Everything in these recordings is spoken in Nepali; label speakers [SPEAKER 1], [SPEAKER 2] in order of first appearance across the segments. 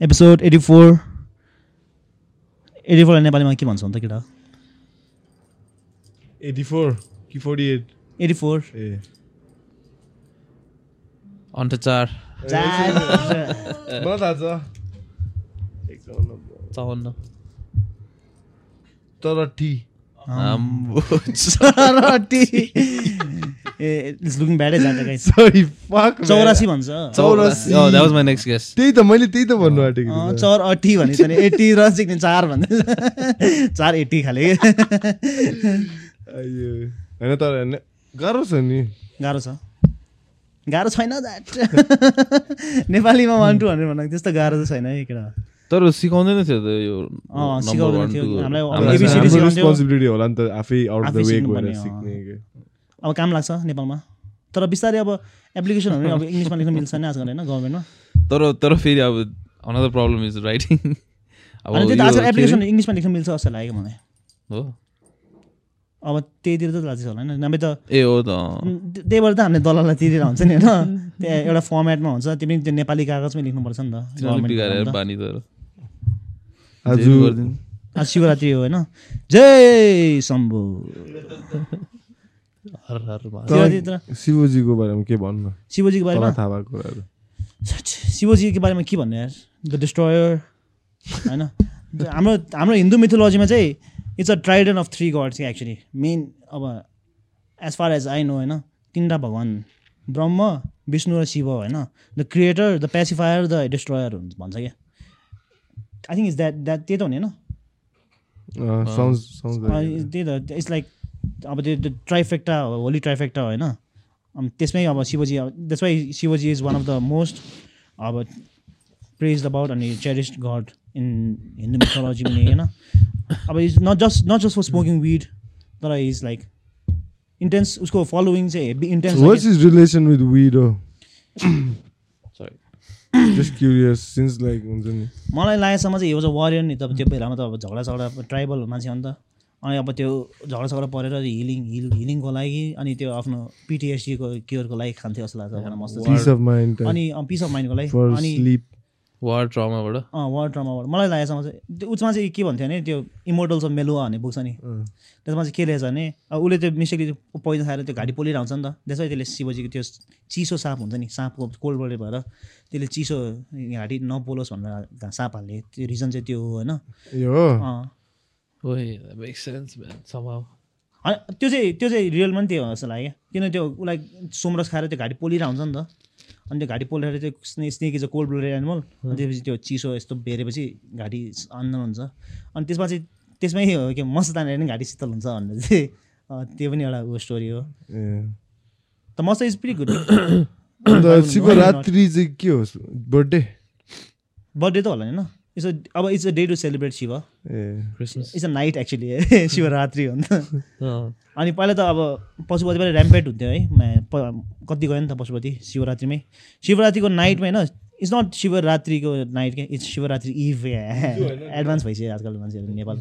[SPEAKER 1] एपिसोड एटी फोर एटी फोरलाई नेपालीमा के भन्छौ त केटा?
[SPEAKER 2] एटी फोर कि फोर्टी एट
[SPEAKER 1] एटी फोर
[SPEAKER 2] ए
[SPEAKER 3] अन्त चार।
[SPEAKER 2] मलाई थाहा छ।
[SPEAKER 3] चौवन्न।
[SPEAKER 2] तर टी
[SPEAKER 1] चौरासी भन्छ।
[SPEAKER 3] Oh.
[SPEAKER 2] त्यही त मैले त्यही त भन्नु आँटेको
[SPEAKER 1] अँ,
[SPEAKER 2] थिएँ।
[SPEAKER 1] चौर अठी भने चाहिँ एट्टी र सिक्ने चार भन्दै चार एट्टी खाले
[SPEAKER 2] होइन तर होइन गाह्रो छ नि
[SPEAKER 1] गाह्रो छ गाह्रो छैन नेपालीमा वान टू हन्ड्रेड भन्दा त्यस्तो गाह्रो चाहिँ छैन है केटा
[SPEAKER 3] तर सिकाउँदैन थियो त यो।
[SPEAKER 1] हामीलाई।
[SPEAKER 2] रेस्पोन्सिबिलिटी होला नि त आफै आउट द वे गएर। सिक्ने के।
[SPEAKER 1] अब काम लाग्छ नेपालमा। तर बिस्तारै अब एप्लिकेसनहरू पनि अब इङ्ग्लिसमा लेख्न मिल्छ नि आजकल होइन गभर्मेन्टमा
[SPEAKER 3] तर तर फेरि अब अनदर प्रब्लम इज राइटिङ अब
[SPEAKER 1] आजकल एप्लिकेसन? इङ्ग्लिसमा लेख्न मिल्छ जस्तो लाग्यो मलाई।
[SPEAKER 3] हो।
[SPEAKER 1] अब त्यहीतिर त लाग्छ होला होइन? नभए त
[SPEAKER 3] ए हो त।
[SPEAKER 1] त्य- त्यही भएर त हामीले दलाललाई तिरेर हुन्छ नि होइन? त्यहाँ एउटा फर्मेटमा हुन्छ त्यो पनि त्यो नेपाली कागजमै लेख्नुपर्छ नि त।
[SPEAKER 2] आज
[SPEAKER 1] शिवरात्रि हो होइन? जय शम्भु
[SPEAKER 3] हर हर महादेव।
[SPEAKER 1] शिवरात्रि त
[SPEAKER 2] शिवजीको बारेमा के भन्नु?
[SPEAKER 1] शिवजीको बारेमा?
[SPEAKER 2] थाहा भएको कुराहरू।
[SPEAKER 1] शिवजीको बारेमा के भन्ने यार? द डिस्ट्रोयर होइन? हाम्रो हाम्रो हिन्दू मिथोलोजीमा चाहिँ it's a trident of three gods actually main अब as far as I know होइन? तिनवटा भगवान्। ब्रह्म विष्णु र शिव होइन? The creator the pacifier the destroyer हुन्छ भन्छ क्या? I think is that that त्यही त हुने होइन? त्यही त इट्स लाइक अब त्यो त्यो ट्राइफेक्टा होली ट्राइफेक्टा होइन। अनि त्यसमै अब Shivji that's why Shivji is one of the most अब प्रेज अबाउट अनि cherished god in Hindu mythology पनि होइन। अब is not just not just for smoking weed तर इज लाइक इन्टेन्स उसको फलोइङ चाहिँ
[SPEAKER 2] heavy
[SPEAKER 1] intense
[SPEAKER 2] is relation with weed हो
[SPEAKER 3] Sorry.
[SPEAKER 2] Just curious since like हुन्छ नि।
[SPEAKER 1] मलाई लागेसम्म चाहिँ यो चाहिँ वरियर नि त त्यो बेलामा त अब झगडा झगडा ट्राइबल मान्छे हो नि त अनि अब त्यो झगडा झगडा परेर हिलिङ हिल हिलिङको लागि अनि त्यो आफ्नो पिटिएसडीको क्योरको लागि खान्थ्यो जस्तो लाग्छ मलाई मस्त।
[SPEAKER 2] पिस माइन्ड
[SPEAKER 1] अनि पिस अफ माइन्डको लागि। अनि
[SPEAKER 2] स्लिप
[SPEAKER 3] वार ट्रमाबाट
[SPEAKER 1] अँ वार ड्रामाबाट मलाई लागेसम्म चाहिँ त्यो उसमा चाहिँ के भन्थ्यो भने त्यो इमोर्टल्स अफ मेलुवा भन्ने बुक छ नि। त्यसमा चाहिँ के रहेछ भने अब उसले त्यो मिस्टेकली पोइजन खाएर त्यो घाँटी पोलिरहन्छ नि त। त्यसै त्यसले शिवजीको त्यो चिसो साप हुन्छ नि सापको कोल्ड बल्ड भएर त्यसले चिसो घाँटी नपोलोस् भनेर साप हाल्ने। त्यो रिजन चाहिँ त्यो हो होइन।
[SPEAKER 3] Somehow.
[SPEAKER 1] त्यो चाहिँ त्यो चाहिँ रियलमा पनि त्यो हो जस्तो लाग्यो। किन त्यो उसलाई सोमरस खाएर त्यो घाँटी पोलिरहेको हुन्छ नि त। अनि त्यो घाँटी पोलेर त्यो स्ने snake is a cold blooded animal अनि त्यसपछि त्यो चिसो यस्तो बेरेपछि घाँटी आन्दोलन हुन्छ। अनि त्यसमा चाहिँ त्यसमै हो कि मस्त तानेर नि घाँटी शीतल हुन्छ भनेर चाहिँ त्यो पनि एउटा ऊ स्टोरी हो। त मस्त इज प्रि गुड
[SPEAKER 2] शिवरात्रि चाहिँ के हो? बर्थडे?
[SPEAKER 1] बर्थडे त होला नि होइन। इट्स अ अब it's a day to celebrate Shiva
[SPEAKER 2] a
[SPEAKER 3] Christmas.
[SPEAKER 1] It's a night actually Shivaratri हो नि त।
[SPEAKER 3] अँ।
[SPEAKER 1] अनि पहिला त अब पशुपति पनि ऱ्याम्पेट हुन्थ्यो है। कति गयो नि त पशुपति? शिवरात्रिमै। शिवरात्रिको नाइटमा होइन इट्स नट शिवरात्रिको नाइट क्या इट्स शिवरात्रि इभ एडभान्स भइसक्यो आजकल मान्छेहरू नेपाल।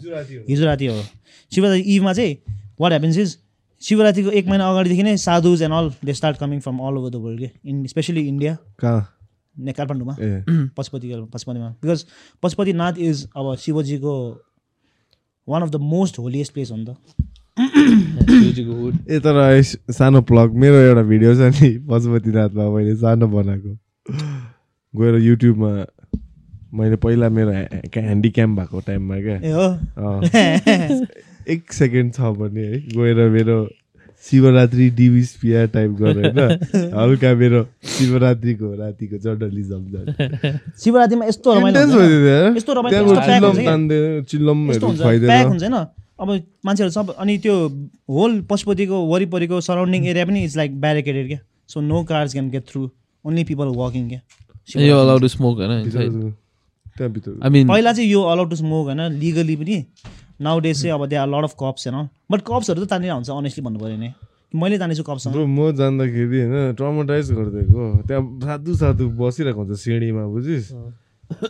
[SPEAKER 1] हिजो राति हो। शिवरात्रि इभमा चाहिँ वाट ह्यापन्स इज शिवरात्रिको एक महिना अगाडिदेखि नै sadhus and all they start coming from all over the world के? इन स्पेसली इन्डिया
[SPEAKER 2] कहाँ?
[SPEAKER 1] ने काठमाडौँमा
[SPEAKER 2] ए।
[SPEAKER 1] पशुपति पशुपतिमा। बिकज पशुपतिनाथ इज अब शिवजीको one of the most holiest place हो नि त.
[SPEAKER 2] ए तर सानो प्लग मेरो एउटा भिडियो छ नि पशुपतिनाथमा मैले सानो बनाएको। गएर युट्युबमा मैले पहिला मेरो ह्यान्डिक्याम भएको टाइममा क्या। एक सेकेन्ड छ भने है गएर मेरो शिवरात्रि डिभिसपिया टाइप गरेर हल्का मेरो शिवरात्रिको रातिको जर्नलिजम
[SPEAKER 1] शिवरात्रिमा यस्तो रमाइलो
[SPEAKER 2] इन्टेन्स
[SPEAKER 1] हुन्छ।
[SPEAKER 2] भइदियो
[SPEAKER 1] नि।
[SPEAKER 2] त्यहाँ
[SPEAKER 1] यस्तो रमाइलो
[SPEAKER 2] त्यहाँको
[SPEAKER 1] यस्तो प्याक
[SPEAKER 2] चिल्लम
[SPEAKER 1] अब मान्छेहरू सब अनि त्यो होल पशुपतिको वरिपरिको सराउन्डिङ एरिया पनि इज लाइक ब्यारिकेडेड क्या। So no cars can get through only people walking क्या। पहिला चाहिँ यो अलाउड टु स्मोक होइन? लिगली पनि। नाउ डेज चाहिँ अब त्यहाँ लड अफ कप्स होइन बट कप्सहरू त तानेर हुन्छ अनेस्टली भन्नु पऱ्यो भने मैले तानेछु
[SPEAKER 2] ब्रो म जाँदाखेरि होइन ट्रमाटाइज गरिदिएको। त्यहाँ साधु साधु बसिरहेको हुन्छ सिँढीमा बुझिस्?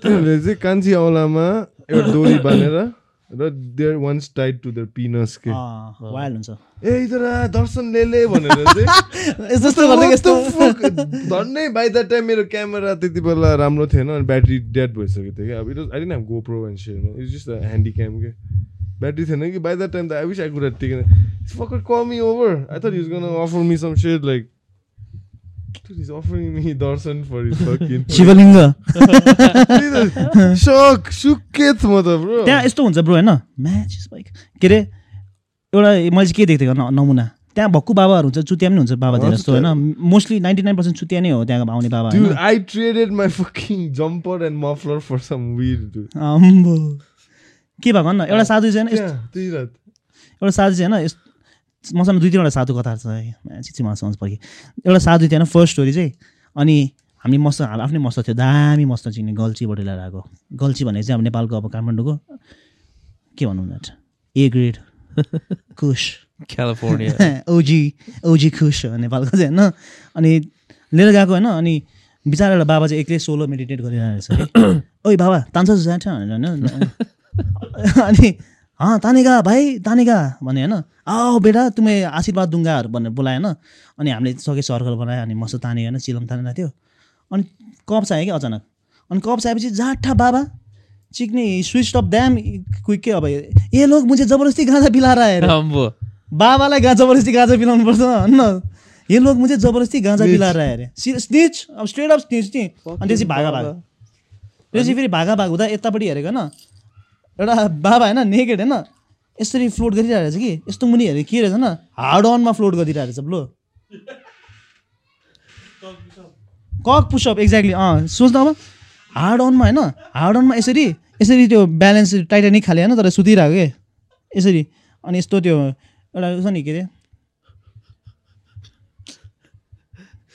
[SPEAKER 2] तिनीहरूले चाहिँ कान्छी औलामा एउटा डोरी बाँधेर र there ones tied to the penis के।
[SPEAKER 1] वाइल्ड हुन्छ।
[SPEAKER 2] ए इधर आ, दर्शन लेले भनेर चाहिँ।
[SPEAKER 1] जस्तो गर्दै यस्तो।
[SPEAKER 2] धन्नै बाई द टाइम मेरो क्यामेरा त्यति बेला राम्रो थिएन अनि ब्याट्री डेड भइसकेको थियो कि अब it I didn't go pro and share it's just handy cam के। ब्याट्री थिएन कि by the time the I wish I could have taken fucker call me over I thought is gonna offer me some share like He's offering me darshan for his fucking
[SPEAKER 1] Shivling
[SPEAKER 2] suck Suket म त ब्रो
[SPEAKER 1] त्यहाँ यस्तो हुन्छ ब्रो होइन? म्याच बाइक के अरे एउटा मैले चाहिँ के देख्थेँ न- नमुना। त्यहाँ भक्कु बाबाहरू हुन्छ चुतिया पनि हुन्छ बाबा धेरै जस्तो होइन? मोस्टली नाइन्टी नाइन पर्सेन्ट चुतिया नै हो त्यहाँ आउने बाबा
[SPEAKER 2] Dude,
[SPEAKER 1] होइन?
[SPEAKER 2] I traded my fucking jumper and muffler for some weed, dude.
[SPEAKER 1] आम्बो। के भएको न एउटा साधु
[SPEAKER 2] रात।
[SPEAKER 1] एउटा साधु चाहिँ होइन यस- मसँग दुई तिनवटा साधु कथाहरू छ है। चिची मासु पर्यो। एउटा साधु थियो होइन फर्स्ट स्टोरी चाहिँ। अनि हामी मस्त हाम्रो आफ्नै मस्त थियो दामी मस्त चिन्ने गल्चीबाट लिएर आएको गल्ची भनेको चाहिँ अब नेपालको अब काठमाडौँको के भनौँ that A grade kush
[SPEAKER 3] California.
[SPEAKER 1] OG OG kush हो नेपालको चाहिँ होइन। अनि लिएर गएको होइन अनि बिचरा एउटा बाबा चाहिँ एक्लै सोलो मेडिटेट गरिरहेको रहेछ है। ओइ बाबा तान्छ जान्छ भनेर होइन। अनि अँ तानेगा भाइ तानेगा भने होइन। आओ बेटा तुम्हें आशीर्वाद दुङ्गाहरू भनेर बोलायो होइन। अनि हामीले सके सर्कल बनायो अनि मस्तो तान्यो होइन। चिलम तानेर थियो। अनि कप चाहियो क्या अचानक। अनि कप चाहिएपछि जाठा बाबा चिक्ने स्विच अफ ड्याम क्विक के अब ए लोग मुझे जबरजस्ती गाँजा पिलाएर आएर. बाबालाई गा जबरजस्ती गाँजा पिलाउनु पर्छ होइन। यो लोग मुझे जबरजस्ती गाँजा पिलाएर आयो अरे स्निच अब स्ट्रेट अफ स्निच नि। अनि त्यसपछि भागा भाग। त्यसपछि फेरि भागा भाग हुँदा यतापट्टि हेरेको होइन। एउटा बाबा होइन नेकेड होइन यसरी फ्लोट गरिरहेको रहेछ कि? यस्तो मुनि हेरेको के रहेछ होइन हार्ड अनमा फ्लोट गरिरहेको रहेछ ब्लो कक पुसअप एक्ज्याक्टली अँ सोच्दा अब। हार्ड अनमा होइन हार्ड अनमा यसरी यसरी त्यो ब्यालेन्स टाइटानिक खाले होइन तर सुतिरहेको के? यसरी। अनि यस्तो त्यो एउटा छ नि के अरे?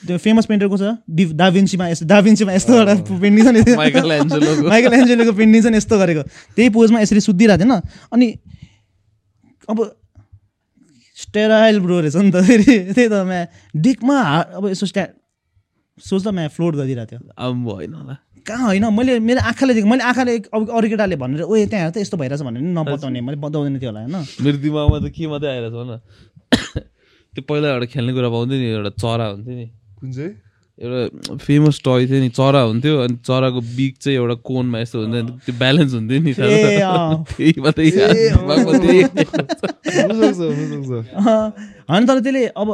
[SPEAKER 1] त्यो फेमस पेन्टरको छ? डि डाभिन्सीमा यस्तो डाभिन्सीमा यस्तो एउटा पेन्टिङ छ नि। माइकल एन्जेलोको पेन्टिङ छ नि यस्तो गरेको। त्यही पोजमा यसरी सुत्दिरहेको थिएन। अनि अब स्टेराइल ब्रो रहेछ नि त फेरि। त्यही त म्या डिकमा हा अब यसो स्ट्या सोच्दा म्या फ्लोट गरिरहेको थियो।
[SPEAKER 3] Ambo होइन होला।
[SPEAKER 1] कहाँ होइन? मैले मेरो आँखाले देखेँ मैले आँखाले अब अरू केटाले भनेर ओ त्यहाँ त यस्तो भइरहेछ भनेर नि नबताउने मैले बताउँदैन थियो होला होइन?
[SPEAKER 3] मेरो दिमागमा त के मात्रै आइरहेछ भन। त्यो पहिला एउटा खेल्ने कुरा पाउँथ्यो नि एउटा चरा हुन्थ्यो नि।
[SPEAKER 2] कुन चाहिँ?
[SPEAKER 3] एउटा फेमस टय थियो नि चरा हुन्थ्यो अनि चराको बिग चाहिँ एउटा कोनमा यस्तो हुन्थ्यो नि त्यो ब्यालेन्स हुन्थ्यो नि
[SPEAKER 1] होइन तर त्यसले अब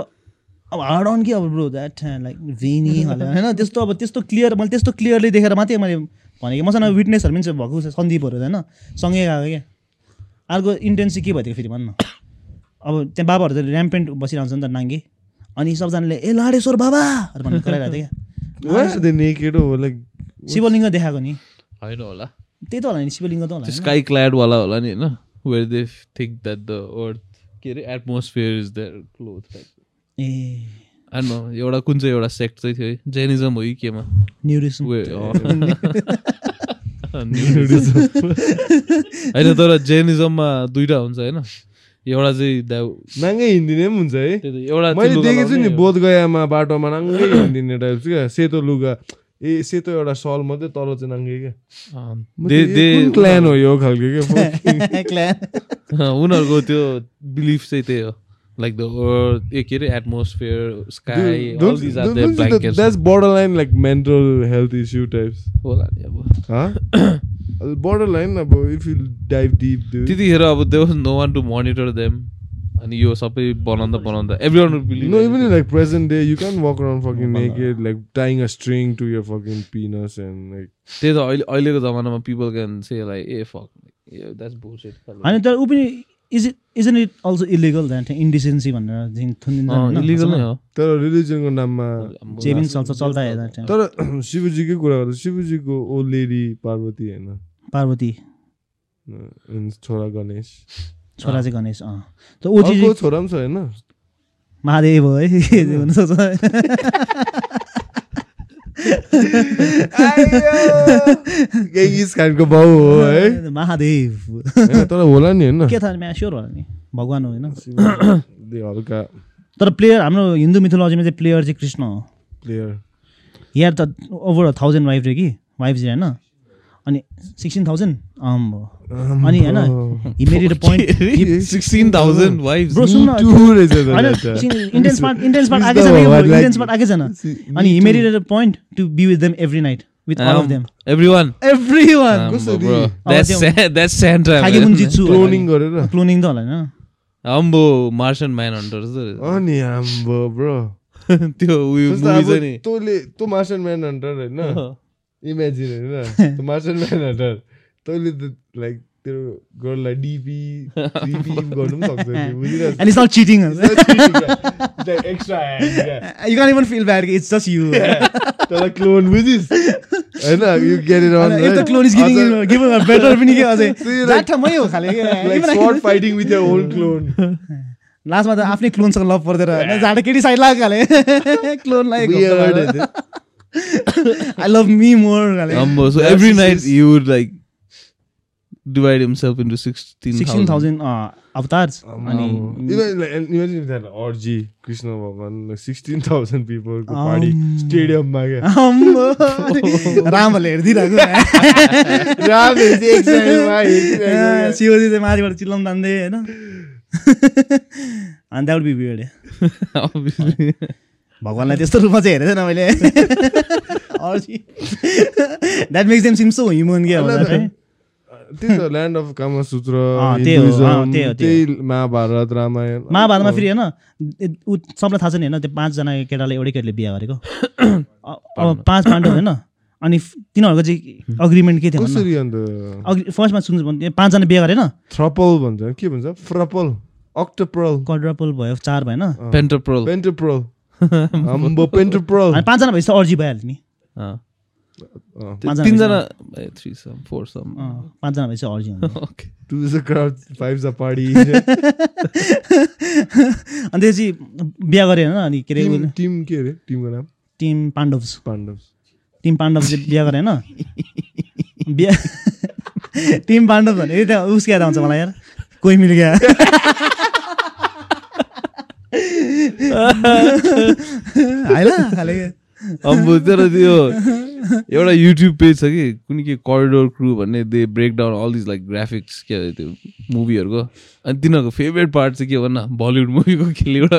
[SPEAKER 1] अब हार्ड अन कि अब ब्रो द्याट लाइक भेनी होइन त्यस्तो अब त्यस्तो क्लियर मैले त्यस्तो क्लियरली देखेर मात्रै मैले भनेको। मसँग विटनेसहरू पनि भएको छ सन्दीपहरू होइन? सँगै गएको क्या। अर्को इन्टेन्स चाहिँ के भयो फेरि भन्न? अब त्यहाँ बाबाहरू त ऱ्याम्पेन्ट बसिरहन्छ नि त नाङ्गे। अनि सबजनाले ए लाडेश्वर बाबाहरू भन्ने कराइरहेको थियो क्या। शिवलिङ्ग देखाएको नि।
[SPEAKER 3] होइन होला।
[SPEAKER 1] त्यही त होला नि शिवलिङ्ग त होला?
[SPEAKER 3] स्काई क्ल्याडवाला होला नि होइन? Where they think that the earth के अरे एटमोस्फियर इज देयर क्लोथ
[SPEAKER 1] ए।
[SPEAKER 3] होइन एउटा कुन चाहिँ एउटा सेक्ट चाहिँ थियो है? जेनिजम हो कि केमा
[SPEAKER 1] न्युरिसम
[SPEAKER 3] वे होइन तर जेनिजममा दुइटा हुन्छ होइन? एउटा चाहिँ द्याउ
[SPEAKER 2] नाङ्गै हिँडिदिने पनि हुन्छ है।
[SPEAKER 3] एउटा
[SPEAKER 2] मैले देखेको छु नि
[SPEAKER 3] लाउने हो।
[SPEAKER 2] बोध गयामा बाटोमा नाङ्गै हिँडिदिने टाइप क्या। सेतो लुगा। ए सेतो एउटा सल मात्रै तल चाहिँ नाङ्गै क्या। क्ल्यान हो यो खालको क्या?
[SPEAKER 3] उनीहरूको त्यो बिलिफ चाहिँ त्यही हो। लाइक द अर्थ ए के अरे atmosphere sky
[SPEAKER 2] that's border line like mental health issue types
[SPEAKER 3] होला नि अब
[SPEAKER 2] huh border line अब if you dive deep dude
[SPEAKER 3] त्यतिखेर अब there no one to monitor them अनि यो सबै बनाउँदा बनाउँदा every one believe
[SPEAKER 2] no even in like present day you can't walk around fucking naked like tying a string to your fucking penis and like
[SPEAKER 3] त्यही त अहिले अहिलेको जमानामा people can say like a fuck that's bullshit
[SPEAKER 1] होइन तर ऊ पनि is it isn't it also illegal that indecency भनेर थुनिन्छ?
[SPEAKER 3] इलिगल नै हो।
[SPEAKER 2] तर रिलिजनको नाममा
[SPEAKER 1] जे पनि चल्छ चल्दा।
[SPEAKER 2] तर शिवजीकै कुरा गर्दा शिवजीको ओल्ड लेडी पार्वती होइन?
[SPEAKER 1] पार्वती।
[SPEAKER 2] अनि छोरा गणेश।
[SPEAKER 1] छोरा चाहिँ गणेश अँ। त ओजी
[SPEAKER 2] अर्को छोरा पनि छ होइन?
[SPEAKER 1] महादेव हो। है के
[SPEAKER 2] खानको बाउ हो है
[SPEAKER 1] महादेव
[SPEAKER 2] तर होला नि होइन
[SPEAKER 1] के थाहा म्या स्योर होला नि भगवान् हो होइन
[SPEAKER 2] हल्का
[SPEAKER 1] तर प्लेयर हाम्रो हिन्दू मिथोलोजीमा चाहिँ प्लेयर चाहिँ कृष्ण हो
[SPEAKER 2] प्लेयर
[SPEAKER 1] यार त ओभर थाउजन्ड वाइफ रे कि वाइफ चाहिँ होइन अनि सिक्सटिन थाउजन्ड अनि होइन he married a point
[SPEAKER 3] sixteen thousand wife
[SPEAKER 1] bro सुन न
[SPEAKER 2] Two रहेछ त
[SPEAKER 1] होइन
[SPEAKER 2] that.
[SPEAKER 1] Intense part intense part आएकै छैन इन्टेन्स पार्ट आएकै छैन अनि he married a point to be with them every night with all of them
[SPEAKER 3] every one
[SPEAKER 1] every one
[SPEAKER 2] कसरी?
[SPEAKER 3] द्याट्स स्यान्ट्रा
[SPEAKER 1] खाके मुन जित्छु
[SPEAKER 2] क्लोनिङ गरेर।
[SPEAKER 1] क्लोनिङ त होला होइन।
[SPEAKER 3] अम्बो मार्सन म्यान हन्टर
[SPEAKER 2] अनि आम्बो ब्रो
[SPEAKER 3] त्यो उयो मुभी छ नि
[SPEAKER 2] तँले तँ मार्सन म्यान हन्टर होइन इमेजिन होइन मार्सन म्यान हन्टर तैँले त लाइक तेरो गर्ललाई डिपी डिपी गर्नु पनि सक्छ नि, बुझिरहेको
[SPEAKER 1] and it's not cheating
[SPEAKER 2] extra hand
[SPEAKER 1] you can even feel bad it's just you
[SPEAKER 2] तँलाई क्लोन बुझिस् होइन you get it on
[SPEAKER 1] if the clone is giving given better पनि के अझै
[SPEAKER 2] See, like-
[SPEAKER 1] जाठा मै हो खाले
[SPEAKER 2] like sword fighting with your own clone
[SPEAKER 1] लास्टमा त आफ्नै क्लोनसँग लभ पर्दैन जाडा केटी साइड लाग्यो खाले क्लोनलाई
[SPEAKER 2] Weird.
[SPEAKER 1] I love me more खाले
[SPEAKER 3] अम्बो so
[SPEAKER 2] That's
[SPEAKER 3] every
[SPEAKER 2] just-
[SPEAKER 3] night you would like divide himself into sixteen
[SPEAKER 1] sixteen thousand avatars अनि
[SPEAKER 2] इमेजिन द्याट अर्जी कृष्ण भगवान सिक्सटिन थाउजन्ड पिपलको पार्टी
[SPEAKER 1] Um.
[SPEAKER 2] स्टेडियममा क्या
[SPEAKER 1] अम्बो रामहरूले हेरिदिइरहेको
[SPEAKER 2] रामहरू चाहिँ एक साइडमा
[SPEAKER 1] शिवजी चाहिँ माथिबाट चिल्लाउनु तान्दै होइन अनि द्याट बी भगवान्लाई त्यस्तो रूपमा चाहिँ हेरेको थिएन मैले। That makes them seem so human के।
[SPEAKER 2] त्यही त ल्यान्ड अफ कामसूत्र
[SPEAKER 1] अँ, त्यही हो, अँ,
[SPEAKER 2] हिन्दुइजम,
[SPEAKER 1] त्यही हो, त्यही
[SPEAKER 2] त्यही महाभारत रामायण।
[SPEAKER 1] महाभारतमा फेरि होइन ऊ सबलाई थाहा छ नि होइन त्यो पाँचजना केटाले एउटै केटीले बिहा गरेको। अब पाँच पाण्डव होइन अनि तिनीहरूको चाहिँ अग्रिमेन्ट के थियो?
[SPEAKER 2] कसरी अन्त?
[SPEAKER 1] फर्स्टमा सुन्छु भने पाँचजना बिहा गरेन?
[SPEAKER 2] थ्रपल भन्छ के भन्छ? फ्रपल अक्टोप्रल
[SPEAKER 1] क्वाड्रपल भयो चार भएन
[SPEAKER 3] पेन्टोप्रोल
[SPEAKER 2] पेन्टोप्रल
[SPEAKER 1] पाँचजना भएपछि अर्जी भइहाल्यो नि।
[SPEAKER 3] तिनजना थ्री सम फोर सम
[SPEAKER 1] पाँचजना भएपछि अर्जी
[SPEAKER 2] two is a crowd five a party
[SPEAKER 1] अनि त्यसपछि बिहा गरे होइन अनि के अरे
[SPEAKER 2] टिम टिम के अरे? टिमको नाम?
[SPEAKER 1] टिम पाण्डव्स
[SPEAKER 2] पाण्डव
[SPEAKER 1] टिम पाण्डव चाहिँ बिहा गरे होइन बिहा टिम पाण्डव भने त्यहाँ आउँछ मलाई यार। कोही मिल गया
[SPEAKER 3] अम्बो तर त्यो एउटा युट्युब पेज छ कि कुनै के करिडोर क्रु भन्ने they break down all these like graphics के अरे त्यो मुभीहरूको अनि तिनीहरूको फेभरेट पार्ट चाहिँ के भन्न? बलिउड मुभीको खेल एउटा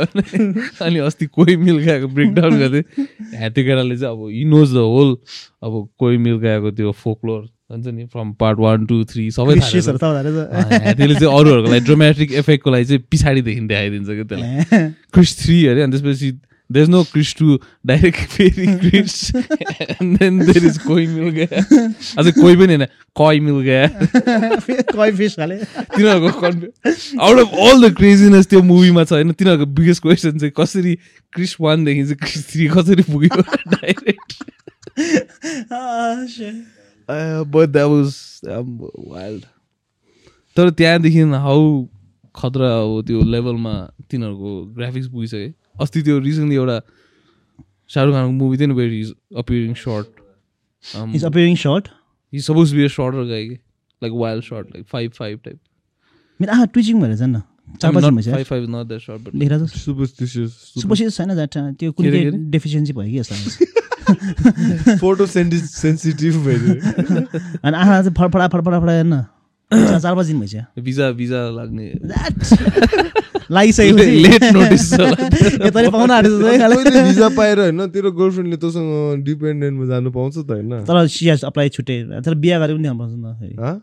[SPEAKER 3] अनि अस्ति कोही मिल गएको ब्रेक डाउन गर्दै ह्याती केटाले चाहिँ अब यी नोज द होल अब कोही मिल गएको त्यो फोक्लोर भन्छ नि from part one two three सबै थाहा रहेछ।
[SPEAKER 1] क्रिस्चियसहरू त रहेछ।
[SPEAKER 3] ह्यातीले चाहिँ अरूहरूको लागि ड्रोमेट्रिक इफेक्टको लागि चाहिँ पछाडिदेखि देखाइदिन्छ क्या त्यसलाई। क्रिस थ्री अरे अनि त्यसपछि there is no Chris to direct फेरि Chris and then there is Koi Mil Gaya अझै कोही पनि होइन कय मिल गया तिनीहरूको out of all the craziness त्यो मुभीमा छ होइन तिनीहरूको बिगेस्ट क्वेसन चाहिँ कसरी क्रिस वानदेखि चाहिँ क्रिस थ्री कसरी पुग्यो? Direct but that was wild तर त्यहाँदेखि हाउ खतरा अब त्यो लेभलमा तिनीहरूको ग्राफिक्स पुगिसक्यो अस्ति त्यो रिसेन्टली एउटा शाहरुख खानको मुभी थियो नि where is appearing short
[SPEAKER 1] is appearing short
[SPEAKER 3] he suppose be a shorter guy कि like wild short like five five type
[SPEAKER 1] मेरो आँखा ट्विचिङ भएर जान्न छैन जाट त्यो कुनै? डेफिसियन्सी भयो कि
[SPEAKER 2] फोटो सेन्सिटिभ भइदियो
[SPEAKER 1] अनि आँखा चाहिँ फडफडा फडफडा फडा हेर्न। चार पाँच दिन भइसक्यो।
[SPEAKER 3] भिजा भिजा लाग्ने।
[SPEAKER 1] लागिसकेपछि
[SPEAKER 3] लेट नोटिस
[SPEAKER 1] यताले पाउन आँटेको
[SPEAKER 2] भिजा पाएर होइन तेरो गर्लफ्रेन्डले तँसँग डिपेन्डेन्टमा जानु पाउँछ त होइन।
[SPEAKER 1] तर सिएस अप्लाई छुट्टै। तर बिहा गरेर पनि पाउँछ नि त फेरि।
[SPEAKER 2] हँ?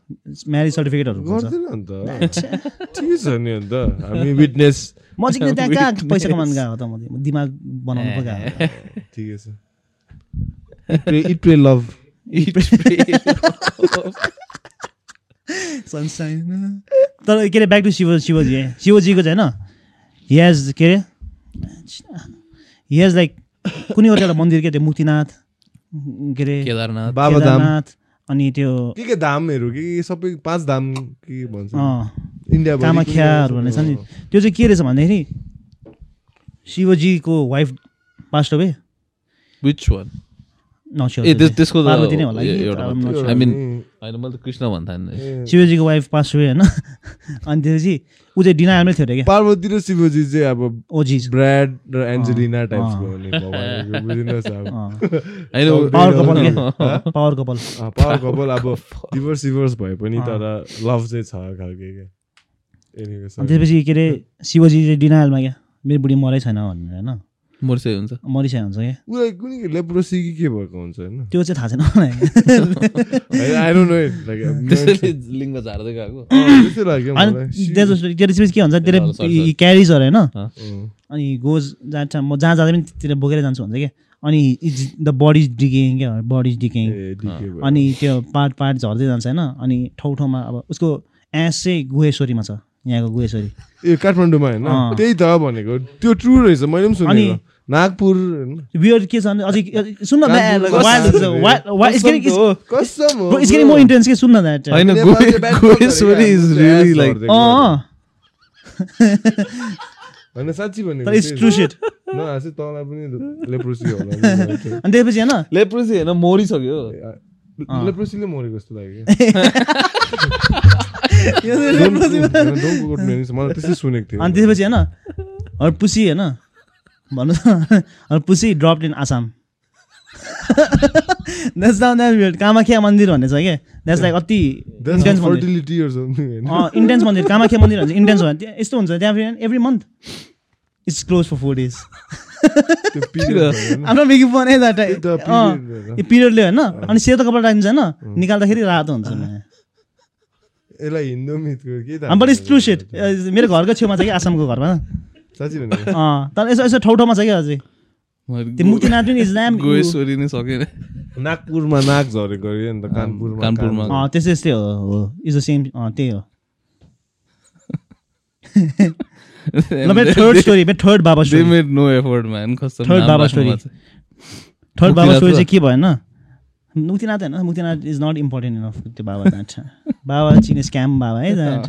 [SPEAKER 1] म्यारिज सर्टिफिकेटहरू
[SPEAKER 2] गर्दैन अन्त। ठिकै छ नि अन्त। हामी विटनेस
[SPEAKER 1] म चाहिँ त्यहाँ कहाँ पैसा कमाउनु गएको त म दिमाग बनाउनु पो गएको।
[SPEAKER 2] ठिकै छ। इट प्रे लभ
[SPEAKER 1] सनसाइन तर के अरे ब्याक टु शिव शिवजी है शिवजीको चाहिँ होइन हियाज के अरे हियाज लाइक कुनै एउटा एउटा मन्दिर के त्यो मुक्तिनाथ के अरे
[SPEAKER 3] केदारनाथ
[SPEAKER 1] केदारनाथ अनि त्यो
[SPEAKER 2] के के धामहरू? के के सबै पाँच धाम के भन्छ?
[SPEAKER 1] अँ,
[SPEAKER 2] इन्डिया
[SPEAKER 1] कामाख्याहरू भन्ने छ नि। त्यो चाहिँ के रहेछ भन्दाखेरि शिवजीको
[SPEAKER 3] wife passed away which one
[SPEAKER 1] शिवजीको वाइफ पास भयो होइन? अनि त्यसपछि ऊ चाहिँ डिनायलमै थियो अरे क्या?
[SPEAKER 2] पार्वती र शिवजी चाहिँ अब
[SPEAKER 1] ओजी
[SPEAKER 2] ब्राड र एन्जेलिना
[SPEAKER 1] अँ,
[SPEAKER 2] टाइप्सको
[SPEAKER 1] अँ।
[SPEAKER 2] हुने भगवानको बुझिनुहोस् अब
[SPEAKER 3] होइन
[SPEAKER 2] अब
[SPEAKER 1] पावर
[SPEAKER 2] दुई
[SPEAKER 1] कपाल
[SPEAKER 2] नम्बर-
[SPEAKER 1] क्या पावर कपाल
[SPEAKER 2] अँ, पावर कपाल अब डिभोर्स डिभोर्स भए पनि
[SPEAKER 1] अँ।
[SPEAKER 2] तर लभ चाहिँ छ खालके क्या। Anyway, sorry.
[SPEAKER 1] अनि त्यसपछि के अरे शिवजी चाहिँ डिनायलमा क्या? मेरो बुढी मरै छैन भनेर होइन?
[SPEAKER 3] मर्सै हुन्छ।
[SPEAKER 1] मरिसकेको हुन्छ क्या
[SPEAKER 2] उसलाई कुनै लेप्रोसी कि के भएको हुन्छ होइन?
[SPEAKER 1] त्यो चाहिँ थाहा छैन मलाई।
[SPEAKER 2] I don't know it, like, अब
[SPEAKER 3] त्यसैले लिङ्ग झार्दै गएको।
[SPEAKER 1] के हुन्छ? त्यसले. क्यारिज अरे होइन। अनि गोज जहाँ जहाँ म जहाँ जाँदा पनि त्यतिर बोकेर जान्छु भन्छ क्या अनि is the body is decaying क्या बडी इज डिकेङ। अनि त्यो पार्ट पार्ट झर्दै जान्छ होइन? अनि ठाउँ ठाउँमा अब उसको एस चाहिँ गुहेश्वरीमा छ यहाँको गुहेश्वरी।
[SPEAKER 2] ए काठमाडौँमा होइन। त्यही त भनेको। त्यो ट्रु रहेछ मैले पनि सुनेको। नागपुर
[SPEAKER 1] बियर के छ अझै सुन्न न इट्स गेटिङ मोर इन्टेन्स के सुन्न
[SPEAKER 2] that bad
[SPEAKER 3] Guhyeshwari
[SPEAKER 2] is
[SPEAKER 3] really
[SPEAKER 2] like
[SPEAKER 1] uh
[SPEAKER 2] होइन साँच्ची भनेको
[SPEAKER 1] तर इट्स ट्रु सिट
[SPEAKER 2] नहाँसे तँलाई पनि लेप्रोसी होला नि।
[SPEAKER 1] अनि त्यसपछि होइन?
[SPEAKER 3] लेप्रोसी होइन मरिसक्यो।
[SPEAKER 2] लेप्रोसीले मरेको जस्तो लाग्यो। quote me, मलाई त्यस्तै सुनेको थियो।
[SPEAKER 1] अनि त्यसपछि होइन? हरपुसी होइन? भन्नु त हरपुसी drop in Assam that's now that Kamakhya मन्दिर भन्ने छ क्या द्याट्स लाइक अति इन्टेन्स इन्टेन्स मन्दिर। कामाख्या मन्दिर भन्छ इन्टेन्स त्यहाँ यस्तो हुन्छ त्यहाँ फेरि every month it's
[SPEAKER 2] closed for four days?
[SPEAKER 1] आफ्नो मेकिङ पनि द्याट? यो पिरियडले होइन अनि सेतो कपडा राखिन्छ होइन निकाल्दाखेरि रातो हुन्छ।
[SPEAKER 2] यसलाई हिन्दू मिथको के
[SPEAKER 1] बट इट्स ट्रु सेट मेरो घरको छेउमा छ कि आसामको घरमा। तर यसो यसो ठाउँ ठाउँमा छ क्या अझै त्यो मुक्तिनाथ पनि इस्लाम
[SPEAKER 3] नै सकेन।
[SPEAKER 2] नागपुरमा नाक झरेको अरे नि त कानपुरमा
[SPEAKER 3] कानपुरमा।
[SPEAKER 1] त्यस्तै त्यस्तै हो इज द सेम अँ त्यही हो। थर्ड स्टोरी थर्ड बाबा
[SPEAKER 3] their
[SPEAKER 1] story
[SPEAKER 3] made no effort man कस्तो नाम
[SPEAKER 1] बाबा.
[SPEAKER 3] चाहिँ।
[SPEAKER 1] थर्ड बाबा स्टोरी चाहिँ के भएन? मुक्तिनाथ होइन Muktinath is not important enough त्यो बाबा जान्छ। बाबा चिने स्क्याम बाबा है जान्छ।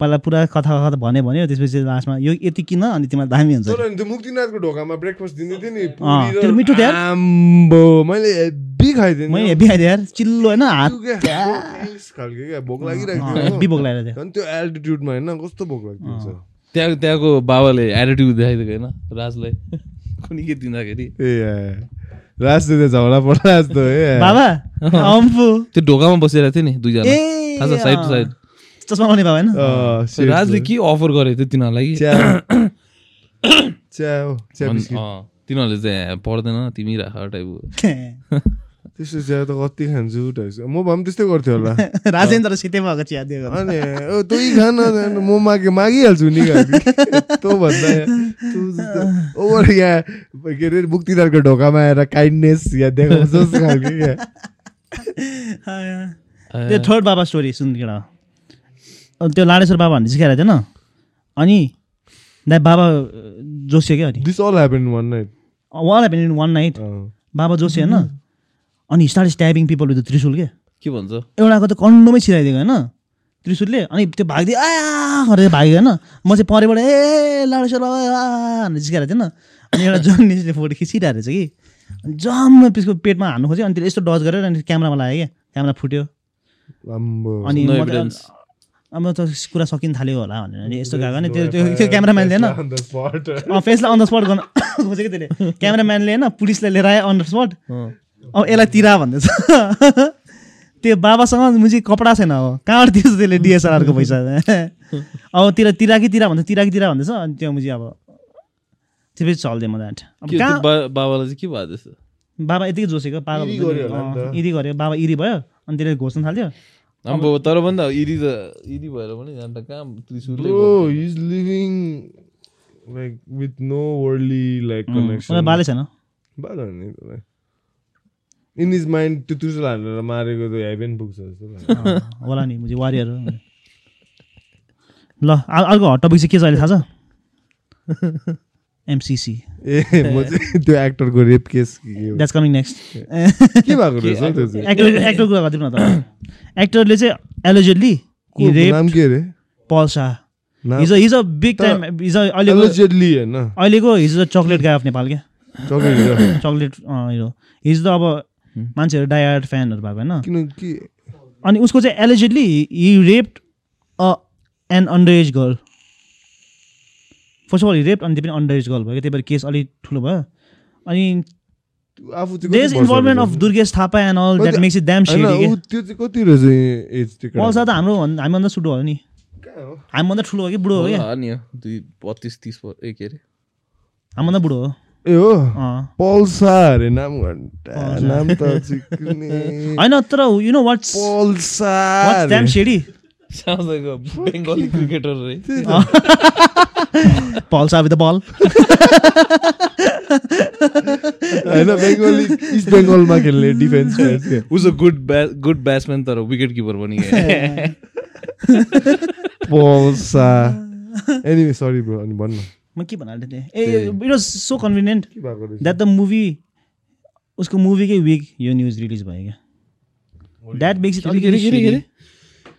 [SPEAKER 1] पहिला पुरा कथा कथा भन्यो भन्यो त्यसपछि लास्टमा यो यति किन? अनि तिमीलाई दामी हुन्छ।
[SPEAKER 2] त्यो मुक्तिनाथको ढोकामा ब्रेकफास्ट दिँदै थियो नि
[SPEAKER 1] अँ,
[SPEAKER 2] पुरी र
[SPEAKER 1] त्यो मिठो थियो।
[SPEAKER 2] आम्बो। मैले हेब्बी खाइदिएँ
[SPEAKER 1] मैले हेभी खाइदिएँ यार। चिल्लो होइन हात
[SPEAKER 2] खालको क्या भोक लागिरहेको थियो
[SPEAKER 1] हेभी भोक लागेर थियो।
[SPEAKER 2] झन् त्यो एल्टिट्युडमा होइन कस्तो भोक लाग्थ्यो
[SPEAKER 3] त्यहाँ त्यहाँको बाबाले एटिट्युड देखाइदिएको होइन राजलाई। कुनै के दिँदाखेरि।
[SPEAKER 2] ए राजले त झगडा पर्ला जस्तो है
[SPEAKER 1] बाबा
[SPEAKER 3] त्यो ढोकामा बसिरहेको थियो नि दुईजना। थाहा छ साइड टु साइड
[SPEAKER 1] चस्मा लगाउने बाबा होइन?
[SPEAKER 3] राजले के अफर गरेको थियो तिनीहरूलाई? तिनीहरूले चाहिँ पर्दैन तिमी राख टाइपको
[SPEAKER 2] त्यस्तो चिया त कति खान्छु टाइप म भए पनि त्यस्तै गर्थ्यो होला।
[SPEAKER 1] राजेन्द्र सितेमा भएको चिया दिएको
[SPEAKER 2] अनि ओ तँ खान म मागे मागिहाल्छु नि तँ भन्दा ओभर यहाँ के अरे मुक्तिदारको ढोकामा आएर काइन्डनेस या देखाउँछस् खालको क्या।
[SPEAKER 1] त्यो थर्ड बाबा स्टोरी सुन त्यो लाडेश्वर बाबा भन्ने सिकाएर थिएन। अनि दाइ बाबा जोसियो क्या अनि?
[SPEAKER 2] This all happen one
[SPEAKER 1] night happen in one night बाबा जोसियो होइन? अनि start stabbing people with trishul के?
[SPEAKER 3] के भन्छ?
[SPEAKER 1] एउटाको त कन्डोमै छिराइदिएको होइन त्रिशुलले। अनि त्यो भागिदियो आ गरेर भाग्यो होइन। म चाहिँ परेबाट ए लाडेश्वर बाबा भनेर जिस्काएर थिएन। अनि एउटा जर्नलिस्टले फोटो खिचिरहेको रहेछ कि। अनि जम्म त्यसको पेटमा हान्नु खोज्यो। अनि त्यसले यस्तो डज गरेर अनि क्यामरामा लाग्यो क्या। क्यामरा फुट्यो। अनि अब त कुरा सकिन थाल्यो होला भनेर अनि यस्तो गएको नि। त्यो त्यो क्यामराम्यानले होइन? फेसलाई अन द स्पट गर्न खोजेको त्यसले। क्यामराम्यानले होइन पुलिसलाई लिएर आयो अन द स्पट। अब यसलाई तिरा भन्दैछ। त्यो बाबासँग मुजी कपडा छैन अब। कहाँबाट दिएछ त्यसले डिएसएलआरको पैसा? अब तिर तिरा कि तिरा भन्छ तिरा कि तिरा भन्दैछ? अनि त्यो मुजी अब त्यसपछि चल्दै म जान्छ अब कहाँ
[SPEAKER 3] बाबालाई चाहिँ के भयो त्यस्तो
[SPEAKER 1] बाबा यतिकै जोसेको पागल
[SPEAKER 2] इरी गऱ्यो
[SPEAKER 1] बाबा इरी भयो अनि त्यसले घोस्न थाल्यो।
[SPEAKER 3] अब तर पनि त इरी त इरी भएर पनि अन्त कहाँ
[SPEAKER 2] he's living like with no worldly like connection.
[SPEAKER 1] उसलाई बाले छैन
[SPEAKER 2] बाल हो नि त्यसलाई। In his mind, त्यो त्रिशुल हानेर मारेको त हेभेन पुग्छ जस्तो
[SPEAKER 1] होला नि मुजी वारियर। ल अर्को हट टपिक चाहिँ के छ अहिले थाहा छ एमसिसी
[SPEAKER 2] ए म चाहिँ त्यो एक्टरको रेप केस के?
[SPEAKER 1] द्याट्स कमिङ नेक्स्ट
[SPEAKER 2] के भएको रहेछ त्यो चाहिँ?
[SPEAKER 1] एक्टर एक्टर कुरा गरिदिउँ न त। एक्टरले चाहिँ एलिजेडली
[SPEAKER 2] को-
[SPEAKER 1] रेप
[SPEAKER 2] नाम के अरे? Paul
[SPEAKER 1] Shah his his a
[SPEAKER 2] big
[SPEAKER 1] time his अहिलेको
[SPEAKER 2] Allegedly होइन।
[SPEAKER 1] अहिलेको his a chocolate guy of Nepal क्या?
[SPEAKER 2] चक्लेट
[SPEAKER 1] चक्लेट हिरो हिज त अब मान्छेहरू डायर्ड फ्यानहरू भएको होइन।
[SPEAKER 2] किनकि
[SPEAKER 1] अनि उसको चाहिँ allegedly he raped a an under age girl first of all rape अनि त्यो पनि अन्डर एज गर्ल भयो त्यही भएर केस अलिक ठुलो भयो अनि involvement of Durgesh
[SPEAKER 2] Thapa
[SPEAKER 1] and all that
[SPEAKER 2] makes
[SPEAKER 1] it
[SPEAKER 2] damn त्यो चाहिँ कति रहेछ एज
[SPEAKER 1] पल्सा? त हाम्रो भन्- हामीभन्दा सुटो हो नि? हामीभन्दा ठुलो हो कि बुढो हो क्या
[SPEAKER 3] दुई बत्तिस तिस ए के अरे
[SPEAKER 1] हामीभन्दा बुढो हो
[SPEAKER 2] ए हो। पल्सा अरे नाम घन्टा। नाम त
[SPEAKER 1] होइन तर you know what's
[SPEAKER 2] पल्सा
[SPEAKER 1] what's damn shady
[SPEAKER 3] Sounds like a Bengali cricketer, right?
[SPEAKER 1] पल्सा विथ द बल
[SPEAKER 2] होइन बेङ्गली इस्ट बेङ्गलमा खेल्ने
[SPEAKER 3] defence a good ba- good batsman तर विकेट किपर पनि है।
[SPEAKER 2] पल्सा एनिवे सरी ब्रो अनि भन्न
[SPEAKER 1] म के भन्नु थिएँ ए it
[SPEAKER 2] was so convenient
[SPEAKER 1] that the movie उसको मुभीकै विक यो न्युज रिलिज भयो क्या द्याट मेक्स इट अलिकति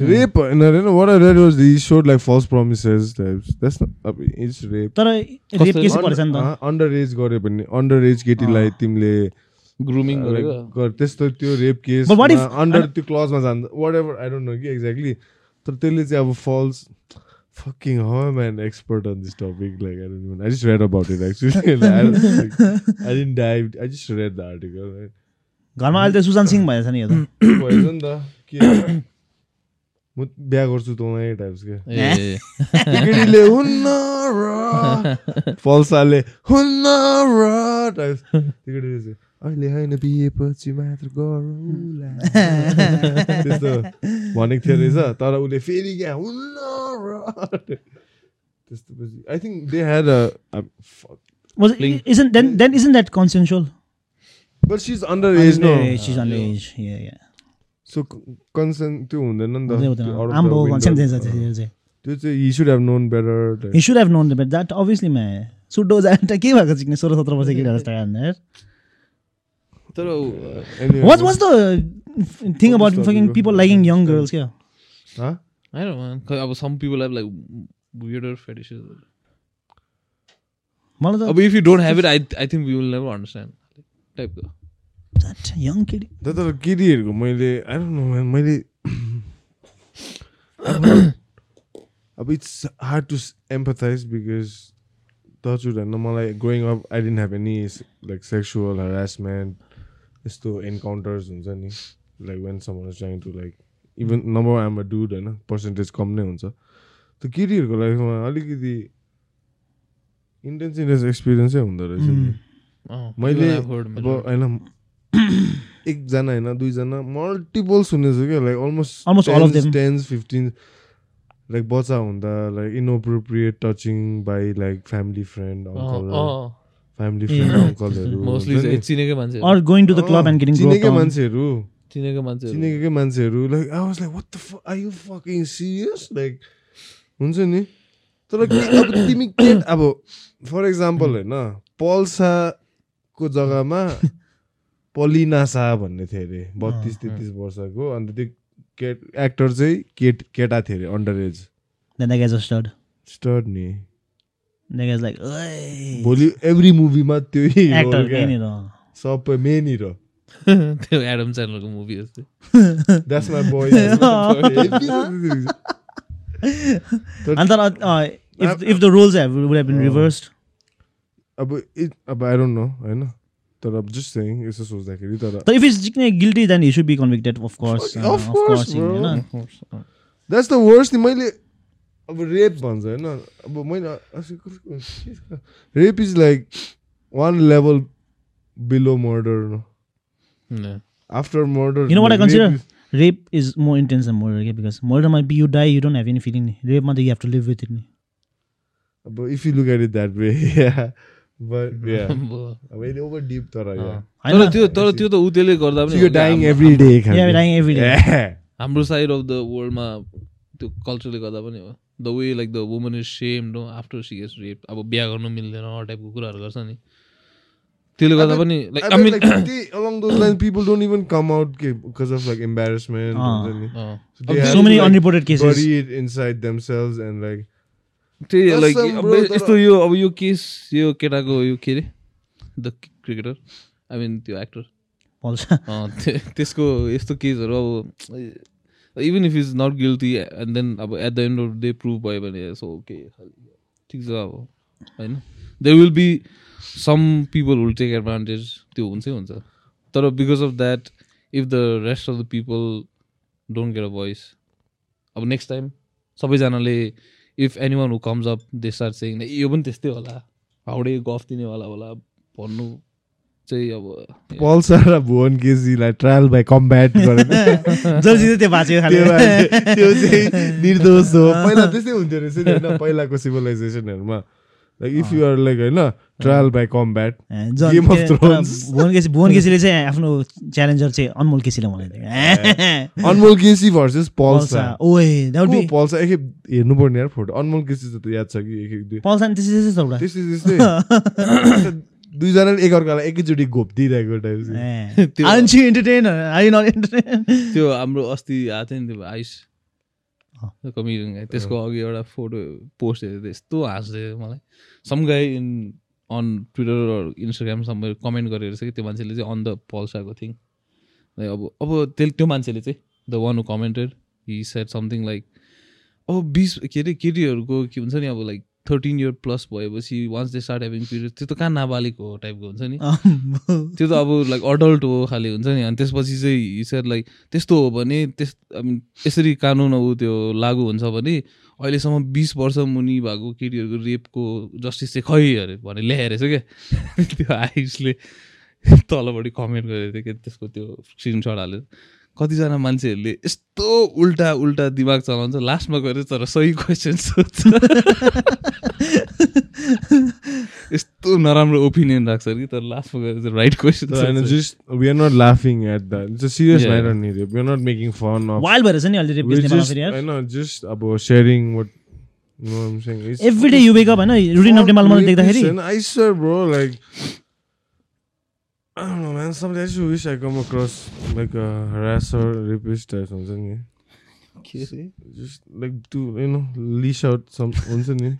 [SPEAKER 2] रेप होइन होइन what I read was the showed like false promises that's not अब इट्स रेप
[SPEAKER 1] तर रेप केस परेछ नि त
[SPEAKER 2] अन्डर एज गऱ्यो भने अन्डर एज केटीलाई तिमीले
[SPEAKER 3] Grooming
[SPEAKER 2] like,
[SPEAKER 3] गरेको
[SPEAKER 2] गर- त्यस्तो त्यो rape case
[SPEAKER 1] But what if-
[SPEAKER 2] under त्यो क्लजमा जान्छ whatever I don't know कि एक्ज्याक्टली तर त्यसले चाहिँ अब false fucking how am I an expert on this topic? Like I don't even. I just read about it actually. Like, I, like, I didn't dive. I just read the article. Right?
[SPEAKER 1] घरमा अहिले त सुशान्त सिंह भएछ नि यो त
[SPEAKER 2] भएछ नि त के म बिहा गर्छु तँ टाइप्स के
[SPEAKER 3] ए
[SPEAKER 2] केटीले हुन्न र फल्साले हुन्न र टाइप्स त्यो केटीले चाहिँ अहिले होइन बिहेपछि मात्र गरौँला त्यस्तो भनेको थियो रहेछ तर उसले फेरि क्या हुन्न र त्यस्तो पछि I think
[SPEAKER 1] they
[SPEAKER 3] had
[SPEAKER 1] isn't then then isn't that consensual?
[SPEAKER 2] But she is under age no
[SPEAKER 1] Underage, she's underage. Yeah, yeah.
[SPEAKER 2] So consent त्यो हुँदैन नि त
[SPEAKER 1] आम्बो दिन्छ त्यसरी चाहिँ।
[SPEAKER 2] त्यो चाहिँ he should have known better
[SPEAKER 1] He should have known that. That obviously man. सुडो जान्छ के भएको सिक्ने सोह्र सत्र वर्ष केटाहरू जस्तो यार
[SPEAKER 3] तर
[SPEAKER 1] What what's the thing about fucking people liking young girls? क्या.
[SPEAKER 3] अब some people have like weirder fetishes.
[SPEAKER 1] मलाई त
[SPEAKER 3] अब if you don't have it, I I think we will never understand. Type को.
[SPEAKER 1] that young kid.
[SPEAKER 2] त तर केटीहरूको मैले आई डोन्ट नो म्यान मैले अब it's hard to empathize because touchwood होइन मलाई growing up I didn't have any like sexual harassment यस्तो एन्काउन्टर्स हुन्छ नि like when someone is trying to like even number um uh dude होइन पर्सेन्टेज कम नै हुन्छ त केटीहरूको लाइफमा अलिकति इन्टेन्स इन्टेन्स एक्सपिरियन्सै हुँदो रहेछ नि मैले अब. होइन एकजना होइन दुईजना मल्टिपल सुनेको छु क्या like
[SPEAKER 1] almost.
[SPEAKER 2] Tens fifteen like बच्चा हुँदा like inappropriate touching by
[SPEAKER 3] like
[SPEAKER 2] family
[SPEAKER 3] friend
[SPEAKER 2] uncle.
[SPEAKER 1] Family.
[SPEAKER 2] Friend अङ्कलहरू
[SPEAKER 3] चिनेकै मान्छे
[SPEAKER 2] चिनेकै. मान्छेहरू
[SPEAKER 3] चिनेकै मान्छे
[SPEAKER 2] चिनेकै मान्छेहरू like I was like what the are you fucking serious like हुन्छ नि तर अब तिमी के अब फर इक्जाम्पल होइन पल्साको जग्गामा पलिना शाह भन्ने थियो अरे बत्तिस तेत्तिस वर्षको अन्त त्यो केट एक्टर चाहिँ केट केटा थियो अरे अन्डर एज।
[SPEAKER 1] Stud.
[SPEAKER 2] स्टर्ड नि।
[SPEAKER 1] "Oi."
[SPEAKER 2] भोलि एभ्री मुभीमा त्यो
[SPEAKER 1] Actor, त्यहीँनिर।
[SPEAKER 2] सबै मेन हिरो
[SPEAKER 3] त्यो एडम च्यानलको मुभी जस्तै
[SPEAKER 2] that's
[SPEAKER 1] my boy uh, if if the roles have would have been reversed,
[SPEAKER 2] अब it- अब आई डोन्ट नो होइन? तर जस्ट चाहिँ यसो सोच्दाखेरि तर
[SPEAKER 1] त if is जिक्ने guilty then you should be convicted of course
[SPEAKER 2] of course this the worst मैले अब रेप भन्छ होइन? अब मैले rape is like one level below
[SPEAKER 3] murder
[SPEAKER 2] after murder
[SPEAKER 1] you know what I consider rape is more intense than murder के because murder might be you die you don't have any feeling rape मा you you have to live with it
[SPEAKER 2] अब if you look at it that way yeah तर
[SPEAKER 3] त्यो तर त्यो त ऊ त्यसले गर्दा पनि हाम्रो- साइड अफ द वर्ल्डमा त्यो कल्चरले गर्दा पनि हो। The way like the woman is same no after she gets rape अब बिहा गर्नु मिल्दैन टाइपको कुराहरू गर्छ नि। त्यसले गर्दा पनि like
[SPEAKER 2] I
[SPEAKER 3] I
[SPEAKER 2] mean,
[SPEAKER 3] mean
[SPEAKER 2] like, they, along those lines, people don't even come out ke- because of like embarrassment.
[SPEAKER 1] Ah.
[SPEAKER 2] and then
[SPEAKER 3] अँ।
[SPEAKER 2] they
[SPEAKER 3] अब त्यही लाइक अब यस्तो यो अब यो केस यो केटाको यो के अरे द क्रिकेटर आई मिन त्यो एक्टर त्यसको यस्तो केसहरू अब even if is not guilty and then अब at the end of day prove भयो भने सो ओके ठिक छ अब होइन they will be some people will take advantage त्यो हुन्छै हुन्छ तर because of that if the rest of the people don't get a voice अब नेक्स्ट टाइम सबैजनाले if any one who comes up they start saying यो पनि त्यस्तै होला। हाउडे गफ दिनेवाला होला भन्नु चाहिँ अब
[SPEAKER 2] पल्सा र भुवन केजीलाई ट्रायल बाई कम्ब्याट गरेर
[SPEAKER 1] जसले त्यो बाँच्यो
[SPEAKER 2] चाहिँ निर्दोष हो। पहिला त्यस्तै हुन्थ्यो रहेछ नि होइन पहिलाको सिभिलाइजेसनहरूमा like if you are like होइन
[SPEAKER 1] trial by
[SPEAKER 2] combat.
[SPEAKER 1] Bhuwan KC Bhuwan केसीले चाहिँ आफ्नो च्यालेन्जर चाहिँ अनमोल केसीलाई बनाइदियो
[SPEAKER 2] अनमोल केसी भर्सेस पल्सा
[SPEAKER 1] ओए
[SPEAKER 2] पल्सा एकखेप हेर्नु पर्ने यार फोटो अनमोल केसी त याद छ कि एक एक दुई
[SPEAKER 1] पल्सा त्यस्तै त्यस्तै छ एउटा
[SPEAKER 2] त्यस्तै त्यस्तै। दुईजनाले एकअर्कालाई एकैचोटि घोप्दिरहेको
[SPEAKER 1] type entertain are you not entertain
[SPEAKER 3] त्यो हाम्रो अस्ति आएको थियो नि त्यो आइस
[SPEAKER 1] अँ।
[SPEAKER 3] कमेडियन त्यसको अघि एउटा फोटो पोस्ट हेरेको यस्तो हाँस्दै मलाई। Some guy in on Twitter Instagram some comment गरेर चाहिँ त्यो मान्छेले चाहिँ अन द पल्साको थिङ अब अब त्यसले त्यो मान्छेले चाहिँ the one who commented he said something like अब बिस के अरे केटीहरूको के हुन्छ नि अब लाइक थर्टिन इयर प्लस भएपछि once they start having period त्यो त कहाँ नाबालिग हो टाइपको हुन्छ नि? त्यो त अब लाइक अडल्ट हो खालि हुन्छ नि। अनि त्यसपछि चाहिँ सर लाइक त्यस्तो हो भने त्यस यसरी कानुन ऊ त्यो लागु हुन्छ भने अहिलेसम्म बिस वर्ष मुनि भएको केटीहरूको रेपको जस्टिस चाहिँ खै अरे भने ल्याएर रहेछ क्या। त्यो आइसले तलपट्टि कमेन्ट गरेको थियो क्या त्यसको त्यो स्क्रिनसट हालेर। कतिजना मान्छेहरूले यस्तो उल्टा उल्टा दिमाग चलाउँछ लास्टमा गएर तर सही क्वेसन सोध्छ। यस्तो नराम्रो ओपिनियन राख्छ कि तर लास्टमा गएर चाहिँ राइट क्वेसन
[SPEAKER 2] होइन जस्ट वी आर नट लाफिङ at that it's a
[SPEAKER 3] serious.
[SPEAKER 2] Matter नि we are not making fun of
[SPEAKER 1] wild भएर छ नि यार
[SPEAKER 2] होइन जस्ट अब sharing what
[SPEAKER 1] every day you wake up होइन रुटिन अफ नेपालमा देख्दाखेरि
[SPEAKER 2] I swear, bro, like I don't know, man. Sometimes I just wish I come across like a harasser, rapist or something. Just like to you know leash out some हुन्छ नि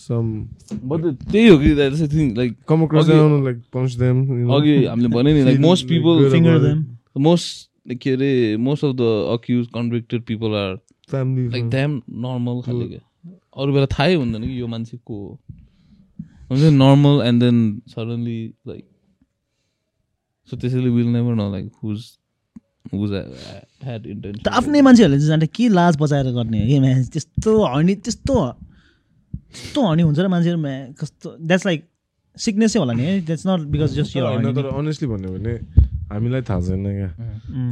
[SPEAKER 2] some
[SPEAKER 3] त्यही हो कि that's thing like
[SPEAKER 2] come across
[SPEAKER 3] Okay.
[SPEAKER 2] them like punch them. You know.
[SPEAKER 3] अघि हामीले भने नि
[SPEAKER 2] like most
[SPEAKER 1] like
[SPEAKER 2] people
[SPEAKER 1] finger
[SPEAKER 2] them.
[SPEAKER 3] Most के अरे most of the accused convicted people are
[SPEAKER 2] Family. Like.
[SPEAKER 3] Damn normal खाले क्या अरू बेला थाहै हुँदैन कि यो मान्छे को हो हुन्छ normal and then suddenly like so त्यसैले विल नेभर न लाइक हुज
[SPEAKER 1] त
[SPEAKER 3] इन्टेन्सन
[SPEAKER 1] आफ्नै मान्छेहरूले चाहिँ जाने के लाज बचाएर गर्ने हो? कि म्या त्यस्तो हर्नी त्यस्तो त्यस्तो हर्नी हुन्छ र मान्छेहरू म्या कस्तो द्याट्स लाइक सिकनेसै होला नि है? द्याट्स नट बिकज जस्ट यो
[SPEAKER 2] होइन तर अनेस्टली भन्यो भने हामीलाई थाहा छैन क्या।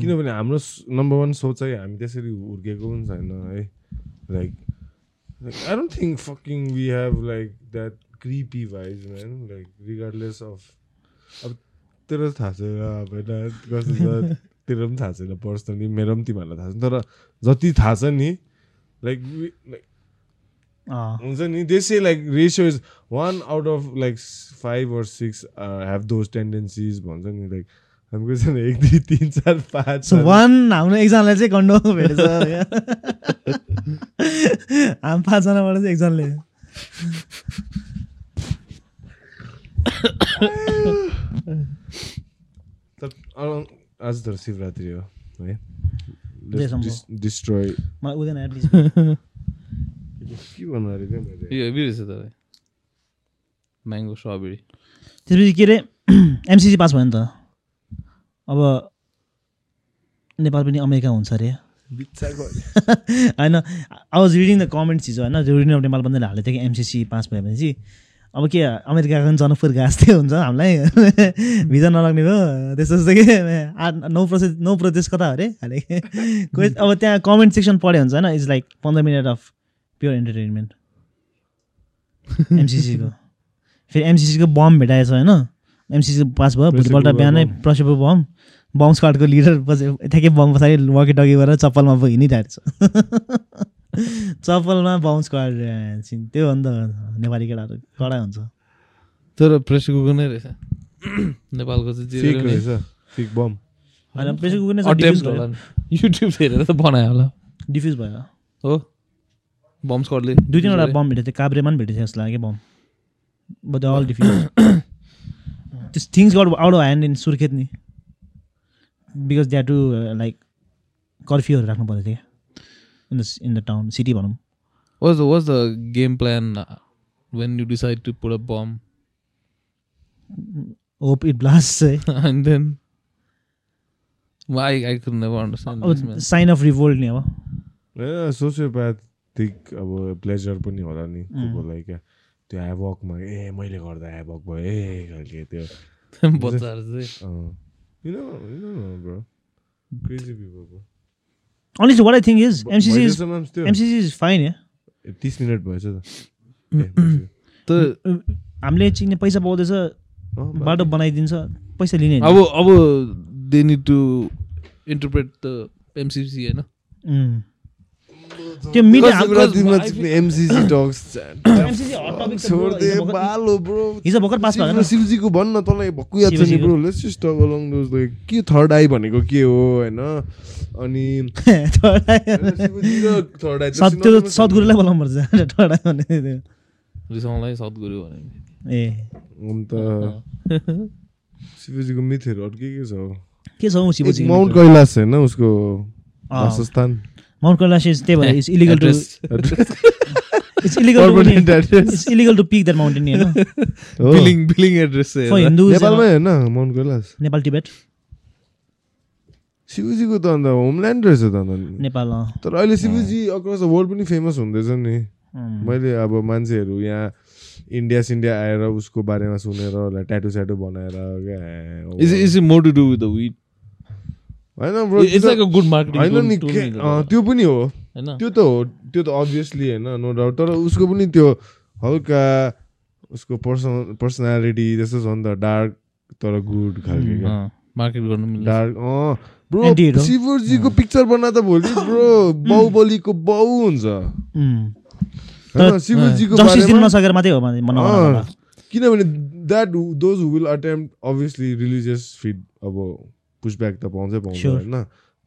[SPEAKER 2] किनभने हाम्रो नम्बर वान सोचाइ हामी त्यसरी हुर्केको पनि छैन है। Like I don't think fucking we have like that creepy vibes man like regardless of अब तेरो त थाहा छैन अब होइन तेरो पनि थाहा छैन पर्सनली मेरो पनि तिमीहरूलाई थाहा छैन तर जति थाहा छ नि लाइक लाइक हुन्छ नि they say like ratio is one out of like five or six have those tendencies भन्छ नि लाइक हाम्रो छैन एक दुई तिन चार पाँच
[SPEAKER 1] सो वान हाम्रो एकजनालाई चाहिँ कन्डो भेटेछ हामी पाँचजनाबाट चाहिँ एकजनाले।
[SPEAKER 2] अँ, आज त शिवरात्रि हो है। डिस्ट्रोय के भन्नु अरे
[SPEAKER 3] म्याङ्गो स्ट्रबेरी
[SPEAKER 1] त्यसपछि के अरे एमसिसी पास भयो नि त अब नेपाल पनि अमेरिका हुन्छ अरे होइन I was reading the comments हिजो होइन रिडिङ अफ नेपाल पनि हालेको थियो कि एमसिसी पास भयो भने चाहिँ अब के अमेरिकाको पनि जनकपुर घाँस हुन्छ हामीलाई? भिजा नलाग्ने भयो। त्यस्तो जस्तो कि? नौ प्रोसेस नौ प्रोसेस कता हो अरे हाले कोही अब त्यहाँ कमेन्ट सेक्सन पढ्यो हुन्छ होइन? इज लाइक पन्ध्र मिनट अफ प्योर इन्टरटेनमेन्ट एमसिसीको फेरि एमसिसीको बम भेटाएछ होइन? एमसिसी पास भयो भोलिपल्ट बिहानै. प्रसेबल बम। बम स्क्वाडको लिडर पछि ठ्याक्कै बम पछाडि वकी टकी गरेर चप्पलमा हिँडिरहेको छ चप्पलमा बाउन्स छिन्। त्यो हो नि त नेपाली केटाहरू। कडा हुन्छ।
[SPEAKER 3] तर प्रेसर कुकर नै रहेछ। नेपालको चाहिँ
[SPEAKER 1] प्रेसर कुकर नै
[SPEAKER 3] युट्युब हेरेर त बनायो होला।
[SPEAKER 1] डिफ्युज भयो।
[SPEAKER 3] हो। बम स्कटले
[SPEAKER 1] दुई तिनवटा बम भेटेको थियो। काभ्रेमा पनि भेटेको थियो जस्तो लाग्यो bomb but all defuse this things got out of hand in Surkhet नि बिकज द्याट टु लाइक कर्फ्यूहरू राख्नु पर्ने थियो in the in the town city भनौँ
[SPEAKER 3] was the was the game plan when you decide to
[SPEAKER 1] put a bomb hope
[SPEAKER 3] it blast I could never understand this man.
[SPEAKER 1] अब साइन अफ रिभोल्ट नि अब
[SPEAKER 2] सोसियोप्याथिक अब प्लेजर पनि होला नि
[SPEAKER 1] Mm.
[SPEAKER 2] कोलाई क्या त्यो ह्याभकमा ए मैले गर्दा ह्याभक भयो ए खालके त्यो।
[SPEAKER 3] बच्चाहरू चाहिँ।
[SPEAKER 1] Only what I
[SPEAKER 2] think is
[SPEAKER 1] MCC MCC is fine
[SPEAKER 2] ए, तिस मिनट भएछ त
[SPEAKER 1] हामीले चिन्ने पैसा पाउँदैछ
[SPEAKER 2] अँ,
[SPEAKER 1] बाटो बनाइदिन्छ पैसा लिने।
[SPEAKER 3] अब अब they need to interpret the MCC होइन?
[SPEAKER 1] उम्. त्यो मिडिया
[SPEAKER 2] भन्न तँलाई भक्कु याद छ नि। Bro let's just talk along those like के थर्ड आई भनेको के हो होइन? अनि शिवजी र थर्ड आई।
[SPEAKER 1] सद्गुरुलाई भने।
[SPEAKER 3] रिसाउनलाई सद्गुरु भने
[SPEAKER 1] ए।
[SPEAKER 2] अन्त शिवजीको मिथहरू अरू के के छ?
[SPEAKER 1] के छ शिवजी
[SPEAKER 2] माउन्ट कैलाश होइन उसको। वासस्थान?
[SPEAKER 1] माउन्ट कैलाश इज त्यही भएर it's illegal to.
[SPEAKER 2] It's illegal.
[SPEAKER 1] It's illegal to pick that mountain होइन
[SPEAKER 2] हो।
[SPEAKER 3] Billing billing address
[SPEAKER 1] for Hindu
[SPEAKER 2] नेपालमै होइन माउन्ट कैलाश
[SPEAKER 1] नेपाल टिबेट
[SPEAKER 2] शिवजीको त अन्त होमल्यान्ड रहेछ त अन्त
[SPEAKER 1] नेपाल।
[SPEAKER 2] तर अहिले शिवजी अक्रस द वर्ल्ड पनि फेमस हुँदैछ नि. मैले अब मान्छेहरू यहाँ इन्डिया सिन्डिया आएर उसको बारेमा सुनेर ट्याटु स्याटु बनाएर
[SPEAKER 3] is is more to do with the wit
[SPEAKER 2] होइन bro,
[SPEAKER 3] इट्स
[SPEAKER 2] त्यो
[SPEAKER 3] लाइक
[SPEAKER 2] त-
[SPEAKER 3] अ गुड मार्केटिङ
[SPEAKER 2] होइन नि त्यो पनि हो।
[SPEAKER 3] होइन?
[SPEAKER 2] त्यो त हो त्यो त अभियसली होइन नो डाउट तर उसको पनि त्यो हल्का उसको पर्सन पर्सनालिटी जस्तो छ नि त डार्क तर गुड खालके
[SPEAKER 3] मार्केट गर्नु मिल्छ।
[SPEAKER 2] डार्क अँ। ब्रो. शिवजीको पिक्चर बनाउँदा भोलि ब्रो बाहुबलीको बाउ हुन्छ। शिवजीको किनभने that those will attempt obviously religious feed अब पुसब्याक त पाउँछै पाउँछ. होइन।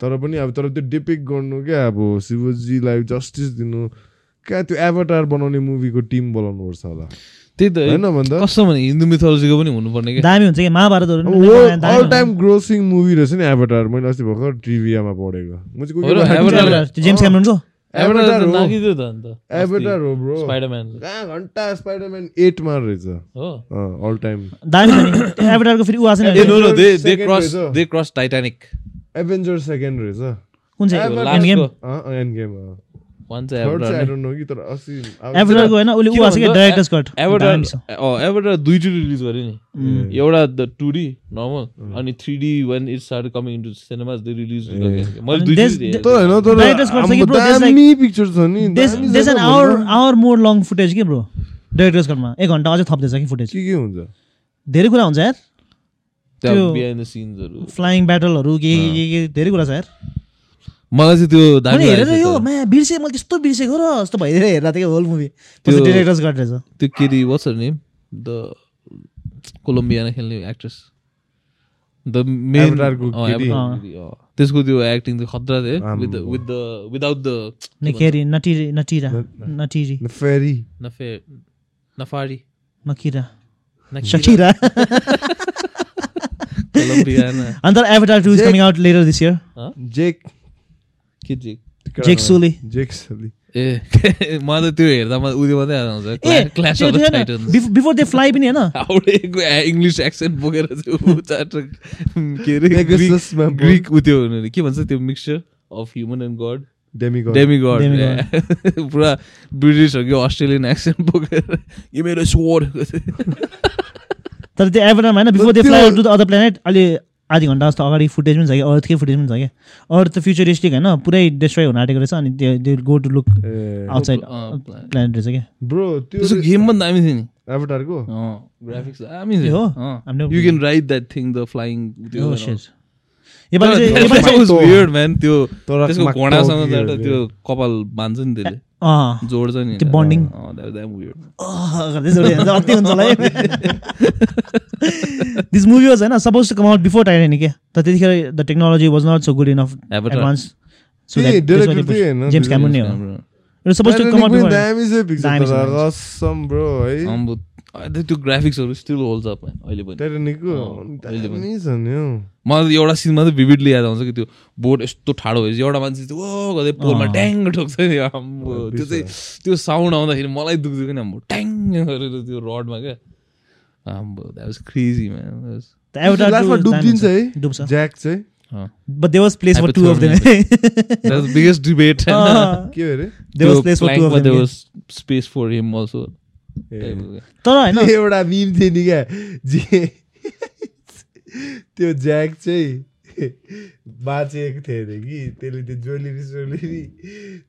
[SPEAKER 2] तर पनि अब तर त्यो डिपिक गर्नु क्या अब शिवजीलाई जस्टिस दिनु क्या त्यो एभटार बनाउने मुभीको टिम बोलाउनु पर्छ होला।
[SPEAKER 3] त्यही त।
[SPEAKER 2] होइन भन्दा?
[SPEAKER 3] कस्तो भने हिन्दू मिथोलोजीको पनि हुनुपर्ने क्या।
[SPEAKER 1] दामी हुन्छ कि महाभारतहरू पनि बनाए दामी
[SPEAKER 2] अल
[SPEAKER 1] हुन्छ।
[SPEAKER 2] टाइम ग्रोसिङ मुभी रहेछ नि एभटार मैले अस्ति भर्खर ट्रिभियामा पढेको। म चाहिँ
[SPEAKER 1] जेम्स क्यामरनको
[SPEAKER 3] एभटार
[SPEAKER 2] हो। एभटार हो ब्रो
[SPEAKER 3] स्पाइडरम्यान
[SPEAKER 2] कहाँ घन्टा स्पाइडरम्यान एटमा रहेछ
[SPEAKER 3] हो
[SPEAKER 2] अल टाइम
[SPEAKER 1] एभाटारको फेरि
[SPEAKER 3] ए
[SPEAKER 1] छैन
[SPEAKER 3] no no
[SPEAKER 2] they
[SPEAKER 3] they
[SPEAKER 2] cross.
[SPEAKER 3] They cross Titanic
[SPEAKER 2] Avenger second रहेछ
[SPEAKER 1] कुन चाहिँ Endgame
[SPEAKER 2] Endgame
[SPEAKER 3] Avatar दुईचोटि रिलिज गर्यो नि एउटा द टु डी नर्मल अनि three D when it start coming into cinemas they release मैले
[SPEAKER 2] hour. Hour
[SPEAKER 1] more long footage के ब्रो डाइरेक्टर्स कटमा एक घन्टा अझै थप्दैछ कि फुटेज
[SPEAKER 2] के के हुन्छ
[SPEAKER 1] धेरै कुरा हुन्छ यार फ्लाइङ ब्याटलहरू के के के धेरै कुरा छ यार
[SPEAKER 3] मलाई चाहिँ त्यो दामी
[SPEAKER 1] हेरेर यो
[SPEAKER 3] थियो त।
[SPEAKER 1] मा बिर्सेँ मैले त्यस्तो बिर्सेको र जस्तो भइदिएर हेर्दा थियो होल मुभी
[SPEAKER 3] त्यो-
[SPEAKER 1] डिरेक्टर्स कट रहेछ
[SPEAKER 3] त्यो केटी वाट्स हर नेम द कोलम्बियामा खेल्ने एक्ट्रेस द मेन? त्यसको त्यो एक्टिङ चाहिँ खतरा थियो। With with the without the
[SPEAKER 1] नकेरी नटिरी नटिरा नटिरी।
[SPEAKER 2] फेरी
[SPEAKER 3] नफे नफारी।
[SPEAKER 1] नकिरा।
[SPEAKER 3] नकिरा, कोलम्बियाना
[SPEAKER 1] अन्त Avatar two is coming out later this year
[SPEAKER 2] Jake
[SPEAKER 3] के
[SPEAKER 1] जेक सुली
[SPEAKER 2] जेक सुली
[SPEAKER 3] ए मलाई त त्यो हेर्दा मलाई उयो मात्रै आउँछ
[SPEAKER 1] a
[SPEAKER 3] clash of the Titans
[SPEAKER 1] before they fly पनि होइन
[SPEAKER 3] हाउडेको इङ्ग्लिस एक्सेन्ट बोकेर के अरे
[SPEAKER 2] Pegasusमा
[SPEAKER 3] ग्रिक ग्रिक उ त्यो हुनु नि के भन्छ त्यो mixture of human and
[SPEAKER 2] god
[SPEAKER 3] demi demigod
[SPEAKER 1] Demigod.
[SPEAKER 3] पुरा ब्रिटिस हो कि अस्ट्रेलियन एक्सेन्ट बोकेर यो मेरो स्वर
[SPEAKER 1] तर त्यो एभाटारमा होइन before
[SPEAKER 2] they
[SPEAKER 1] fly to the other planet अहिले आधी घन्टा जस्तो अगाडि फुटेज पनि छ कि? अर्थकै फुटेज पनि छ क्या अर्थ त फ्युचरिस्टिक होइन? पुरै डिस्ट्रोय हुन आँटेको रहेछ अनि त्यो go to look
[SPEAKER 3] outside
[SPEAKER 1] planet रहेछ क्या
[SPEAKER 2] ब्रो त्यो
[SPEAKER 3] गेम पनि दामी थियो नि।
[SPEAKER 2] एभटारको
[SPEAKER 3] ग्राफिक्स दामी
[SPEAKER 1] हो?
[SPEAKER 3] थियो
[SPEAKER 1] हामीले-
[SPEAKER 3] you can ride that thing the flying
[SPEAKER 1] Oh, shit. योपालि चाहिँ
[SPEAKER 3] man. त्यो त्यसको घोडासँग
[SPEAKER 2] हो हो
[SPEAKER 3] त्यो कपाल बान्छ नि त्यसले। जोड्छ नि
[SPEAKER 1] त्यो चाहिँ अति हुन्छ होला है दिस मुभी वाज होइन suppose to come out before Titanic क्या तर त्यतिखेर the technology
[SPEAKER 3] was
[SPEAKER 1] not
[SPEAKER 2] so good enough. Advance
[SPEAKER 1] James Cameron नै हो
[SPEAKER 2] suppose to come
[SPEAKER 3] out before त्यो ग्राफिक्सहरू स्टिल होल्ड्स अप अहिले पनि। मलाई त एउटा सिन मात्रै भिभिडली याद आउँछ कि त्यो बोट यस्तो ठाडो भएपछि। एउटा मान्छे चाहिँ ओ गर्दै पोलमा
[SPEAKER 1] अँ।
[SPEAKER 3] ट्याङ ठोक्छ नि आम्बो त्यो चाहिँ त्यो साउन्ड आउँदाखेरि मलाई दुख्थ्यो कि आम्बो ट्याङ गरेर त्यो रडमा क्या। आम्बो द्याट वाज क्रेजी म्यान
[SPEAKER 2] लास्टमा डुब्दिन्छ है।
[SPEAKER 1] डुब्छ।
[SPEAKER 2] ज्याक चाहिँ।
[SPEAKER 1] But they was place for two of them
[SPEAKER 3] that was biggest debate
[SPEAKER 2] के हो अरे
[SPEAKER 1] they was place for two of them
[SPEAKER 3] space for him also
[SPEAKER 1] तर होइन
[SPEAKER 2] एउटा मिम थियो नि क्या जे त्यो ज्याक चाहिँ बाँचेको थियो अरे कि त्यसले त्यो ज्वेलरी सोलरी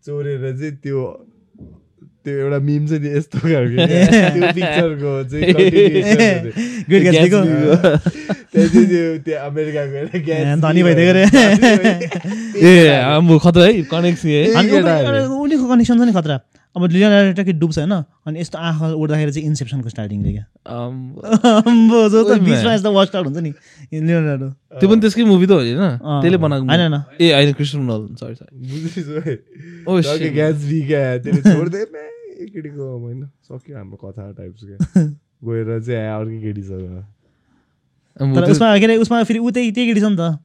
[SPEAKER 2] चोरेर चाहिँ त्यो त्यो एउटा मिम छ नि यस्तो खालको। त्यो पिक्चरको चाहिँ
[SPEAKER 1] धनी भइदिएको
[SPEAKER 3] ए खतरा है कनेक्सन।
[SPEAKER 1] उनीहरूको छ नि खतरा अब लियोनार्डो कि डुब्छ होइन? अनि यस्तो आँखा उड्दाखेरि चाहिँ इन्सेप्सनको स्टार्टिङ रे क्या। बिचमा। यस्तो वर्स्ट आउट हुन्छ नि लियोनार्डो
[SPEAKER 3] त्यो पनि त्यसकै मुभी त हो होइन। त्यसले बनाएको
[SPEAKER 1] होइन।
[SPEAKER 3] ए होइन
[SPEAKER 2] Kristen
[SPEAKER 3] Nolan
[SPEAKER 2] sorry
[SPEAKER 3] sorry.
[SPEAKER 2] Gatsby क्या? त्यसले छोड्दै केटीको होइन। सक्यो हाम्रो कथा टाइप्स क्या गएर चाहिँ अर्कै केटीसँग
[SPEAKER 1] तर उसमा के अरे उसमा फेरि त्यही त्यही केटी छ नि त।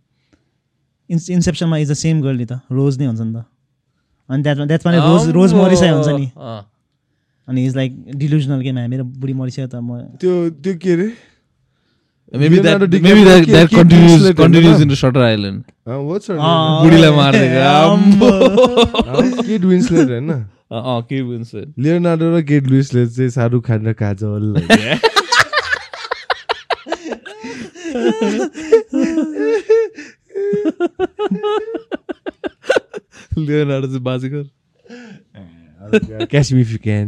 [SPEAKER 1] इन्स इन्सेप्सनमा इज द सेम गर्ल नि त। रोज नै हुन्छ नि त। अनि द्याट द्याट्समा रोज रोज
[SPEAKER 3] आम्बो।
[SPEAKER 1] मरिसाइ हुन्छ नि। अनि इज लाइक डिलुजनल के मेरो बुढी मरिसक्यो त म
[SPEAKER 2] त्यो त्यो के अरे?
[SPEAKER 3] बुढीलाई
[SPEAKER 1] आम्बो।
[SPEAKER 2] केट विन्सलेट
[SPEAKER 3] अँ.
[SPEAKER 2] लियोनार्डो र केट विन्सलेट चाहिँ शाहरुख खान र काजल
[SPEAKER 3] Leonardo चाहिँ बाजेको
[SPEAKER 2] क्याच इफ यु क्यान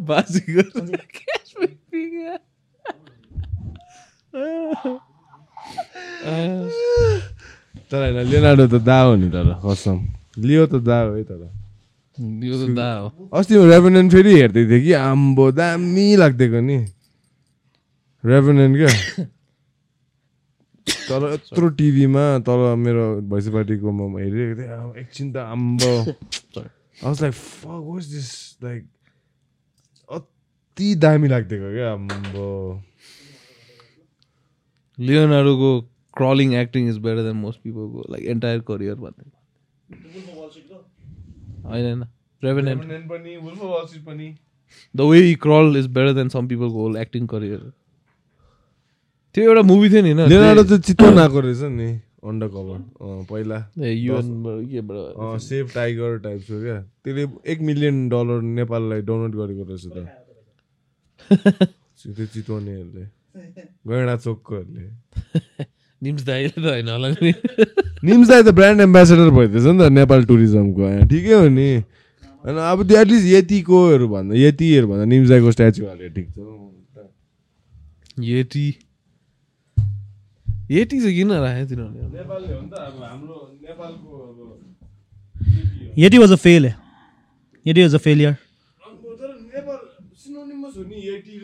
[SPEAKER 3] बाजेको
[SPEAKER 2] तर होइन लियोनार्डो त दा हो नि तर कसम लियो त दा हो है तर
[SPEAKER 3] यो त दा हो
[SPEAKER 2] अस्ति रेभेनेन्ट फेरि हेर्दै थिएँ कि आम्बो दामी लाग्दिएको नि रेभेनेन्ट क्या तर यत्रो टिभीमा तल मेरो भैँसी पार्टीकोमा हेरिरहेको थिएँ एकछिन त आम्बो। Was like fuck was this like अति दामी लाग्दिएको क्या आम्बो।
[SPEAKER 3] लियोनार्डोको crawling acting is better than most पिपलको like entire career भन्ने। होइन होइन। The way crawl is better than some पिपलको whole acting career त्यो एउटा मुभी थियो नि होइन?
[SPEAKER 2] लियोनार्डो चाहिँ चितवन आएको रहेछ नि अन्डर कभर पहिला। सेभ टाइगर टाइप्सको क्या। त्यसले एक मिलियन डलर नेपाललाई डोनेट गरेको रहेछ त। त्यो चितवनेहरूले। गैँडा चोककोहरूले।
[SPEAKER 3] निम्स दाइले त होइन होला नि।
[SPEAKER 2] निम्स दाई त ब्रान्ड एम्बेसेडर भइदिएछ नि त नेपाल टुरिज्मको ठिकै हो नि। होइन अब त्यो एटलिस्ट यतिकोहरू भन्दा यतिहरू भन्दा निम्स दाईको स्ट्याचु हाल्यो ठिक छ।
[SPEAKER 3] येटी येटी चाहिँ किन राख्यो तिनीहरूले
[SPEAKER 1] यति वाज अ फेल यति वाज अ फेलियर
[SPEAKER 2] यति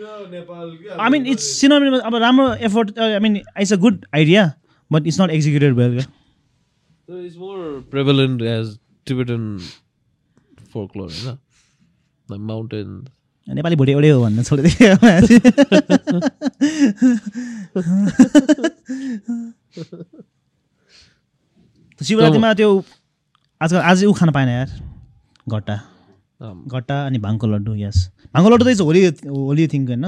[SPEAKER 1] आई मिन इट्स सिनोनिमस अब राम्रो effort I mean it's a good idea but it's not executed well क्या
[SPEAKER 3] So it's more prevalent as Tibetan folklore, होइन The mountains.
[SPEAKER 1] नेपाली भोटे एउटै हो भन्न छोडिदियो शिवरात्रिमा त्यो आजकल आज ऊ खान पाएन यार घट्टा। घट्टा अनि भाङको लड्डु यस। भाङको लड्डु त इज होली होली थिङ्क होइन?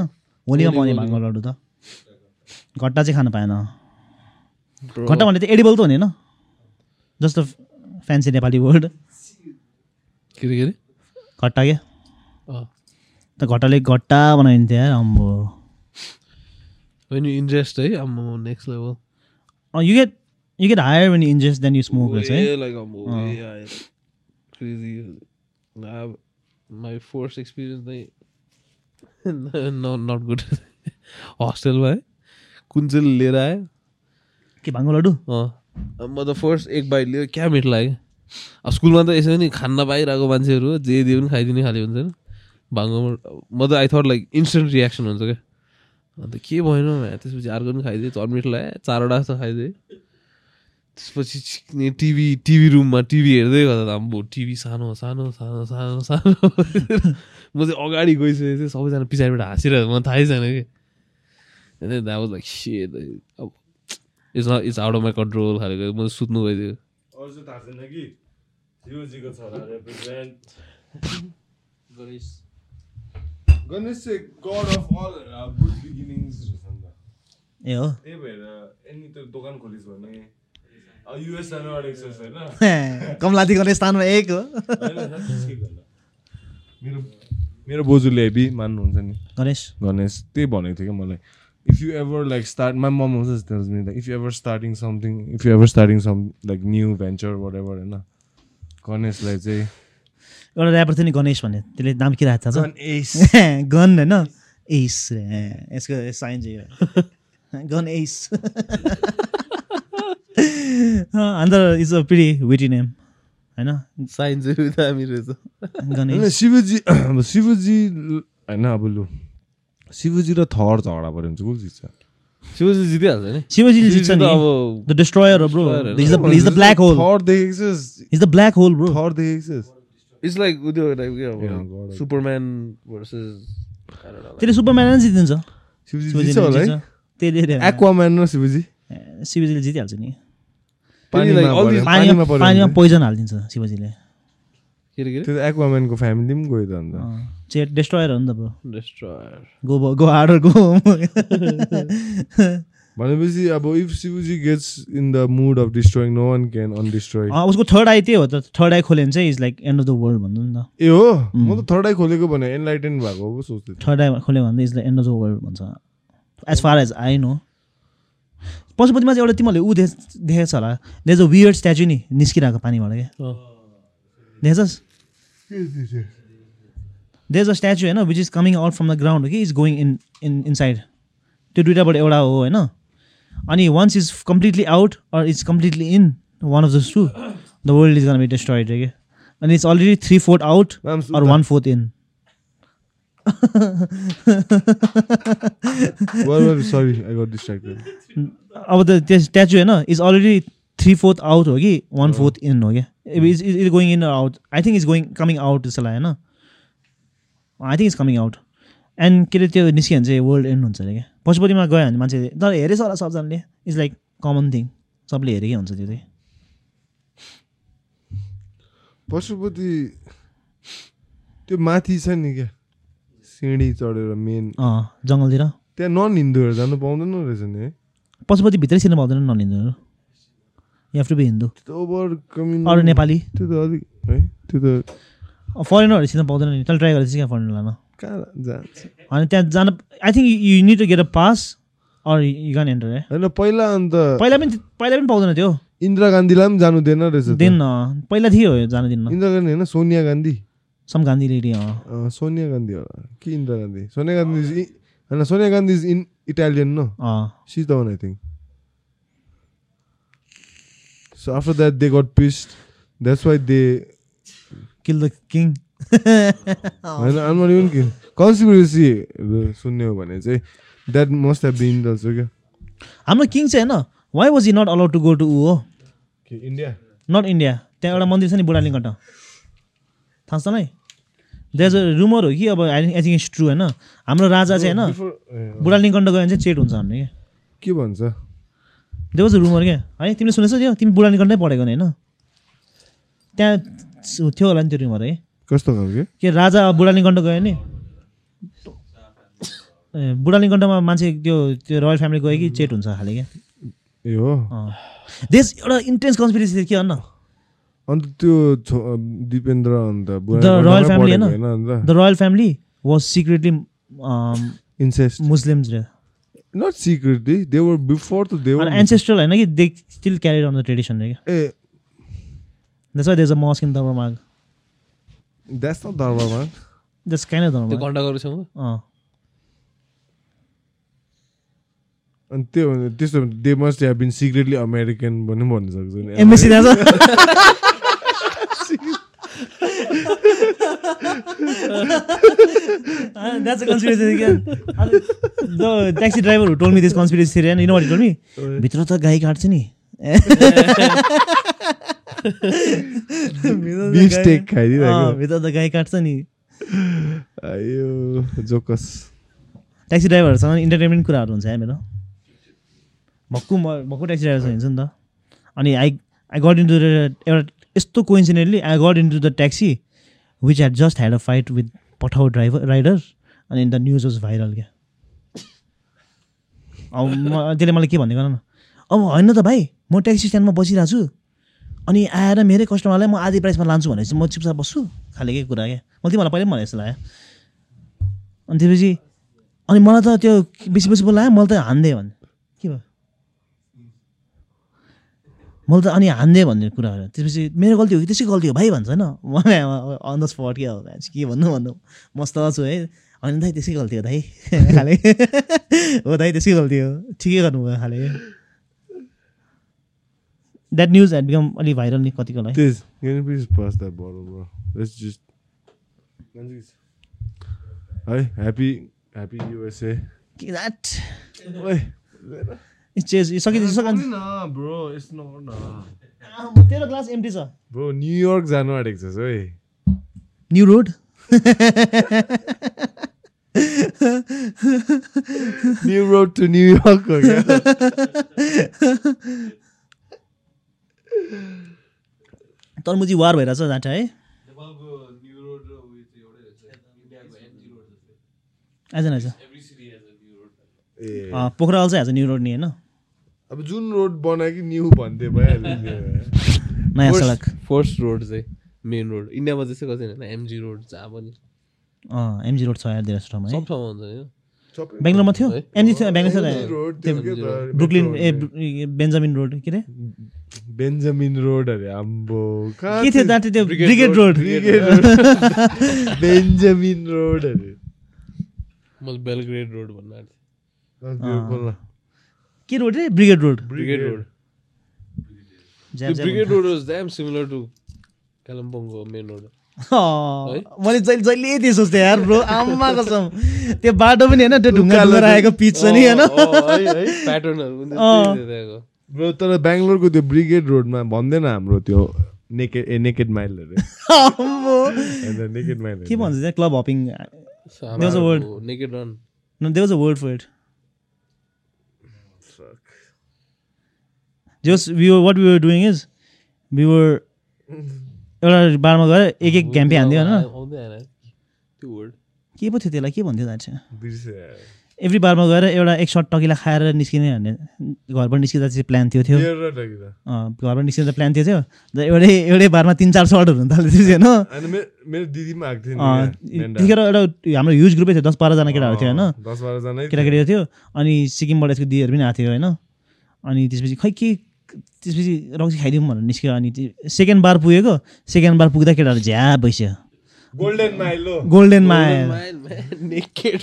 [SPEAKER 1] होलीमा पाउने भाङको लड्डु त। घट्टा चाहिँ खान पाएन। घट्टा भने त एडिबल त हुने होइन? जस्तो फ्यान्सी नेपाली वर्ड
[SPEAKER 3] के अरे?
[SPEAKER 1] घट्टा क्या. त घट्टाले घट्टा बनाइन्थ्यो यार अम्बो।
[SPEAKER 3] Ingest, है I'm next level.
[SPEAKER 1] You get you get higher when ingest then you smoke है
[SPEAKER 3] first experience, they no, not good. हस्टेलमा है कुन चाहिँ लिएर आयो
[SPEAKER 1] के भाङ्गो
[SPEAKER 3] अब म त फर्स्ट एक बाइट लियो क्या मिठो लाग्यो अब स्कुलमा त यसो नि खान्न पाइरहेको मान्छेहरू जे दियो पनि खाइदिने खाले हुन्छ नि भाङ्गोमा म त I thought like instant reaction हुन्छ क्या। अन्त के भएन त्यसपछि अर्को पनि खाइदिएँ मिठो लाग्यो चारवटा जस्तो खाइदिएँ। त्यसपछि छिक्ने टिभी टिभी रुममा टिभी हेर्दै गर्दा त आम्बो टिभी सानो सानो सानो सानो सानो। म चाहिँ अगाडि गइसकेको थिएँ सबैजना पछाडिबाट हाँसिरहेको मलाई थाहै छैन कि। वाज लाइक अब it's not it's out of my control खालेको म सुत्नु गइदियो
[SPEAKER 2] अरू चाहिँ थाहा छैन कि। गणेश चाहिँ god of all good beginnings रहेछ त
[SPEAKER 1] ए हो
[SPEAKER 2] त्यही भएर एनी त्यो दोकान खोलिस् भने युएस जानु अडेको छ होइन?
[SPEAKER 1] कमलाती गर्ने स्थानमा एक हो।
[SPEAKER 2] मेरो मेरो बोजूले हेबी मान्नुहुन्छ नि।
[SPEAKER 1] गणेश।
[SPEAKER 2] गणेश त्यही भनेको थियो क्या मलाई। If you ever like start my mom हुन्छ like if you ever starting something if you ever starting some like new venture what ever होइन। गणेशलाई चाहिँ
[SPEAKER 1] एउटा ऱ्यापर थियो नि गणेश भन्ने त्यसले नाम के राखेको छ
[SPEAKER 2] गणेश।
[SPEAKER 1] गन होइन एस यसको साइन चाहिँ गन एस अन्त is a pretty witty name होइन?
[SPEAKER 3] साइन चाहिँ दामी रहेछ।
[SPEAKER 2] होइन
[SPEAKER 1] गणेश
[SPEAKER 2] शिवजी अब शिवजी होइन अब लु। शिवजी र थर झगडा पऱ्यो भने चाहिँ को जित्छ?
[SPEAKER 3] शिवजी जितिहाल्छ नि।
[SPEAKER 1] शिवजीले जित्छ
[SPEAKER 3] शिवजी त
[SPEAKER 1] नि
[SPEAKER 3] अब
[SPEAKER 1] द डिस्ट्रोयर हो bro
[SPEAKER 3] Destroyer
[SPEAKER 1] is the is the black hole
[SPEAKER 2] Thor देखेको छस्
[SPEAKER 1] is the black hole bro
[SPEAKER 2] Thor देखेको छस्
[SPEAKER 3] इट्स लाइक त्यो टाइप के
[SPEAKER 2] Yeah,
[SPEAKER 3] अब. सुपरम्यान भर्सेस
[SPEAKER 1] त्यसले सुपरम्यान नै जितिन्छ
[SPEAKER 2] एक्वाम्यान र शिवजी।
[SPEAKER 1] शिवजीले जितिहाल्छ नि।
[SPEAKER 2] पानीमा
[SPEAKER 1] पोइजन हालिदिन्छ शिवजीले।
[SPEAKER 2] त्यो एक्वाम्यानको फ्यामिली पनि गयो त अन्त।
[SPEAKER 1] डेस्ट्रोयर हो नि त गो गो हार्डर गो
[SPEAKER 2] भनेपछि अब if Shivji gets in the mood of destroying no one can undestroy
[SPEAKER 1] उसको थर्ड आई त्यही हो त। थर्ड आई खोल्यो भने चाहिँ is like end of the world भन्नु नि त।
[SPEAKER 2] ए हो? म त थर्ड आई खोलेको भने एनलाइटेन भएको हो सोच्दै थिएँ।
[SPEAKER 1] थर्ड आई खोल्यो भने is like end of the world भन्छ। As far as I know पशुपतिमा चाहिँ एउटा तिमीहरूले ऊ देख देखेको छ होला। देज अ वियर्ड स्ट्याचु नि निस्किरहेको पानीबाट क्या देखेछस्? देज अ स्ट्याचु होइन which is coming out from the ground हो कि is going in in inside त्यो दुइटाबाट एउटा हो होइन? अनि once is completely out or is completely in one of the two the world is gonna be destroyed क्या अनि it's already three fourth out
[SPEAKER 2] Ma'am,
[SPEAKER 1] or one fourth in
[SPEAKER 2] sorry I got distracted
[SPEAKER 1] अब त त्यो स्ट्याचु होइन is already three fourth out हो कि वान फोर्थ इन हो क्या is is going in out I think is going coming out जस्तो लाग्यो होइन I think is coming out and के अरे त्यो निस्क्यो भने चाहिँ वर्ल्ड एन्ड हुन्छ अरे क्या। पशुपतिमा गयो भने मान्छे तर हेरेछ होला सबजनाले। इज लाइक कमन थिङ सबले हेरेकै हुन्छ त्यो चाहिँ।
[SPEAKER 2] पशुपति त्यो माथि छ नि क्या। सिँढी चढेर मेन
[SPEAKER 1] जङ्गलतिर।
[SPEAKER 2] त्यहाँ नन हिन्दूहरू जानु पाउँदैन रहेछ नि है।
[SPEAKER 1] पशुपति भित्रै छिर्नु पाउँदैन नन हिन्दूहरू यु टु बी हिन्दू अरू नेपाली।
[SPEAKER 2] त्यो त अलिक है त्यो त
[SPEAKER 1] फरेनरहरू छिर्नु पाउँदैन नि। तैँले ट्राई चाहिँ क्या फरेनर लान।
[SPEAKER 2] कहाँ
[SPEAKER 1] अनि त्यहाँ जान I think you need to get a pass or you can enter
[SPEAKER 2] होइन पहिला अन्त
[SPEAKER 1] पहिला पनि पहिला पनि पाउँदैन थियो
[SPEAKER 2] इन्दिरा गान्धीलाई पनि जानु दिएन रहेछ त।
[SPEAKER 1] दिन पहिला थियो जानु दिन्न।
[SPEAKER 2] इन्दिरा गान्धी होइन सोनिया गान्धी।
[SPEAKER 1] सम गान्धी लेडी
[SPEAKER 2] सोनिया गान्धी होला। कि इन्दिरा गान्धी? सोनिया गान्धी होइन Sonia Gandhi is in Italian न She's the one, I think. So after that, they got pissed. That's why they.
[SPEAKER 1] Kill the king
[SPEAKER 2] होइन not even kidding. Conspiracy सुन्ने हो भने चाहिँ that must have been also क्या।
[SPEAKER 1] हाम्रो किङ चाहिँ होइन why was he not allowed to go to ऊ हो
[SPEAKER 2] इन्डिया
[SPEAKER 1] नट इन्डिया त्यहाँ एउटा मन्दिर छ नि बुढालिङ्गट थाहा छ तँलाई देज अ रुमर हो कि अब I I think it's true होइन। हाम्रो राजा चाहिँ होइन बुढालिङ्गण्ड गयो भने चाहिँ चेट हुन्छ भन्ने क्या।
[SPEAKER 2] के भन्छ?
[SPEAKER 1] दे वाज अ रुमर क्या। है तिमीले सुनेछौ त्यो? तिमी बुढालिङ्गण्डै पढेको नि होइन। त्यहाँ थियो होला नि त्यो रुमर है।
[SPEAKER 2] कस्तो खालको
[SPEAKER 1] के राजा बुढालिङ्गण्ड गयो नि? ए बुढालिङ्गण्डमा मान्छे त्यो त्यो रोयल फ्यामिली गयो कि चेट हुन्छ खाले क्या?
[SPEAKER 2] ए हो।
[SPEAKER 1] देश एउटा इन्टेन्स कन्सपिरेसी थियो के भन्न
[SPEAKER 2] अन्त त्यो दिपेन्द्र अन्त
[SPEAKER 1] royal family
[SPEAKER 2] होइन
[SPEAKER 1] the royal family was secretly
[SPEAKER 2] incest
[SPEAKER 1] Muslims रे।
[SPEAKER 2] Not secretly they were before त दे वर
[SPEAKER 1] एन्सेस्ट्रल होइन कि they still carried on the tradition रे क्या?
[SPEAKER 2] ए।
[SPEAKER 1] That's why there's a mosque in
[SPEAKER 2] that's न धर्ममा
[SPEAKER 1] द्याट्स काइन्ड अफ
[SPEAKER 3] त्यो
[SPEAKER 1] धर्म
[SPEAKER 3] घन्टाघरसँग
[SPEAKER 1] अँ
[SPEAKER 2] अनि त्यो त्यस्तो they must have been secretly American पनि भन्न सक्छ नि
[SPEAKER 1] एमएससी दाजु That's a conspiracy again. The taxi driver who told me this conspiracy theory, and you know what he told me? भित्र त गाई काट्छ नि भित्र त गाई- काट्छ नि
[SPEAKER 2] जोकस
[SPEAKER 1] ट्याक्सी ड्राइभरहरूसँग इन्टरटेनमेन्ट कुराहरू हुन्छ है मेरो भक्कु म भक्कु ट्याक्सी ड्राइभरसँग हिँड्छु नि त अनि I I got into the एउटा यस्तो coincidentally I got into the taxi which had just had a fight with Pathao driver rider अनि द न्युज वाज भाइरल क्या अब म त्यसले मलाई के भनिदिएको न अब होइन त भाइ म ट्याक्सी स्ट्यान्डमा बसिरहेको छु अनि आएर मेरै कस्टमरलाई म आधी प्राइसमा लान्छु भनेपछि म चुपचाप बस्छु। खाले के कुरा क्या मैले तिमीलाई पहिल्यै भने जस्तो लाग्यो। अनि त्यसपछि अनि मलाई त त्यो बेसी बेसी बोलायो मैले त हान्दे भने के भयो? मैले त अनि हान्दे भन्ने कुराहरू। त्यसपछि मेरो गल्ती हो कि त्यसै गल्ती हो भाइ भन्छ होइन अन द स्पट क्या हो के भन्नु भन्नु? मस्त छु है। होइन दाइ त्यसै गल्ती हो दाइ। खाले। हो दाइ त्यसै गल्ती हो। ठिकै गर्नुभयो खाले। द्याट न्युज ह्याड बिकम अलिक भाइरल नि कतिको लागि
[SPEAKER 2] This, can you please pass that bottle, bro? Let's just. Hi, happy, happy USA.
[SPEAKER 1] के द्याट. चेज सकिन्छ. तेरो एम्टी छ
[SPEAKER 2] York जानु आँटेको छ है
[SPEAKER 1] New Road
[SPEAKER 2] New Road to New York हो क्या
[SPEAKER 1] तरमुजी वार भइरहेछ जाँटा है? आइज न आइज।
[SPEAKER 2] ए।
[SPEAKER 1] अँ, पोखरा चाहिँ आज न्यु रोड नि होइन?
[SPEAKER 2] अब जुन रोड बनायो कि न्यू भन्दै भइहाल्यो नि।
[SPEAKER 1] नयाँ सडक।
[SPEAKER 3] फर्स्ट रोड चाहिँ मेन रोड इन्डियामा त्यस्तै गर्दैन होइन एमजी रोड जहाँ पनि।
[SPEAKER 1] अँ एमजी रोड छ यार धेरै ठाउँमा है?
[SPEAKER 3] सब ठाउँमा हुन्छ
[SPEAKER 1] बेङ्गलोरमा थियो? एमजी थियो बेङ्गलोर ब्रुकलिन ए बेन्जामिन रोड के अरे
[SPEAKER 2] बेन्जामिन रोड अरे आम्बो
[SPEAKER 1] के थियो जाँटे त्यो Brigade road?
[SPEAKER 2] Brigade Road. Benjamin road अरे।
[SPEAKER 3] मैले बेलग्रेड रोड भन्न।
[SPEAKER 1] के रोड रे?
[SPEAKER 3] Brigade
[SPEAKER 1] Road.
[SPEAKER 3] Brigade
[SPEAKER 1] Road.
[SPEAKER 3] Brigade Road was damn similar to कालिम्पोङको मेन रोड
[SPEAKER 1] मैले जहिले जहिले त्यो सोच्थेँ यार ब्रो आम्मा कसम। त्यो बाटो पनि होइन त्यो ढुङ्गा ढुङ्गा राखेको पिच छ नि होइन। अँ।
[SPEAKER 2] ब्रो तर बेङ्गलोरको त्यो ब्रिगेड रोडमा भन्दैन हाम्रो त्यो नेकेड ए नेकेड माइल अरे नेकेड माइल
[SPEAKER 1] के भन्छ त्यहाँ club hopping a word.
[SPEAKER 3] Naked
[SPEAKER 1] run there was a word for it. Just we were what we were doing is we were एउटा बारमा गएर एक एक घ्याम्पे हान्थ्यो होइन? के पो थियो त्यसलाई? के भन्थ्यो
[SPEAKER 2] बिर्सेँ।
[SPEAKER 1] एभ्री बारमा गएर एउटा एक सर्ट टकिला खाएर निस्किने भन्ने घरबाट निस्किँदा चाहिँ प्लान थियो। थियो घरबाट निस्किँदा प्लान थियो थियो। र एउटै एउटै बारमा तिन चार सर्टहरू हुन थाल्यो थियो होइन। त्यतिखेर एउटा हाम्रो ह्युज ग्रुपै थियो दस बाह्रजना केटाहरू थियो होइन? केटाकेटीहरू थियो। अनि सिक्किमबाट यसको दिदीहरू पनि आएको थियो होइन? अनि त्यसपछि खै के त्यसपछि रक्सी खाइदिउँ भनेर निस्क्यो अनि सेकेन्ड बार पुगेको। सेकेन्ड बार पुग्दा केटाहरू झ्या भइसक्यो।
[SPEAKER 2] गोल्डन माइल हो।
[SPEAKER 1] गोल्डेनमा आयो
[SPEAKER 3] naked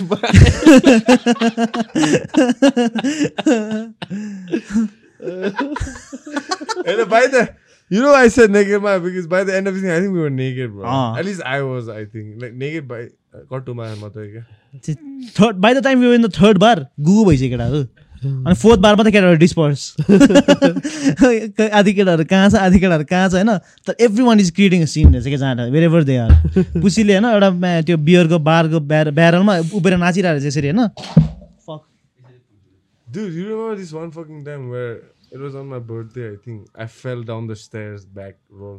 [SPEAKER 2] And by the, you know, I said naked man because by the end of the thing, I think we were naked, bro.
[SPEAKER 1] Ah.
[SPEAKER 2] At least I was, I think, like naked by कटुमा मात्रै क्या
[SPEAKER 1] third by the time you in the third bar गुगु भइसक्यो केटाहरू अनि फोर्थ बारमा त केटाहरू डिस्पर्स आधी केटाहरू कहाँ छ आधी केटाहरू कहाँ छ होइन तर everyone is creating scene रहेछ क्या जहाँ वेर एभर दे आर पुसीले होइन एउटा त्यो बियरको बारको ब्यार ब्यारलमा उभिएर नाचिरहेको रहेछ यसरी होइन.
[SPEAKER 2] Dude, you remember this one fucking time where it was on my birthday, I think. I fell down the stairs back roll.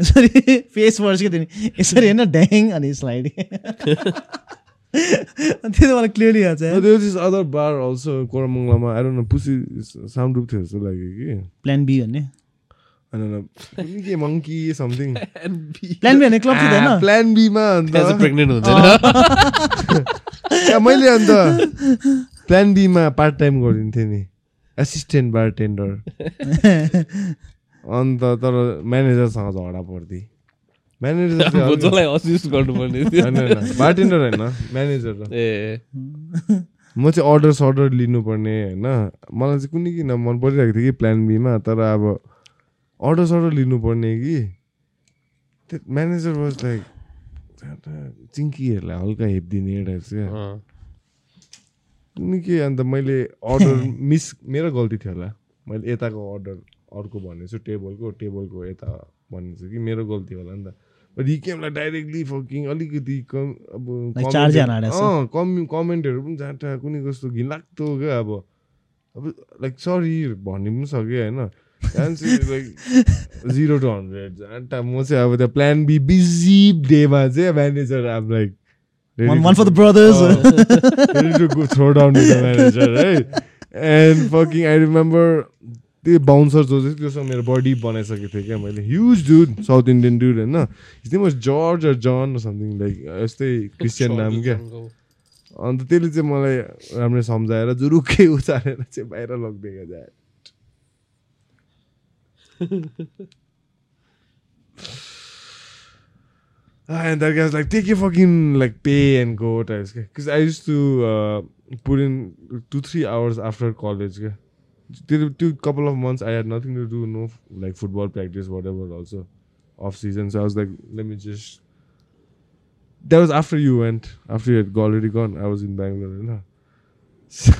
[SPEAKER 1] यसरी फेस फर्स्ट के थियो नि यसरी होइन ड्याङ अनि स्लाइड त्यो त मलाई क्लियरली याद छ।
[SPEAKER 2] This other bar also कोरमङ्गलामा don't know पुसी साउन्ड थियो जस्तो लाग्यो कि।
[SPEAKER 1] प्लान बी भन्ने?
[SPEAKER 2] के मङ्की समथिङ
[SPEAKER 1] प्लान बी भने क्लब थियो होइन?
[SPEAKER 2] प्लान बीमा अन्त।
[SPEAKER 3] प्रेग्नेन्ट हुन्छ
[SPEAKER 2] त्यहाँ मैले अन्त प्लान बीमा पार्ट टाइम गरिदिन्थेँ नि. एसिस्टेन्ट बार टेन्डर अन्त तर म्यानेजरसँग झगडा पर्दै म्यानेजर
[SPEAKER 3] असिस्ट गर्नुपर्ने
[SPEAKER 2] होइन होइन। बारटेन्डर होइन म्यानेजर।
[SPEAKER 3] ए।
[SPEAKER 2] म चाहिँ अर्डर सर्डर लिनुपर्ने होइन। मलाई चाहिँ कुनै किन मन परिरहेको थियो कि प्लान बीमा तर अब अर्डर सर्डर लिनुपर्ने कि? त्यो म्यानेजर वाज लाइक चिङ्कीहरूलाई हल्का हेपिदिने टाइप क्या। कुनै के अन्त मैले अर्डर मिस मेरो गल्ती थियो होला। मैले यताको अर्डर अर्को भनेछु टेबलको टेबलको यता भनेछु कि मेरो गल्ती होला नि त। हि लाइक डाइरेक्टली फकिङ अलिकति कम अब कम कमेन्टहरू पनि जाँटा कुनै कस्तो घिनलाग्दो क्या अब। अब लाइक सरी भन्ने पनि सक्यो होइन। लाइक जिरो टु हन्ड्रेड जाँटा म चाहिँ अब त्यहाँ प्लान बी बिजी डेमा चाहिँ म्यानेजर अब like
[SPEAKER 1] One, one for the brothers.
[SPEAKER 2] ready to go throw down with the manager, right? And fucking, I remember त्यो बााउन्सर जो चाहिँ त्योसँग मेरो बडी बनाइसकेको थिएँ क्या मैले huge dude South Indian dude होइन his George or John something like यस्तै क्रिस्चियन नाम क्या अन्त त्यसले चाहिँ मलाई राम्ररी सम्झाएर जुरुक्कै उचालेर चाहिँ बाहिर लगिदिएको जाए Ah, and that guy's like, take your fucking like pay and go types. Because I used to uh, put in two three hours after college. Okay? Till two couple of months, I had nothing to do, no like football practice, whatever. Also, off season. So I was like, let me just. That was after you went. After you had already gone, I was in Bangalore. You know? So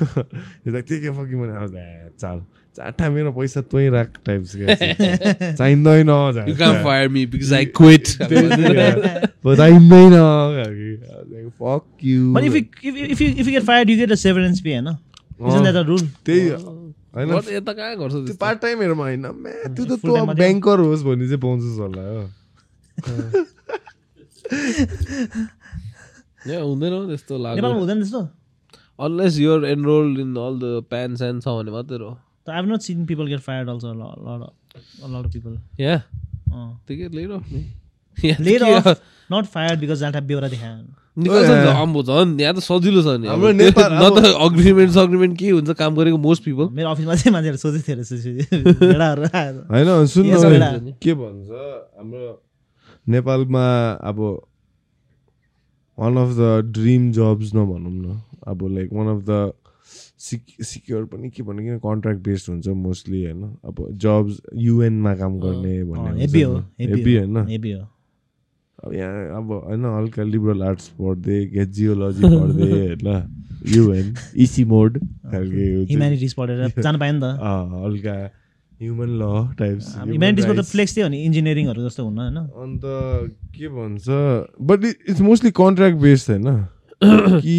[SPEAKER 2] he's like, take your fucking money. I was like, eh, चाल चाटा मेरो पैसा तै राख टाइप्स चाहिँदैन
[SPEAKER 3] You can't fire me because I quit.
[SPEAKER 2] बताइँदैन fuck you
[SPEAKER 1] But if you if, if you if you get fired, you get a severance pay, no? Isn't that a rule?
[SPEAKER 2] त्यही होइन
[SPEAKER 3] What? यता कहाँ गर्छ
[SPEAKER 2] त्यो? पार्ट टाइमहरूमा होइन। म्या त्यो त तँ? ब्याङ्कर होस् भने चाहिँ पाउँछस् होला हो।
[SPEAKER 3] Yeah, हुँदैन हौ त्यस्तो लाग्यो।
[SPEAKER 1] हुँदैन त्यस्तो?
[SPEAKER 3] Unless you're enrolled in all the PAN स्यान छ भने मात्रै हो
[SPEAKER 1] people get fired also a lot, a lot of, a lot of people.
[SPEAKER 3] या त्यो के laid off
[SPEAKER 1] laid off, not fired because that have बेहोरा देखायो
[SPEAKER 3] निकाल्छ नि त
[SPEAKER 2] yeah.
[SPEAKER 3] अम्बो झन् यहाँ त सजिलो छ नि न त अग्रिमेन्ट सग्रिमेन्ट के हुन्छ काम गरेको मोस्ट पिपल
[SPEAKER 1] मेरो अफिसमा चाहिँ मान्छेहरू सोचेको थियो रहेछ
[SPEAKER 2] होइन सुन
[SPEAKER 1] Yes,
[SPEAKER 2] न
[SPEAKER 1] बेटा।
[SPEAKER 2] के भन्छ हाम्रो नेपालमा अब one of the dream jobs नभनौँ न। अब like one of the sick secure पनि के भन्ने किन कन्ट्र्याक्ट बेस्ड हुन्छ मोस्टली होइन। अब जब्स युएनमा काम गर्ने भन्ने
[SPEAKER 1] हेभी
[SPEAKER 2] होइन। यहाँ अब होइन हल्का लिबरल आर्ट्स पढ्दै के जियोलोजी पढ्दै होइन? युएन इसी मोड खालके हुन्छ।
[SPEAKER 1] ह्युम्यानिटिज पढेर जानु पायो नि त।
[SPEAKER 2] अँ, हल्का ह्युमन ल टाइप्स
[SPEAKER 1] ह्युम्यानिटिजको त फ्लेक्स थियो नि इन्जिनियरिङहरू जस्तो हुन्न होइन?
[SPEAKER 2] अन्त के भन्छ but it's mostly contract based होइन? कि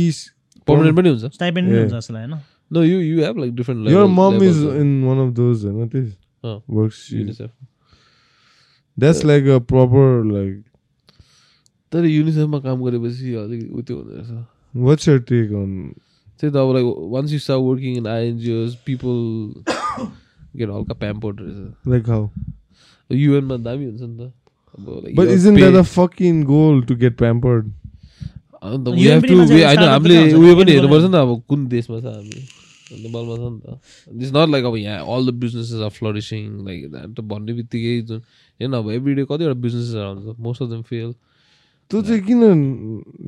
[SPEAKER 3] पर्मानेन्ट पनि हुन्छ।
[SPEAKER 1] Stipend
[SPEAKER 2] Yeah.
[SPEAKER 1] हुन्छ जस्तो लाग्यो होइन?
[SPEAKER 3] No you you have like different
[SPEAKER 2] your mom is in one of those होइन त्यो
[SPEAKER 3] अँ,
[SPEAKER 2] works that's like a proper like
[SPEAKER 3] तर युनिसेफमा काम गरेपछि अलिक उ त्यो हुँदो रहेछ।
[SPEAKER 2] What's your take on?
[SPEAKER 3] त्यही त अब like once you start working in INGOs people get हल्का प्याम्पर्ड रहेछ।
[SPEAKER 2] Like how?
[SPEAKER 3] युएनमा दामी हुन्छ नि त।
[SPEAKER 2] but isn't that a fucking goal to get pampered?
[SPEAKER 3] हामीले उयो पनि
[SPEAKER 1] UN
[SPEAKER 3] हेर्नुपर्छ
[SPEAKER 1] पनि
[SPEAKER 3] नि त अब कुन देशमा छ हामी। नेपालमा छ नि त। इट्स नट लाइक अब यहाँ all the businesses are flourishing like that भन्ने बित्तिकै जुन हेर्न अब एभ्री डे कतिवटा बिजनेसेसहरू आउँछ मोस्ट अफ देम फेल
[SPEAKER 2] त्यो चाहिँ किन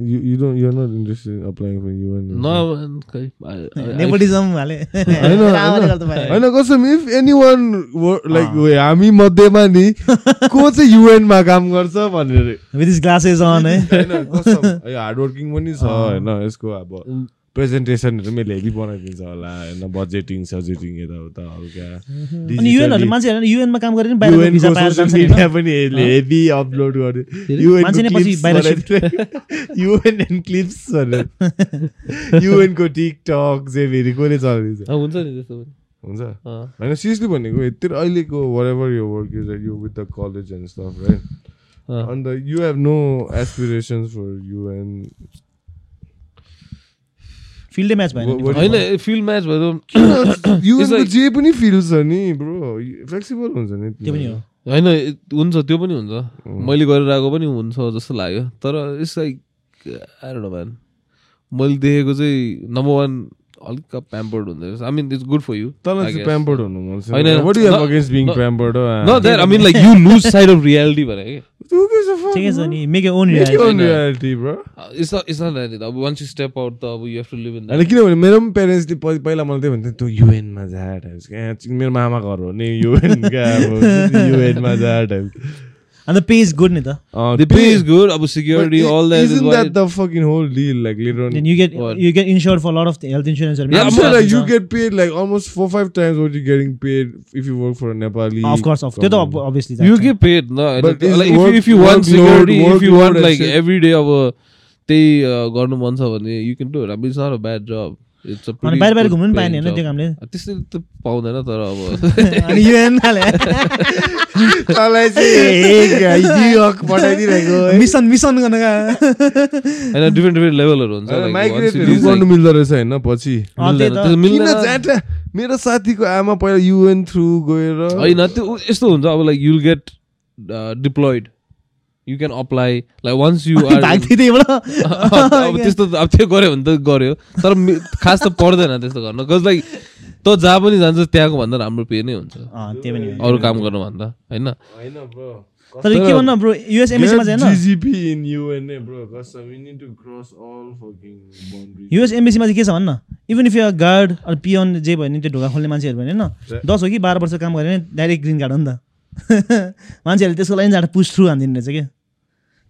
[SPEAKER 2] you you don't you're not interested in applying for UN
[SPEAKER 3] न खै I- I- I-
[SPEAKER 1] नेपोटिजम हाले भयो।
[SPEAKER 2] होइन कसम इफ एनी वान लाइक हामी मध्येमा नि को चाहिँ युएनमा काम गर्छ भनेर
[SPEAKER 1] विथ इज ग्लासेस अन है
[SPEAKER 2] होइन कसम हार्डवर्किङ पनि छ होइन यसको अब प्रेजेन्टेसनहरू पनि हेभी बनाइदिन्छ होला होइन बजेटिङ सजेटिङ यताउता हल्का
[SPEAKER 1] अनि युएनहरूले मान्छेहरू युएनमा काम गरेर?
[SPEAKER 2] पनि हेभी अपलोड गर्यो। युएन एन्ड क्लिप्स युएनको टिकटक चाहिँ फेरि कसले चलाइदिन्छ
[SPEAKER 3] हुन्छ नि त्यस्तो
[SPEAKER 2] हुन्छ। होइन सिरियसली भनेको यति अहिलेको वर एभर यो work is you with the college and stuff
[SPEAKER 3] right.
[SPEAKER 2] And you have no aspirations for UN
[SPEAKER 1] फिल्डै match भएन
[SPEAKER 3] होइन फिल्ड म्याच भयो
[SPEAKER 2] जे पनि फिल छ नि ब्रो फ्लेक्सिबल हुन्छ नि
[SPEAKER 1] त्यो पनि हो।
[SPEAKER 3] होइन हुन्छ त्यो पनि हुन्छ। मैले गरेर आएको पनि हुन्छ जस्तो लाग्यो। तर इट्स लाइक आएर म्यान मैले देखेको चाहिँ नम्बर वान अलिक प्याम्पर्ड हुँदो रहेछ। I mean it's good for
[SPEAKER 2] you चाहिँ प्याम्पर्ड हुनु मन छ।
[SPEAKER 3] होइन,
[SPEAKER 2] What do you have
[SPEAKER 3] न-
[SPEAKER 2] against being
[SPEAKER 3] न- that I mean like you lose side of reality भने कि
[SPEAKER 2] gives a fuck?
[SPEAKER 1] ठिकै छ नि make own
[SPEAKER 2] Make your own
[SPEAKER 3] होइन।
[SPEAKER 2] reality, bro.
[SPEAKER 3] It's it's not like अब वान्स यु स्टेप आउट त अब you have to live in
[SPEAKER 2] होइन किनभने मेरो पनि पेरेन्ट्सले पहिला मलाई त्यही भन्थ्यो तँ युएनमा जा टाइप्स क्या मेरो मामा घर हो नि युएन क्या अब युएनमा जा And
[SPEAKER 1] the pay is good, Nita. Uh,
[SPEAKER 3] the pay, pay is good. Abu security, all that.
[SPEAKER 2] Isn't is that the fucking whole deal? Like later on,
[SPEAKER 1] then you get
[SPEAKER 3] what?
[SPEAKER 1] you get insured for a lot of health insurance.
[SPEAKER 3] And yeah,
[SPEAKER 2] I'm sure like you get paid like almost four five times what you're getting paid if you work for a Nepali.
[SPEAKER 1] Of course, of course, obviously.
[SPEAKER 3] you get paid, no?
[SPEAKER 2] But
[SPEAKER 3] like
[SPEAKER 2] work,
[SPEAKER 3] if, you, want security, load, if you want like every day of a, they uh, government wants you can do it. I mean, it's not a bad job.
[SPEAKER 1] अनि बाहिर बाहिर घुम्नु पनि पाएन होइन त्यो. कामले
[SPEAKER 3] त्यसरी त पाउँदैन तर अब।
[SPEAKER 1] अनि
[SPEAKER 2] तँलाई चाहिँ पठाइदिइरहेको
[SPEAKER 1] मिसन मिसन गर्न।
[SPEAKER 3] होइन डिफ्रेन्ट डिफ्रेन्ट लेभलहरू हुन्छ
[SPEAKER 2] गर्नु मिल्दो रहेछ होइन पछि। मेरो साथीको आमा पहिला युएन थ्रु गएर
[SPEAKER 3] होइन त्यो यस्तो हुन्छ अब like you'll get deployed you can apply like once
[SPEAKER 1] you are
[SPEAKER 3] अब त्यस्तो त- अब त्यो गऱ्यो भने त गऱ्यो। तर खास त पर्दैन त्यस्तो गर्न। बिकज लाइक तँ जहाँ पनि जान्छ त्यहाँको भन्दा राम्रो पे नै हुन्छ। अरू काम गर्नु भन्दा होइन?
[SPEAKER 2] ब्रो।
[SPEAKER 1] तर के भन्नु ब्रो युएस चाहिँ होइन?
[SPEAKER 2] GGP in UN bro. कसम we need to cross all fucking boundaries.
[SPEAKER 1] US एमबेसीमा चाहिँ के छ भन्न? इभन इफ यु गार्ड अरू पियन जे भयो भने त्यो ढोका खोल्ने मान्छेहरू भने होइन? दस हो कि बाह्र वर्ष काम गऱ्यो भने डाइरेक्ट ग्रिन कार्ड हो नि त। मान्छेहरूले त्यसको लागि जाँदा पुस थ्रु हानिदिने रहेछ क्या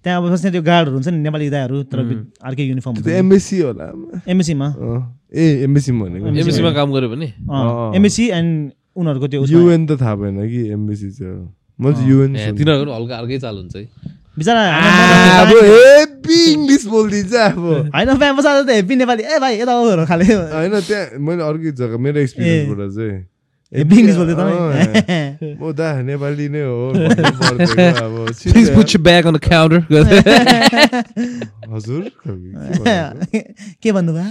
[SPEAKER 1] त्यहाँ अब बस्ने त्यो गार्डहरू हुन्छ नि नेपाली दाहरू तर अर्कै युनिफर्म
[SPEAKER 2] त्यो एमएससी होला।
[SPEAKER 1] एमएसीमा
[SPEAKER 2] अँ, ए एमएससी भनेको।
[SPEAKER 3] एमएसीमा काम गऱ्यो भने?
[SPEAKER 2] अँ।
[SPEAKER 1] एमएसी एन्ड उनीहरूको त्यो
[SPEAKER 2] युएन त थाहा भएन कि एमबेसी चाहिँ। म चाहिँ युएन
[SPEAKER 3] तिनीहरूको हल्का अर्कै चाल हुन्छ है।
[SPEAKER 1] बिचरा
[SPEAKER 2] अब हेभी इङ्ग्लिस बोलिदिन्छ अब।
[SPEAKER 1] होइन बसाएर त हेप्पी नेपाली। ए भाइ यता आउहरू खाले।
[SPEAKER 2] होइन त्यहाँ मैले अर्कै जग्गा मेरो एक्सपिरियन्सबाट चाहिँ।
[SPEAKER 1] हेप्पी इङ्ग्लिस बोल्दै
[SPEAKER 2] अँ,
[SPEAKER 1] तपाईँ?
[SPEAKER 2] म दा नेपाली नै हो भन्नु पर्दैन अब
[SPEAKER 3] Please put your bag on the counter.
[SPEAKER 2] हजुर के भन्नुभयो?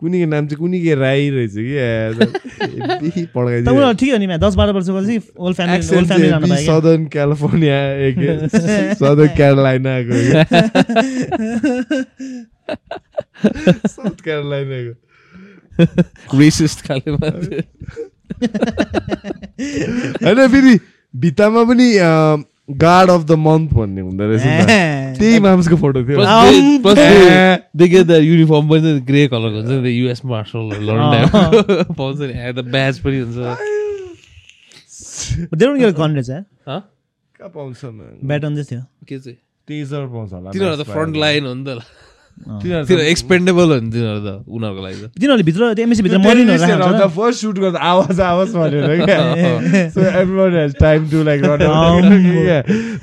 [SPEAKER 2] कुनीको नाम चाहिँ कुनीको राई रहेछ कि?
[SPEAKER 1] उनीहरू ठिक हो नि दस बाह्र वर्षको चाहिँ all family all family
[SPEAKER 2] Southern California एक सदर्न क्यारोलाइनाको साउथ क्यारोलाइनाको
[SPEAKER 3] Racist खाले
[SPEAKER 2] होइन फेरि भित्तामा पनि गार्ड अफ द मन्थ भन्ने हुँदो रहेछ त। त्यही माम्सको फोटो थियो।
[SPEAKER 3] Get the uniform पनि ग्रे कलरको हुन्छ नि युएस मार्सल पाउँछ नि द ब्याज पनि हुन्छ?
[SPEAKER 1] ब्याटन चाहिँ थियो
[SPEAKER 3] के चाहिँ?
[SPEAKER 2] टेजर पाउँछ होला
[SPEAKER 3] तिनीहरू त फ्रन्ट लाइन हो नि त।
[SPEAKER 2] तिनीहरू
[SPEAKER 3] एक्सपेन्डेबल हो नि तिनीहरू त उनीहरूको लागि त।
[SPEAKER 1] तिनीहरूले भित्र एमएसी भित्र हुन्छ
[SPEAKER 2] फर्स्ट सुट गर्दा आवाज आवाज भनेर क्या। so everyone has time to like run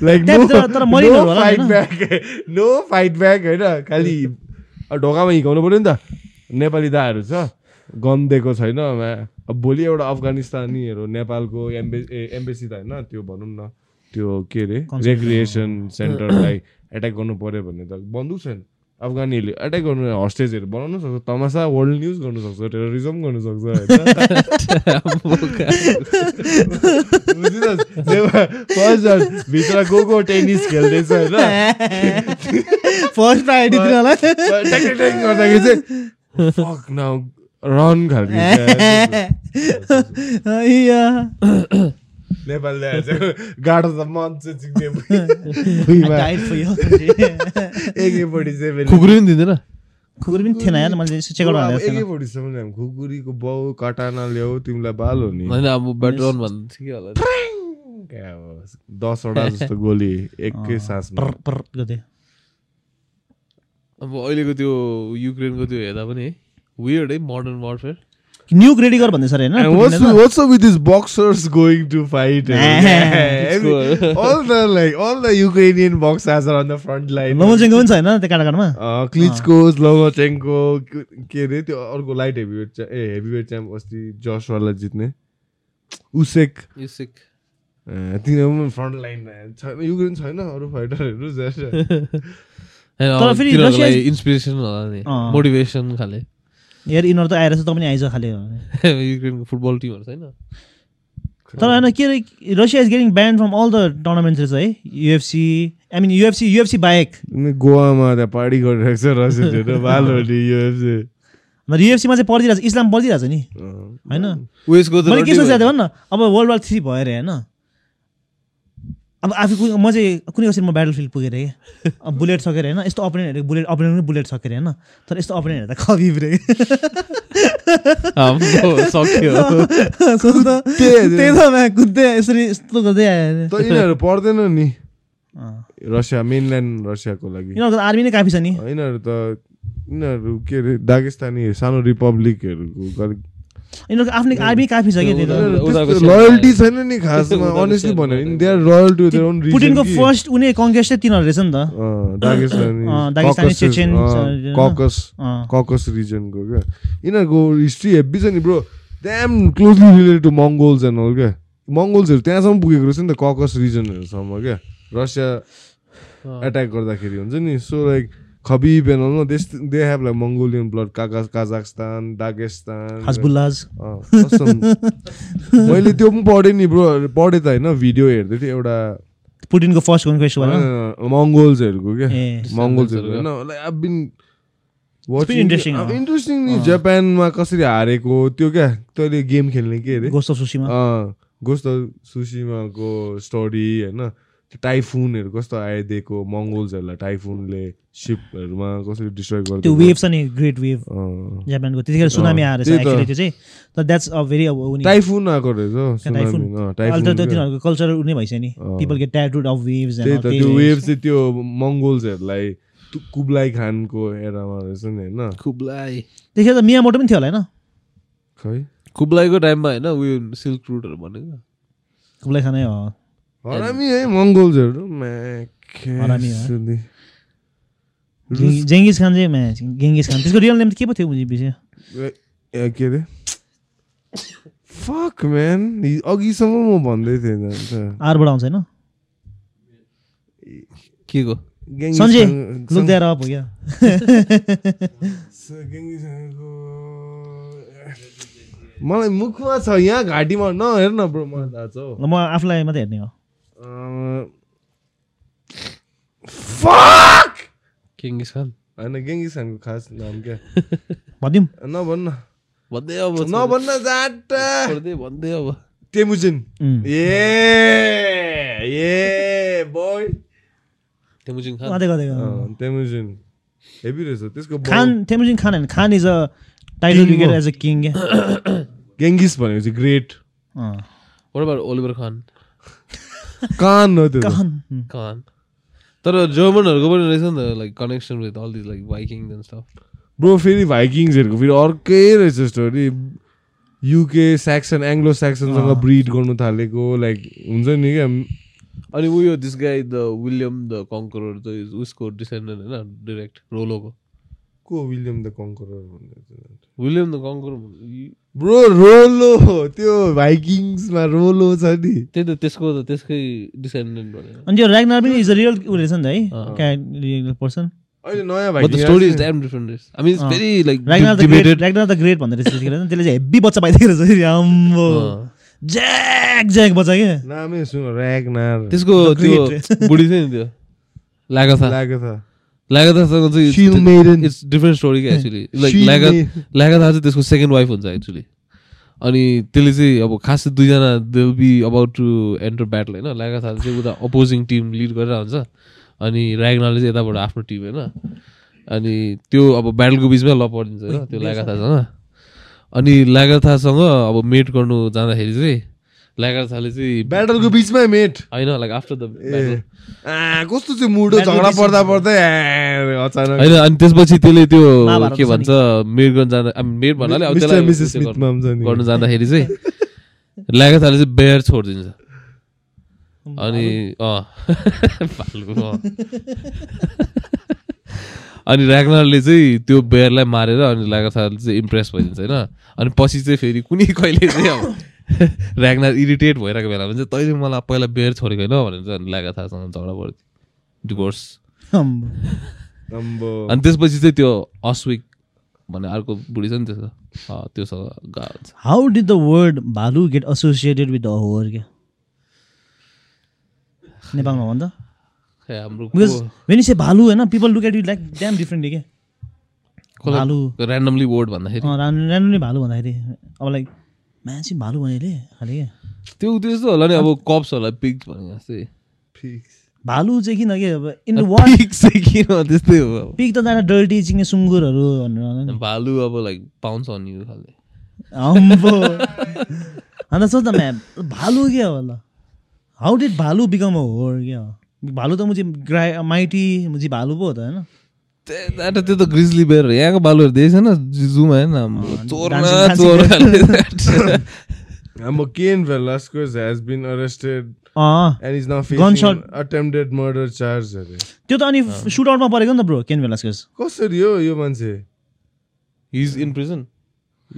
[SPEAKER 2] like
[SPEAKER 1] त्यहाँ
[SPEAKER 2] no,
[SPEAKER 1] भित्र तर मरिनहरू
[SPEAKER 2] no
[SPEAKER 1] होला
[SPEAKER 2] fight
[SPEAKER 1] होइन?
[SPEAKER 2] back no fight back होइन। खालि ढोकामा हिँकाउनु पऱ्यो नि त। नेपाली दाहरू छ। गन दिएको छैन मा- अब भोलि एउटा अफगानिस्तानीहरू नेपालको एम्बे एम्बेसी त होइन। त्यो भनौँ न। त्यो के अरे. रेक्रिएसन सेन्टरलाई एट्याक गर्नु पऱ्यो भने त। बन्दुक छैन। अफगानीहरूले एट्याक गर्नु हस्टेजहरू बनाउनु सक्छ तमासा वर्ल्ड न्युज गर्नु सक्छ टेरोरिजम गर्नु सक्छ भित्र को को टेनिस खेल्दैछ होइन?
[SPEAKER 1] फर्स्ट प्रायोरिटी
[SPEAKER 2] गर्दाखेरि चाहिँ रन खालको
[SPEAKER 1] या।
[SPEAKER 2] नेपालले गाडो त मन चाहिँ चिक्ने
[SPEAKER 3] खुकुरी पनि दिँदैन
[SPEAKER 1] खुकुरी पनि थिएन यार मैले चेक आउट
[SPEAKER 2] अब
[SPEAKER 1] भनेको
[SPEAKER 2] एके
[SPEAKER 1] थिएन
[SPEAKER 2] फोर्टी सेभेन खुकुरीको बाउ कटाना ल्याऊ तिमीलाई बाल हो नि
[SPEAKER 3] होइन अब बेटर भन्नु ठिकै होला
[SPEAKER 2] दसवटा जस्तो गोली एकै सासमा
[SPEAKER 1] पर पर गर्दै
[SPEAKER 3] अब अहिलेको त्यो युक्रेनको त्यो हेर्दा पनि है वियर्ड है मोडर्न वारफेयर
[SPEAKER 1] न्युक रेडी गर भन्दैछ अरे
[SPEAKER 2] And
[SPEAKER 1] होइन
[SPEAKER 2] what's
[SPEAKER 1] पुटिनले त?
[SPEAKER 2] what's up with these boxers going to fight? Every- all the like all the Ukrainian boxers are on the front line.
[SPEAKER 1] लोमोचेङ्गो पनि छ होइन त्यो काँडाकाँडामा
[SPEAKER 2] Uh, Klitschko's, Lomachenko, के अरे त्यो अर्को light heavyweight a heavyweight champ अस्ति जसवाला जित्ने उसेक
[SPEAKER 3] यु सिक
[SPEAKER 2] तिनीहरू पनि फ्रन्ट लाइन छैन युक्रेन छैन अरू फाइटरहरू
[SPEAKER 1] तर फेरि
[SPEAKER 3] इन्सपिरेसन होला नि। मोटिभेसन खाले
[SPEAKER 1] यार यिनीहरू त आएर चाहिँ त पनि आइज खाले
[SPEAKER 3] युक्रेनको फुटबल टिमहरू छैन
[SPEAKER 1] तर होइन के अरे Russia is getting banned from all the tournaments है। UFC I mean UFC UFC बाहेक।
[SPEAKER 2] गोवामा त्यहाँ पार्टी गरिरहेको छ बालहरूले युएफसी
[SPEAKER 1] युएफसीमा चाहिँ पढिदिरहेको छ इस्लाम पढिदिरहेको छ नि होइन।
[SPEAKER 3] उयसको त
[SPEAKER 1] मैले के सोचेको थिएँ भन्न अब वर्ल्ड वार थ्री भयो अरे होइन। अब आफू कुनै- म चाहिँ कुनै कसरी म ब्याटल फिल्ड पुगेर कि अब बुलेट सकेर होइन यस्तो अपोनेन्टहरू बुलेट अपोनेन्ट पनि बुलेट सकेर होइन तर यस्तो अपोनेन्टहरू त खबिब रे त त्यही त म्या कुद्दै यसरी यस्तो गर्दै आयो
[SPEAKER 2] पढ्दैन नि।
[SPEAKER 1] अँ।
[SPEAKER 2] रसिया मेनल्यान्ड रसियाको लागि।
[SPEAKER 1] यिनीहरूको त आर्मी नै काफी छ नि।
[SPEAKER 2] यिनीहरू त यिनीहरू के अरे दागिस्तानी सानो रिपब्लिकहरूको
[SPEAKER 1] यिनीहरूको आफ्नै आर्मी काफी छ कि
[SPEAKER 2] लोयल्टी छैन नि खासमा अनेस्टली भन्यो भने they are loyal to their own
[SPEAKER 1] पुटिनको first उनी कङ्ग्रेसै तिनीहरू रहेछ नि त।
[SPEAKER 2] दागिस्तानी
[SPEAKER 1] अँ, दागिस्तानी, चेचेन,
[SPEAKER 2] ककस। ककस रिजनको क्या? यिनीहरूको हिस्ट्री हेब्बी छ नि bro damn closely related to Mongols and all क्या? मङ्गोल्सहरू त्यहाँसम्म पुगेको रहेछ नि त ककस रिजनहरूसम्म क्या? रसिया एट्याक गर्दाखेरि हुन्छ नि so like Khabib and all देश they have like Mongolian blood काका दागेस्तान
[SPEAKER 1] हजबुल्लाज
[SPEAKER 2] अँ, कसम। मैले त्यो पनि पढेँ नि ब्रो पढेँ त होइन भिडियो हेर्दै थिएँ एउटा
[SPEAKER 1] पुटिनको फर्स्ट कन्क्वेस्ट भयो
[SPEAKER 2] मङ्गोल्सहरूको क्या? मङ्गोल्सहरू होइन लाइक आई बिन। इन्ट्रेस्टिङ नि जापानमा कसरी हारेको त्यो क्या? तैँले गेम खेल्ने के अरे?
[SPEAKER 1] गोस्ट अफ सुसीमा
[SPEAKER 2] गोस्त सुसीमाको स्टोरी होइन। टाइफुनहरू कस्तो आइदिएको मङ्गोल्सहरूलाई टाइफुनले सिपहरूमा कसरी डिस्ट्रोय
[SPEAKER 1] त्यो
[SPEAKER 2] गरिदियो
[SPEAKER 1] वेभ छ नि ग्रेट वेभ। जापानको त्यतिखेर सुनामी आएर त्यो चाहिँ। तर द्याट्स अ भेरी अब
[SPEAKER 2] टाइफुन आएको रहेछ
[SPEAKER 1] अहिले त त्यो। तिनीहरूको कल्चर उनी भइसक्यो नि।
[SPEAKER 2] अँ।
[SPEAKER 1] People get tattooed
[SPEAKER 2] of waves त्यो वेभ चाहिँ त्यो मङ्गोल्सहरूलाई कुब्लाई खानको एरामा रहेछ नि होइन?
[SPEAKER 3] खुबलाई
[SPEAKER 1] त्यतिखेर त मियामोटो पनि थियो होला होइन?
[SPEAKER 2] खै?
[SPEAKER 3] खुबलाईको टाइममा होइन उयो सिल्क रुटहरू भनेको।
[SPEAKER 1] कुबलाई खानै हो
[SPEAKER 2] हरामी है मङ्गोल्सहरू
[SPEAKER 1] जेङ्गिस खान चाहिँ म्या गेङ्गिस खान त्यसको रियल नेम त के पो थियो बुझी विषय
[SPEAKER 2] के अरे? फक म्यान अघिसम्म म भन्दै थिएँ
[SPEAKER 1] आरबाट आउँछ होइन?
[SPEAKER 3] के को?
[SPEAKER 1] लुक अप हो क्या?
[SPEAKER 2] मलाई मुखमा छ यहाँ घाँटीमा। नहेर न ब्रो मलाई थाहा छ।
[SPEAKER 1] म आफूलाई मात्रै हेर्ने हो।
[SPEAKER 3] किङ्गिस खान
[SPEAKER 2] होइन गेङ्गिस खानको खास नाम क्या?
[SPEAKER 1] भनिदिउँ
[SPEAKER 2] नभन्न
[SPEAKER 3] भन्दै अब।
[SPEAKER 2] नभन्न जाटा
[SPEAKER 3] भन्दै अब।
[SPEAKER 2] टेमुजिन।
[SPEAKER 1] उम्।
[SPEAKER 2] ए ए
[SPEAKER 1] boy Temujin
[SPEAKER 2] Khan. Temujin heavy रहेछ त्यसको
[SPEAKER 1] खान तेमुजिङ खान होइन। Khan is a title wicket. As a king क्या
[SPEAKER 2] गेङ्गिस भनेको चाहिँ ग्रेट
[SPEAKER 1] अँ।
[SPEAKER 3] What about Oliver Khan
[SPEAKER 2] Kahn हो त्यो
[SPEAKER 1] उम्।
[SPEAKER 3] खान तर जर्मनहरूको पनि रहेछ नि त like connection with all this like biking and stuff
[SPEAKER 2] bro फेरि भाइकिङ्सहरूको फेरि अर्कै रहेछ स्टोरी युके सेक्सन एङ्ग्लो सेक्सनसँग। ब्रिड गर्नु थालेको लाइक हुन्छ नि क्या?
[SPEAKER 3] अनि उयो this guy the William the कङ्करर चाहिँ उसको डिसेन्डेन्ट होइन डिरेक्ट रोलोको
[SPEAKER 2] को विलियम द कङ्करर भन्ने
[SPEAKER 3] William the Conqueror
[SPEAKER 2] bro Rollo त्यो भाइकिङ्समा रोलो छ नि।
[SPEAKER 3] त्यही त त्यसको त त्यसकै डिसेन्डेन्ट भनेर।
[SPEAKER 1] अनि त्यो ऱ्याग्नार पनि इज अ रियल ऊ रहेछ नि त है। Real person.
[SPEAKER 2] अहिले नयाँ
[SPEAKER 3] but
[SPEAKER 2] the
[SPEAKER 3] story is damn different रहेछ आई मिन इट्स
[SPEAKER 1] अँ।
[SPEAKER 3] Very
[SPEAKER 1] like Ragnar the
[SPEAKER 3] great
[SPEAKER 1] Ragnar the great भन्दै रहेछ चाहिँ त्यसले चाहिँ हेब्बी बच्चा पाइदिएको रहेछ। आम्बो ज्याक ज्याक बच्चा क्या।
[SPEAKER 2] नामै सुन ऱ्यागनार
[SPEAKER 3] त्यसको त्यो. बुढी थियो नि त्यो। लागाथा
[SPEAKER 2] लाग्यो त
[SPEAKER 3] लागाथासँग
[SPEAKER 2] Shield
[SPEAKER 3] चाहिँ. इट्स डिफरेन्ट स्टोरी क्या एक्चुली लाइक लागा. लागाथा चाहिँ त्यसको सेकेन्ड वाइफ हुन्छ एक्चुली अनि त्यसले चाहिँ अब खास दुईजना they be about to enter battle होइन लागाथा चाहिँ उता अपोजिङ टिम लिड गरेर हुन्छ अनि ऱ्यागनाले चाहिँ यताबाट आफ्नो टिम होइन अनि त्यो अब ब्याटलको बिचमै ल परिदिन्छ होइन त्यो लागाथासँग अनि लागाथासँग अब मेट गर्नु जाँदाखेरि चाहिँ लागाथाले चाहिँ
[SPEAKER 2] ब्याटलको बिचमै मेट।
[SPEAKER 3] होइन लाइक आफ्टर द
[SPEAKER 2] कस्तो चाहिँ मुडो झगडा पर्दा पर्दै अचानक।
[SPEAKER 3] होइन अनि त्यसपछि त्यसले त्यो के भन्छ मेड गर्न जाँदा मेड भन्नाले अब त्यसलाई गर्नु जाँदाखेरि चाहिँ लागाथाले चाहिँ बेयर छोडिदिन्छ। अनि अँ। अनि ऱ्याग्नरले चाहिँ त्यो बेयरलाई मारेर अनि लागाथाले चाहिँ इम्प्रेस भइदिन्छ होइन? अनि पछि चाहिँ फेरि कुनै कहिले चाहिँ अब ऱ्याग्नर इरिटेट भइरहेको बेलामा चाहिँ तैँले मलाई पहिला बेयर छोडेको होइन भनेर चाहिँ अनि लागाथासँग झगडा पर्थ्यो डिभोर्स अनि त्यसपछि चाहिँ त्यो अस्विक भन्ने अर्को बुढी छ नि त्यसको अँ, त्योसँग छ
[SPEAKER 1] how did the word bhalu get associated with the whore क्या? नेपालमा भन्छ
[SPEAKER 3] खै हाम्रो
[SPEAKER 1] भालु होइन people look at you like damn differently के भालु
[SPEAKER 3] ऱ्यान्डमली वर्ड भन्दाखेरि।
[SPEAKER 1] भालु भन्दाखेरि। अब लाइक मान्छे भालु भनेले खालि। क्या
[SPEAKER 3] त्यो त्यस्तो होला नि अब कप्स होला पिग्स भने जस्तै।
[SPEAKER 1] भालु चाहिँ किन के अब इन
[SPEAKER 3] किन त्यस्तै हो।
[SPEAKER 1] पिक त जाँदा डल्टी चिङ्ने सुँगुरहरू भनेर।
[SPEAKER 3] भालु अब लाइक पाउँछ नि यो खाले।
[SPEAKER 1] अम्बो अन्त सोच न म्याम भालु के हो ल how did bhalu become a whore क्या हो? भालु त मुझे ग्रा माइटी मुझे भालु पो हो त होइन?
[SPEAKER 3] त्यही त त्यो त ग्रिजली बेयर हो। यहाँको बालुहरू देखेको छैन जुमा होइन हाम्रो
[SPEAKER 2] Ken Velasquez has been
[SPEAKER 1] arrested
[SPEAKER 2] and is now
[SPEAKER 1] Gunshot.
[SPEAKER 2] Facing attempted murder charge अरे
[SPEAKER 1] त्यो त अनि सुट आउटमा परेको नि त ब्रो केन भेलास्कस
[SPEAKER 2] कसरी हो यो मान्छे
[SPEAKER 3] his in prison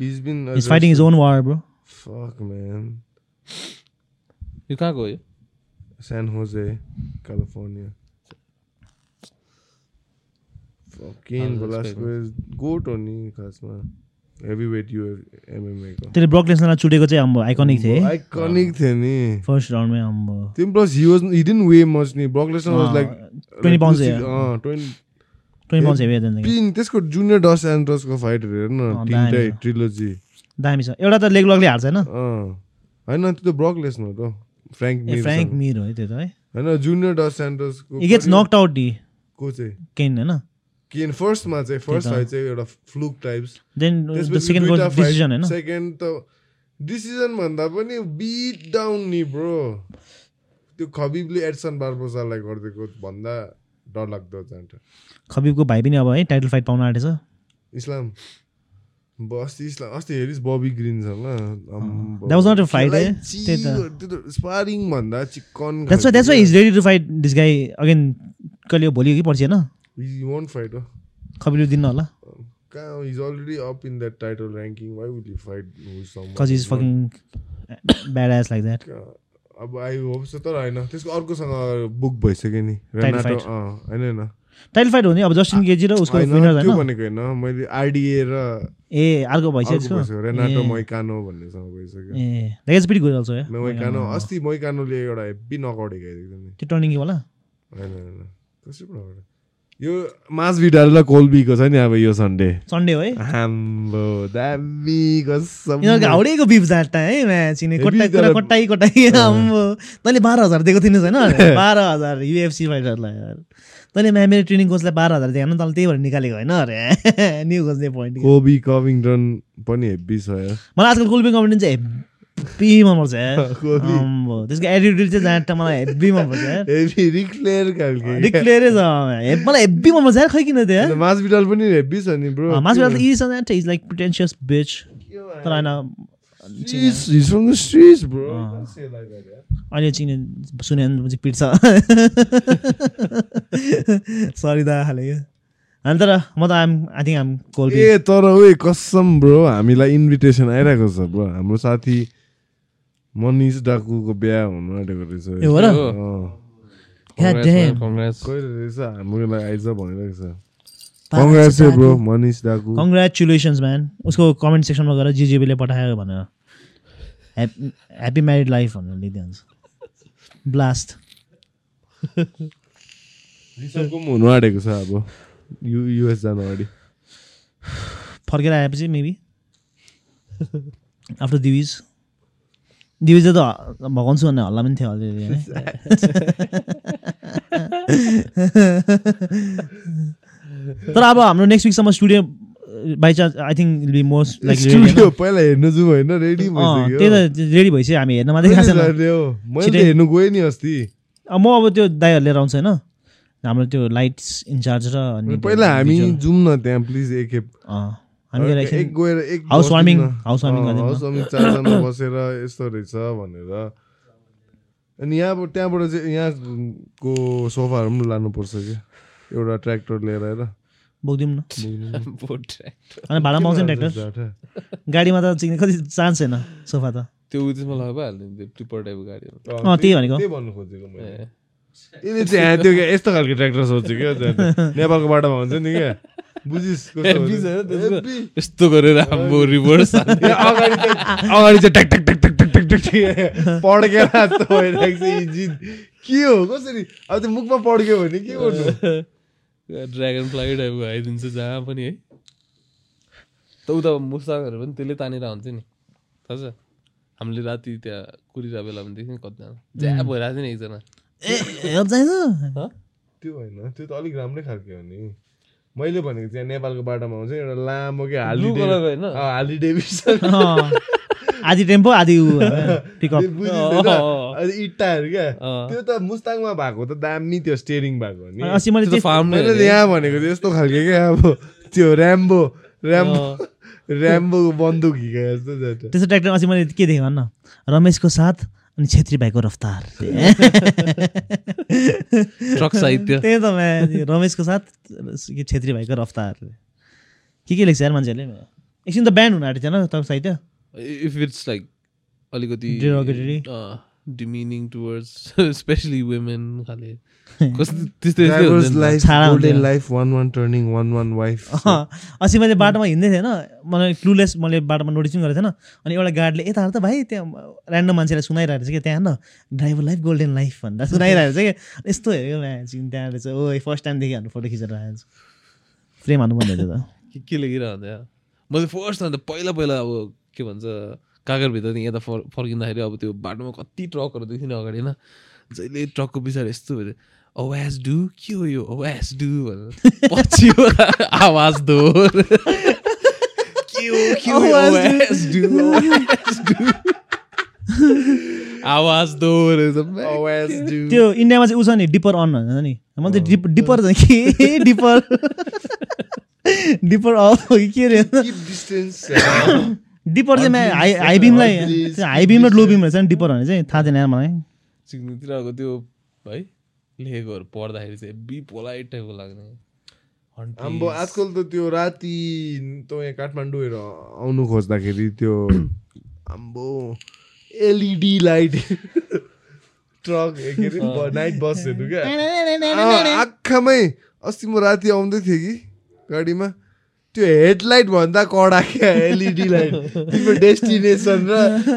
[SPEAKER 2] is been
[SPEAKER 1] is fighting is own war bro
[SPEAKER 2] fuck man
[SPEAKER 3] यो कहाँको हो यो
[SPEAKER 2] San Jose, California.
[SPEAKER 3] That's
[SPEAKER 2] Velasquez, goat हो नि खासमा। हेभी वेट यु एमएमए को।
[SPEAKER 1] त्यसले ब्रक लेसनलाई चुटेको चाहिँ हाम्रो आइकनिक थियो है
[SPEAKER 2] आइकनिक थियो नि
[SPEAKER 1] फर्स्ट राउन्डमै आम्बो
[SPEAKER 2] त्यो plus he was he didn't weigh much नि Brock was like
[SPEAKER 1] 20 pounds yeah.
[SPEAKER 2] अँ 20
[SPEAKER 1] ट्वेन्टी पाउन्ड हेभी देन
[SPEAKER 2] पिन त्यसको जुनियर डस एन्ड्रसको फाइटहरू हेर न तिनटै। ट्रिलोजी
[SPEAKER 1] दामी छ। एउटा त लेग लगले हार्छ होइन?
[SPEAKER 2] अँ। होइन त्यो त ब्रक हो त। फ्रेङ्क
[SPEAKER 1] ए
[SPEAKER 2] मिर
[SPEAKER 1] फ्रेङ्क मिर हो है त्यो त है।
[SPEAKER 2] होइन जुनियर डस एन्ड्रसको
[SPEAKER 1] इ गेट्स नक्ड आउट डी
[SPEAKER 2] को चाहिँ?
[SPEAKER 1] केन होइन?
[SPEAKER 2] किन फर्स्टमा चाहिँ फर्स्ट। फाइट चाहिँ एउटा फ्लुक टाइप्स सेकेन्ड त डिसिजन भन्दा पनि बिट डाउन नि ब्रो त्यो खबिबले एडसन बार्बोसालाई गरिदिएको भन्दा डर लाग्दो जान्छ
[SPEAKER 1] खबिबको भाइ पनि अब है टाइटल फाइट पाउन आँटेछ।
[SPEAKER 2] इस्लाम। अस्ति इस्लाम। अस्ति हेरिस बबी ग्रिनसँग स्पारिङ भन्दा चिकन
[SPEAKER 1] कहिले भोलि कि पर्सि होइन?
[SPEAKER 2] वन्ट फाइट हो
[SPEAKER 1] खबिबले दिनु होला
[SPEAKER 2] कहाँ is already up in that title ranking why would you fight
[SPEAKER 1] cause is fucking bad as like that
[SPEAKER 2] अब आई होप सो तर होइन त्यसको अर्कोसँग बुक भइसक्यो नि
[SPEAKER 1] Title
[SPEAKER 2] रेनाटो
[SPEAKER 1] fight.
[SPEAKER 2] होइन होइन
[SPEAKER 1] टाइटल फाइट हो नि अब जस्टिन गेजी र उसको विनर होइन
[SPEAKER 2] भनेको होइन मैले आरडिए र
[SPEAKER 1] ए अर्को भइसक्यो
[SPEAKER 2] रेनाटो। मैकानो भन्नेसँग भइसक्यो
[SPEAKER 1] ए that is pretty good also है
[SPEAKER 2] मैकानो अस्ति मैकानोले एउटा हेब्बी नकआउट हिँडाइदिएको थियो नि
[SPEAKER 1] त्यो टर्निङ होला
[SPEAKER 2] होइन होइन कसरी? यो मास भिडाल र कोल्बीको छ नि अब यो सन्डे।
[SPEAKER 1] सन्डे हो है?
[SPEAKER 2] हाम्रो दामी कसम।
[SPEAKER 1] हाउडेको बिफ जाट्टा है म्याचिने कोट्टाई कुरा कोट्टाई कोट्टाई आम्बो तैँले बाह्र हजार दिएको थिइनस् होइन? बाह्र हजार युएफसी फाइटरलाई। तैँले म्या मेरो ट्रेनिङ कोचलाई बाह्र हजार दिएको तँले त्यही भएर निकालेको होइन? अरे। न्यु खोज्ने पोइन्ट
[SPEAKER 2] कोबी कभिङटन पनि हेब्बी छ
[SPEAKER 1] मलाई आजकल कोल्बी कम्पनी चाहिँ हेब्बी मनपर्छ। आम्बो त्यसको एटिट्युड चाहिँ जाँटा मलाई हेब्बी मनपर्छ डिक्लेयरै छ मलाई हेब्बी मनपर्छ खै किन त्यो यार
[SPEAKER 2] मास भिडाल पनि हेब्बी छ नि ब्रो
[SPEAKER 1] मासु त इज जाँटा इज लाइक प्रिटेन्सियस बिच तर होइन. अहिले चिने सुने पिट्छ। सरी दा खाले अनि तर म त आम आई थिङ्क आम कोल्बी
[SPEAKER 2] ए तर ओए कसम ब्रो हामीलाई इन्भिटेसन आइरहेको छ ब्रो हाम्रो साथी मनिष डाकुको बिहा हुनु आँटेको रहेछ कहिले आइज भनिरहेको छ कङ्ग्रेस ब्रो मनिष डाकु
[SPEAKER 1] कङ्ग्रेचुलेसन्स म्यान उसको कमेन्ट सेक्सनमा गएर जिजिबीले पठायो भनेर। ह्याप्पी म्यारिड लाइफ भनेर लेखिदिन्छ ब्लास्ट
[SPEAKER 2] पनि हुनु आँटेको छ अब। यु युएस जानु अगाडि।
[SPEAKER 1] फर्केर आएपछि मेबी आफ्टर दिविज दिविज त भगाउँछु भन्ने हल्ला पनि थियो अलिअलि। तर अब हाम्रो next विकसम्म studio by chance I think be most like
[SPEAKER 2] studio पहिला हेर्नु जाउँ होइन रेडी भइसक्यो।
[SPEAKER 1] त्यही त रेडी भइसक्यो हामी हेर्न मात्रै गएको
[SPEAKER 2] हो? मैले हेर्नु गएँ नि अस्ति।
[SPEAKER 1] म अब त्यो दाइहरू लिएर आउँछु होइन। हाम्रो त्यो लाइट्स इन्चार्ज र अनि
[SPEAKER 2] पहिला हामी। जाउँ न त्यहाँ प्लिज एकखेप
[SPEAKER 1] हामी गएर
[SPEAKER 2] एक
[SPEAKER 1] हाउस वार्मिङ। हाउस वार्मिङ
[SPEAKER 2] चारजना बसेर यस्तो रहेछ भनेर। अनि यहाँबाट त्यहाँबाट चाहिँ यहाँको सोफाहरू पनि लानुपर्छ कि? एउटा ट्र्याक्टर लिएर आएर।
[SPEAKER 1] बोकिदिउँ न। भाडामा आउँछ नि ट्र्याक्टर? गाडीमा त चिक्ने कति चान्स छैन सोफा त।
[SPEAKER 3] त्यो उ त्यसमा लगाएको भइहाल्यो नि त्यो टिप्पर टाइपको
[SPEAKER 1] अँ, त्यही भनेको।
[SPEAKER 2] यसले चाहिँ त्यो क्या यस्तो खालको ट्र्याक्टर सोध्छु क्या नेपालको बाटोमा हुन्छ नि क्या बुझिस्।
[SPEAKER 3] यस्तो गरेर हाम्रो रिभर्स
[SPEAKER 2] अगाडि चाहिँ अगाडि चाहिँ टक टक टक टक टक टक टक पड्केर जस्तो भइरहेको छ इन्जिन के हो कसरी अब त्यो मुखमा पड्क्यो भने के गर्नु
[SPEAKER 3] ड्रागन फ्लाइ टाइपको आइदिन्छ जहाँ पनि है त उता मुस्ताङहरू पनि त्यसले तानेर हुन्छ नि थाहा छ हामीले राति त्यहाँ कुरिरहेको बेला पनि देख्यौँ कतिजना ज्या भइरहेको थियो नि एकजना
[SPEAKER 1] ए चाहिन्छ?
[SPEAKER 2] त्यो होइन त्यो त अलिक राम्रै खालको हो नि मैले भनेको चाहिँ नेपालको बाटोमा आउँछ एउटा लामो के हाली? हाली डेभिसन
[SPEAKER 1] अँ। आधी टेम्पो आधी।
[SPEAKER 2] इट्टाहरू क्या। त्यो त मुस्ताङमा भएको त दामी त्यो स्टेरिङ भएको नि। यहाँ भनेको चाहिँ यस्तो खालके क्या अब त्यो ऱ्याम्बो ऱ्याम्बो ऱ्याम्बोको बन्दुक हिँडेको जस्तो।
[SPEAKER 1] त्यस्तो ट्र्याक्टर अस्ति मैले के देखेँ भन्न रमेशको साथ अनि छेत्री भाइको रफ्तार।
[SPEAKER 3] ट्रक साहित्य
[SPEAKER 1] त्यही त म्या रमेशको साथ छेत्री भाइको रफ्तार। के के लेख्छ यार मान्छेहरूले? एकछिन त ब्यान्ड हुन आँटेको थिएन तपाईँ साहित्य
[SPEAKER 3] इफ इट्स लाइक अलिकति
[SPEAKER 1] Derogatory.
[SPEAKER 3] Demeaning towards especially women खाले।
[SPEAKER 1] अस्ति मैले बाटोमा हिँड्दै थिएँ होइन मलाई क्लुलेस मैले बाटोमा नोटिस पनि गरेको थिएन अनि एउटा गार्डले यता त भाइ त्यहाँ ऱ्यान्डम मान्छेलाई सुनाइरहेको रहेछ कि त्यहाँ न ड्राइभर लाइफ गोल्डन लाइफ भनेर सुनाइरहेको रहेछ कि यस्तो हेऱ्यो त्यहाँ रहेछ। ओ फर्स्ट टाइम देखि हाम्रो फोटो खिचेर आएको छु। फ्रेम हाल्नु पर्ने थियो त।
[SPEAKER 3] के यहाँ मैले फर्स्ट अन्त पहिला पहिला अब के भन्छ कागरभित्रदेखि यता फर् फर्किँदाखेरि अब त्यो बाटोमा कति ट्रकहरू देख्थ्यो नि अगाडि होइन जहिले ट्रकको पछाडि यस्तो अवाज डु के हो यो अवाज डु पछि आवाज दो के हो के हो यो आवाज डु आवाज डु आवाज दो रहेछ म्या।
[SPEAKER 2] Always do.
[SPEAKER 1] त्यो इन्डियामा चाहिँ उ छ नि डिपर अन भन्छ नि? मैले त डिप डिपर चाहिँ के? डिपर डिपर अफ हो कि? के रे?
[SPEAKER 2] Keep distance. uh,
[SPEAKER 1] डिपर चाहिँ म्या हाई हाई बिमलाई हाई बिम र लो बिम रहेछ नि डिपर भने चाहिँ थाहा थिएन मलाई।
[SPEAKER 3] सिग्नुतिरको त्यो है? लेखेकोहरू पढ्दाखेरि चाहिँ बी पोलाइट टाइपको लाग्ने.
[SPEAKER 2] आम्बो आजकल त त्यो राति त यहाँ काठमाडौँहरू आउनु खोज्दाखेरि त्यो आम्बो एलइडी लाइट ट्रक के अरे नाइट बसहरू क्या? आँखामै अस्ति म राति आउँदै थिएँ कि गाडीमा। त्यो हेडलाइट भन्दा कडा क्या एलइडी लाइट? तिम्रो डेस्टिनेसन र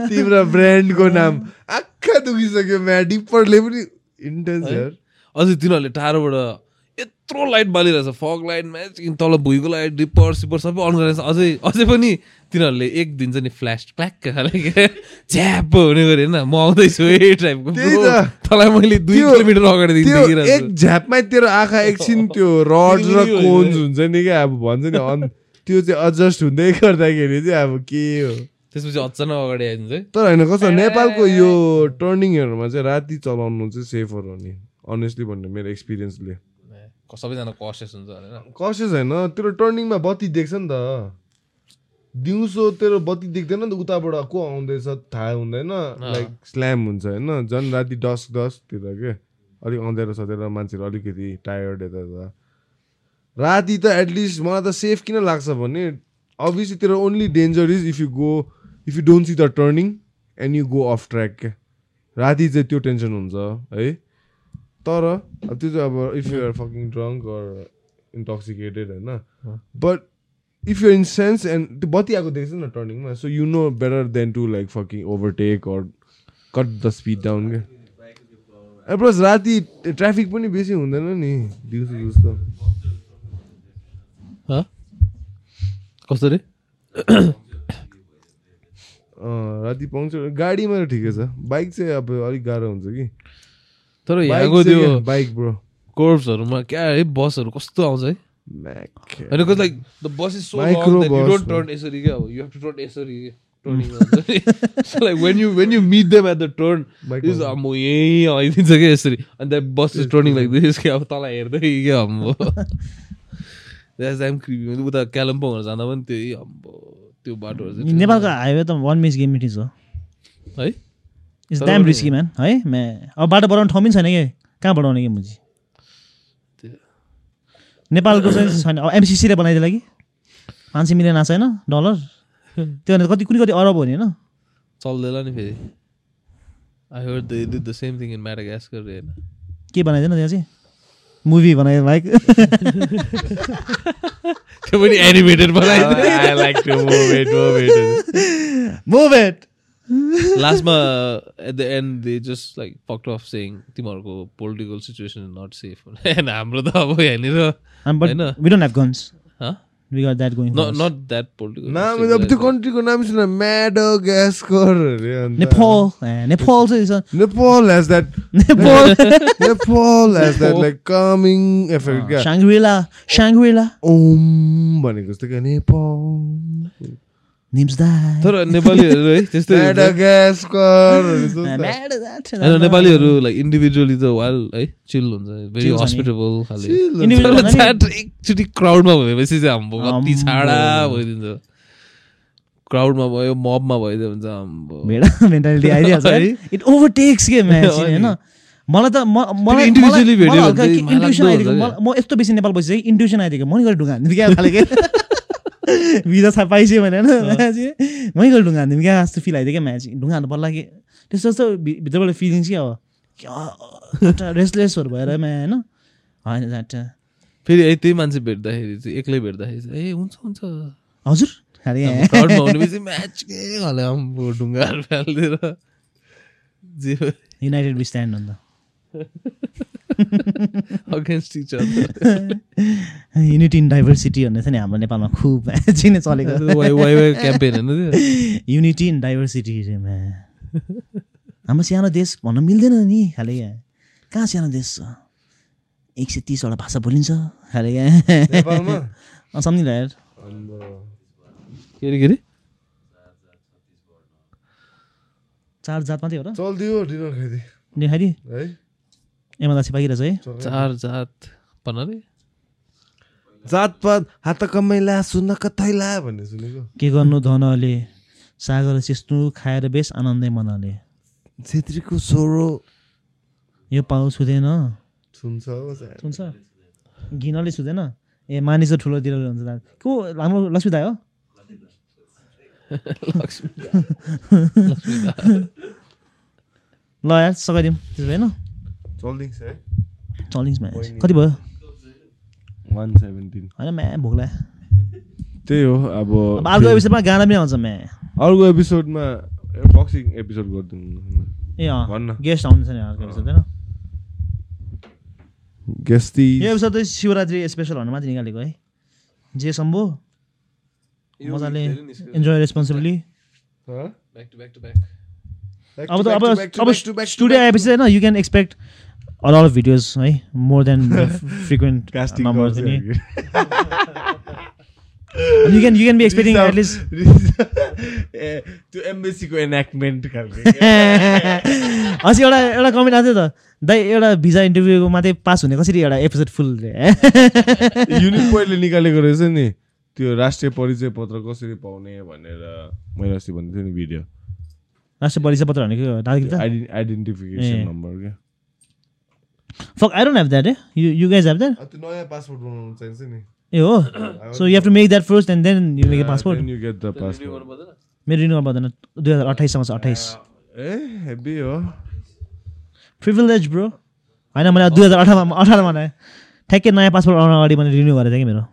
[SPEAKER 2] तिम्रो ब्रान्डको नाम। आँखा दुखिसक्यो म्या डिप्परले पनि इन्टेन्स यार।
[SPEAKER 3] अझै तिनीहरूले टाढोबाट यत्रो लाइट बालिरहेछ फग लाइट म्याच तल भुइँको लाइट डिपर सिपर सबै अन गरेर अझै अझै पनि तिनीहरूले एक दिन्छ नि फ्ल्यास प्याक खाले झ्याप हुने गरे होइन म आउँदैछु ए टाइपको। तँलाई मैले दुई किलोमिटर देखिरहेको
[SPEAKER 2] एक झ्यापमै तेरो आँखा एकछिन त्यो रड र। कोन्स हुन्छ नि क्या अब भन्छ नि अन त्यो चाहिँ एडजस्ट हुँदै गर्दाखेरि चाहिँ अब के हो?
[SPEAKER 3] त्यसपछि अचानक अगाडि आइदिन्छ।
[SPEAKER 2] तर होइन कस्तो नेपालको यो टर्निङहरूमा चाहिँ राति चलाउनु चाहिँ सेफर हो नि। अनेस्टली भन्नु मेरो एक्सपिरियन्सले
[SPEAKER 3] सबैजना कसियस हुन्छ होइन
[SPEAKER 2] कसियस होइन तेरो टर्निङमा बत्ती देख्छ नि त। दिउँसो तेरो बत्ती देख्दैन नि त उताबाट को आउँदैछ थाहा हुँदैन लाइक स्ल्याम हुन्छ होइन झन् राति डस्ट डस्टतिर के अलिक अँध्यारो सधेर मान्छेहरू अलिकति टायर्ड यता त राति त एटलिस्ट मलाई त सेफ किन लाग्छ भने अभियसली तेरो only danger is if you go if you don't see the turning and you go off track क्या राति चाहिँ त्यो टेन्सन हुन्छ है। तर अब त्यो चाहिँ अब if you're fucking drunk or intoxicated होइन? But if you're in sense and त्यो बत्ती आएको देख्छ नि टर्निङमा so you know better than to like fucking overtake or cut the speed down क्या? प्लस राति ट्राफिक पनि बेसी हुँदैन नि दिउँसो जस्तो
[SPEAKER 3] हँ? कस्तो रे
[SPEAKER 2] अँ, राति पाउँछ। गाडीमा त ठिकै छ। बाइक चाहिँ अब अलिक गाह्रो हुन्छ कि?
[SPEAKER 3] तर यहाँको त्यो
[SPEAKER 2] बाइक ब्रो
[SPEAKER 3] कोर्प्सहरूमा क्या है बसहरू कस्तो आउँछ है?
[SPEAKER 2] म्याक
[SPEAKER 3] होइन कति like the bus is so
[SPEAKER 2] Micro
[SPEAKER 3] long that you
[SPEAKER 2] bus,
[SPEAKER 3] don't
[SPEAKER 2] man.
[SPEAKER 3] Turn यसरी क्या? अब यु हेभ टु टर्न यसरी के turning so like when you when you meet them at the turn
[SPEAKER 2] Micro
[SPEAKER 3] is म यहीँ आइदिन्छ क्या यसरी अनि that bus is turning like this क्या? अब तल हेर्दै क्या अम्बो द्याट्स दाम क्रिपी उता कालिम्पोङहरू जाँदा पनि त्यही अम्बो त्यो बाटोहरू
[SPEAKER 1] नेपालको हाइवे त वान मिस है? इट्स ड्याम
[SPEAKER 3] पनि-
[SPEAKER 1] रिस्की म्यान है? म्या अब बाटो बनाउने ठाउँ पनि छैन कि? कहाँ बनाउने कि मुजी? नेपालको चाहिँ छैन। अब एमसिसीले बनाइदिएला कि पाँच सय मिलियन आएको छैन डलर त्यो भने कति कुनै कति अरब हो नि होइन?
[SPEAKER 3] चल्दैन नि फेरि। I heard they did the same thing in Madagascar होइन?
[SPEAKER 1] के बनाइदिएन त्यहाँ चाहिँ? मुभी बनायो बाइक
[SPEAKER 3] त्यो पनि एनिमेटेड बनाइदियो। लास्टमा at the end they just like pact of सेङ तिमीहरूको political situation is not safe and हाम्रो त अब यहाँनिर
[SPEAKER 2] त्यो भनेको जस्तो
[SPEAKER 3] तर नेपालीहरू है त्यस्तै नेपालीहरू। लाइक इन्डिभिजुअली त वाल है चिल हुन्छ। भेरी हस्पिटेबल खालि। एकचोटि क्राउडमा भएपछि चाहिँ हाम्रो कति छाडा भइदिन्छ। क्राउडमा भयो मबमा भइदियो हुन्छ
[SPEAKER 1] होइन? मलाई त मलाई म यस्तो बेसी नेपाल बसिसकेँ इन्ट्युसन आइदिएको। मैले ढुङ्गा हान्थ्यो क्या भिजा थाहा पाइसक्यो भने होइन मै गएर ढुङ्गा हान्दिनु क्या जस्तो फिल आइदियो क्या म्याच ढुङ्गा हाल्नु पर्ला कि त्यस्तो जस्तो भित्रबाट फिलिङ्स क्या हो रेस्टलेसहरू भएर म्या होइन होइन द्याट
[SPEAKER 3] फेरि है त्यही मान्छे भेट्दाखेरि चाहिँ एक्लै भेट्दाखेरि चाहिँ ए हुन्छ हुन्छ
[SPEAKER 1] हजुर
[SPEAKER 3] ढुङ्गाहरू फालिदिएर जे
[SPEAKER 1] united stand and
[SPEAKER 3] against each other
[SPEAKER 1] unity in diversity भन्ने छ नि हाम्रो नेपालमा खुब चिने चलेको
[SPEAKER 3] क्याम्पेन होइन
[SPEAKER 1] युनिटी इन डाइभर्सिटी हाम्रो सानो देश भन्न मिल्दैन नि खाले यहाँ कहाँ सानो देश छ? एक सय तिसवटा भाषा बोलिन्छ खाले यहाँ
[SPEAKER 2] नेपालमा?
[SPEAKER 1] सम्झिङ यार
[SPEAKER 3] के अरे के अरे
[SPEAKER 1] चार जात मात्रै हो र।
[SPEAKER 2] चल्दियो डिनर खाइदिए
[SPEAKER 1] देखाइदिए
[SPEAKER 2] है।
[SPEAKER 1] एमा दासी पाकिरहेछ है
[SPEAKER 3] चार जात भन्नाले
[SPEAKER 2] जातपात हात कमाइला सुन्न कतैला भन्ने सुनेको
[SPEAKER 1] के गर्नु धनले सागर चिस्नु खाएर बेस आनन्दै मनले
[SPEAKER 2] छेत्रीको सोरो
[SPEAKER 1] यो पाउ छुँदैन
[SPEAKER 2] सुन्छ।
[SPEAKER 1] सुन्छ घिनले छुँदैन ए मानिस त ठुलोतिर हुन्छ दा को हाम्रो लक्ष्मी दाई हो ल यार सघाइदिउँ त्यसो भए
[SPEAKER 2] चल्दिन्छ है।
[SPEAKER 1] चलिङ्समा कति भयो?
[SPEAKER 2] वान सेभेन्टिन
[SPEAKER 1] होइन म्या भोक लाग्यो
[SPEAKER 2] त्यही हो अब
[SPEAKER 1] अर्को एपिसोडमा गाना पनि आउँछ म्या।
[SPEAKER 2] अर्को एपिसोडमा बक्सिङ एपिसोड गरिदिनु
[SPEAKER 1] ए
[SPEAKER 2] भन्न।
[SPEAKER 1] अँ गेस्ट आउँदैछ नि अर्को एपिसोड होइन?
[SPEAKER 2] गेस्टी
[SPEAKER 1] यो एपिसोड चाहिँ शिवरात्रि स्पेसल भनेर मात्रै निकालेको है। जे सम्भो मजाले इन्जोय रेस्पोन्सिबली अब त अब अब स्टुडियो आएपछि होइन you can expect all videos है मोर देन फ्रिक्वेन्ट नम्बर पनि you can you can be expecting at least
[SPEAKER 2] त्यो एम्बेसीको एनेक्टमेन्ट खालको
[SPEAKER 1] अस्ति एउटा एउटा कमेन्ट आएको थियो त दाइ एउटा भिजा इन्टरभ्यूको मात्रै पास हुने कसरी एउटा एपिसोड फुल
[SPEAKER 2] युनिक पोइन्टले निकालेको रहेछ नि त्यो राष्ट्रिय परिचय पत्र कसरी पाउने भनेर मैले अस्ति भन्दै थिएँ नि भिडियो
[SPEAKER 1] राष्ट्रिय परिचय पत्र भनेको
[SPEAKER 2] आइडेन्टिफिकेसन। नम्बर क्या
[SPEAKER 1] fuck I don't have that A you you guys have
[SPEAKER 2] that त्यो नयाँ पासपोर्ट बनाउनु चाहिन्छ नि
[SPEAKER 1] ए हो so you have to make that first and then you make a passport
[SPEAKER 2] you get the passport
[SPEAKER 1] मेरो रिन्यू पर्दैन दुई हजार अठाइससम्म छ अठाइस
[SPEAKER 2] ए हेभी हो
[SPEAKER 1] प्रिभिलेज ब्रो होइन मैले दुई हजार अठारमा अठारमा नै ठ्याक्कै नयाँ पासपोर्ट आउन अगाडि मैले रिन्यू गरेको थिएँ कि मेरो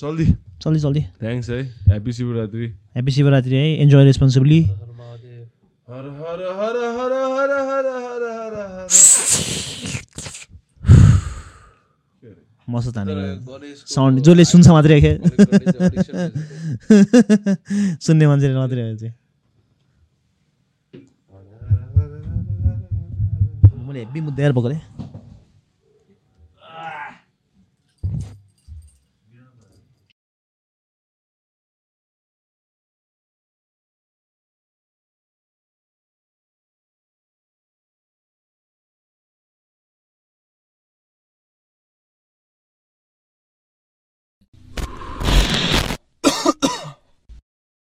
[SPEAKER 2] जल्दी
[SPEAKER 1] चल्दी चल्दी
[SPEAKER 2] थ्याङ्क्स है ह्याप्पी शिवरात्रि
[SPEAKER 1] ह्याप्पी शिवरात्रि है इन्जोय रेस्पोन्सिबली
[SPEAKER 2] हर हर हर हर हर हर हर हर हर
[SPEAKER 1] मस्त ताने साउन्ड जसले सुन्छ मात्रै खे सुन्ने मान्छेले मात्रै हो चाहिँ। मैले हेब्बी मुद्दा यार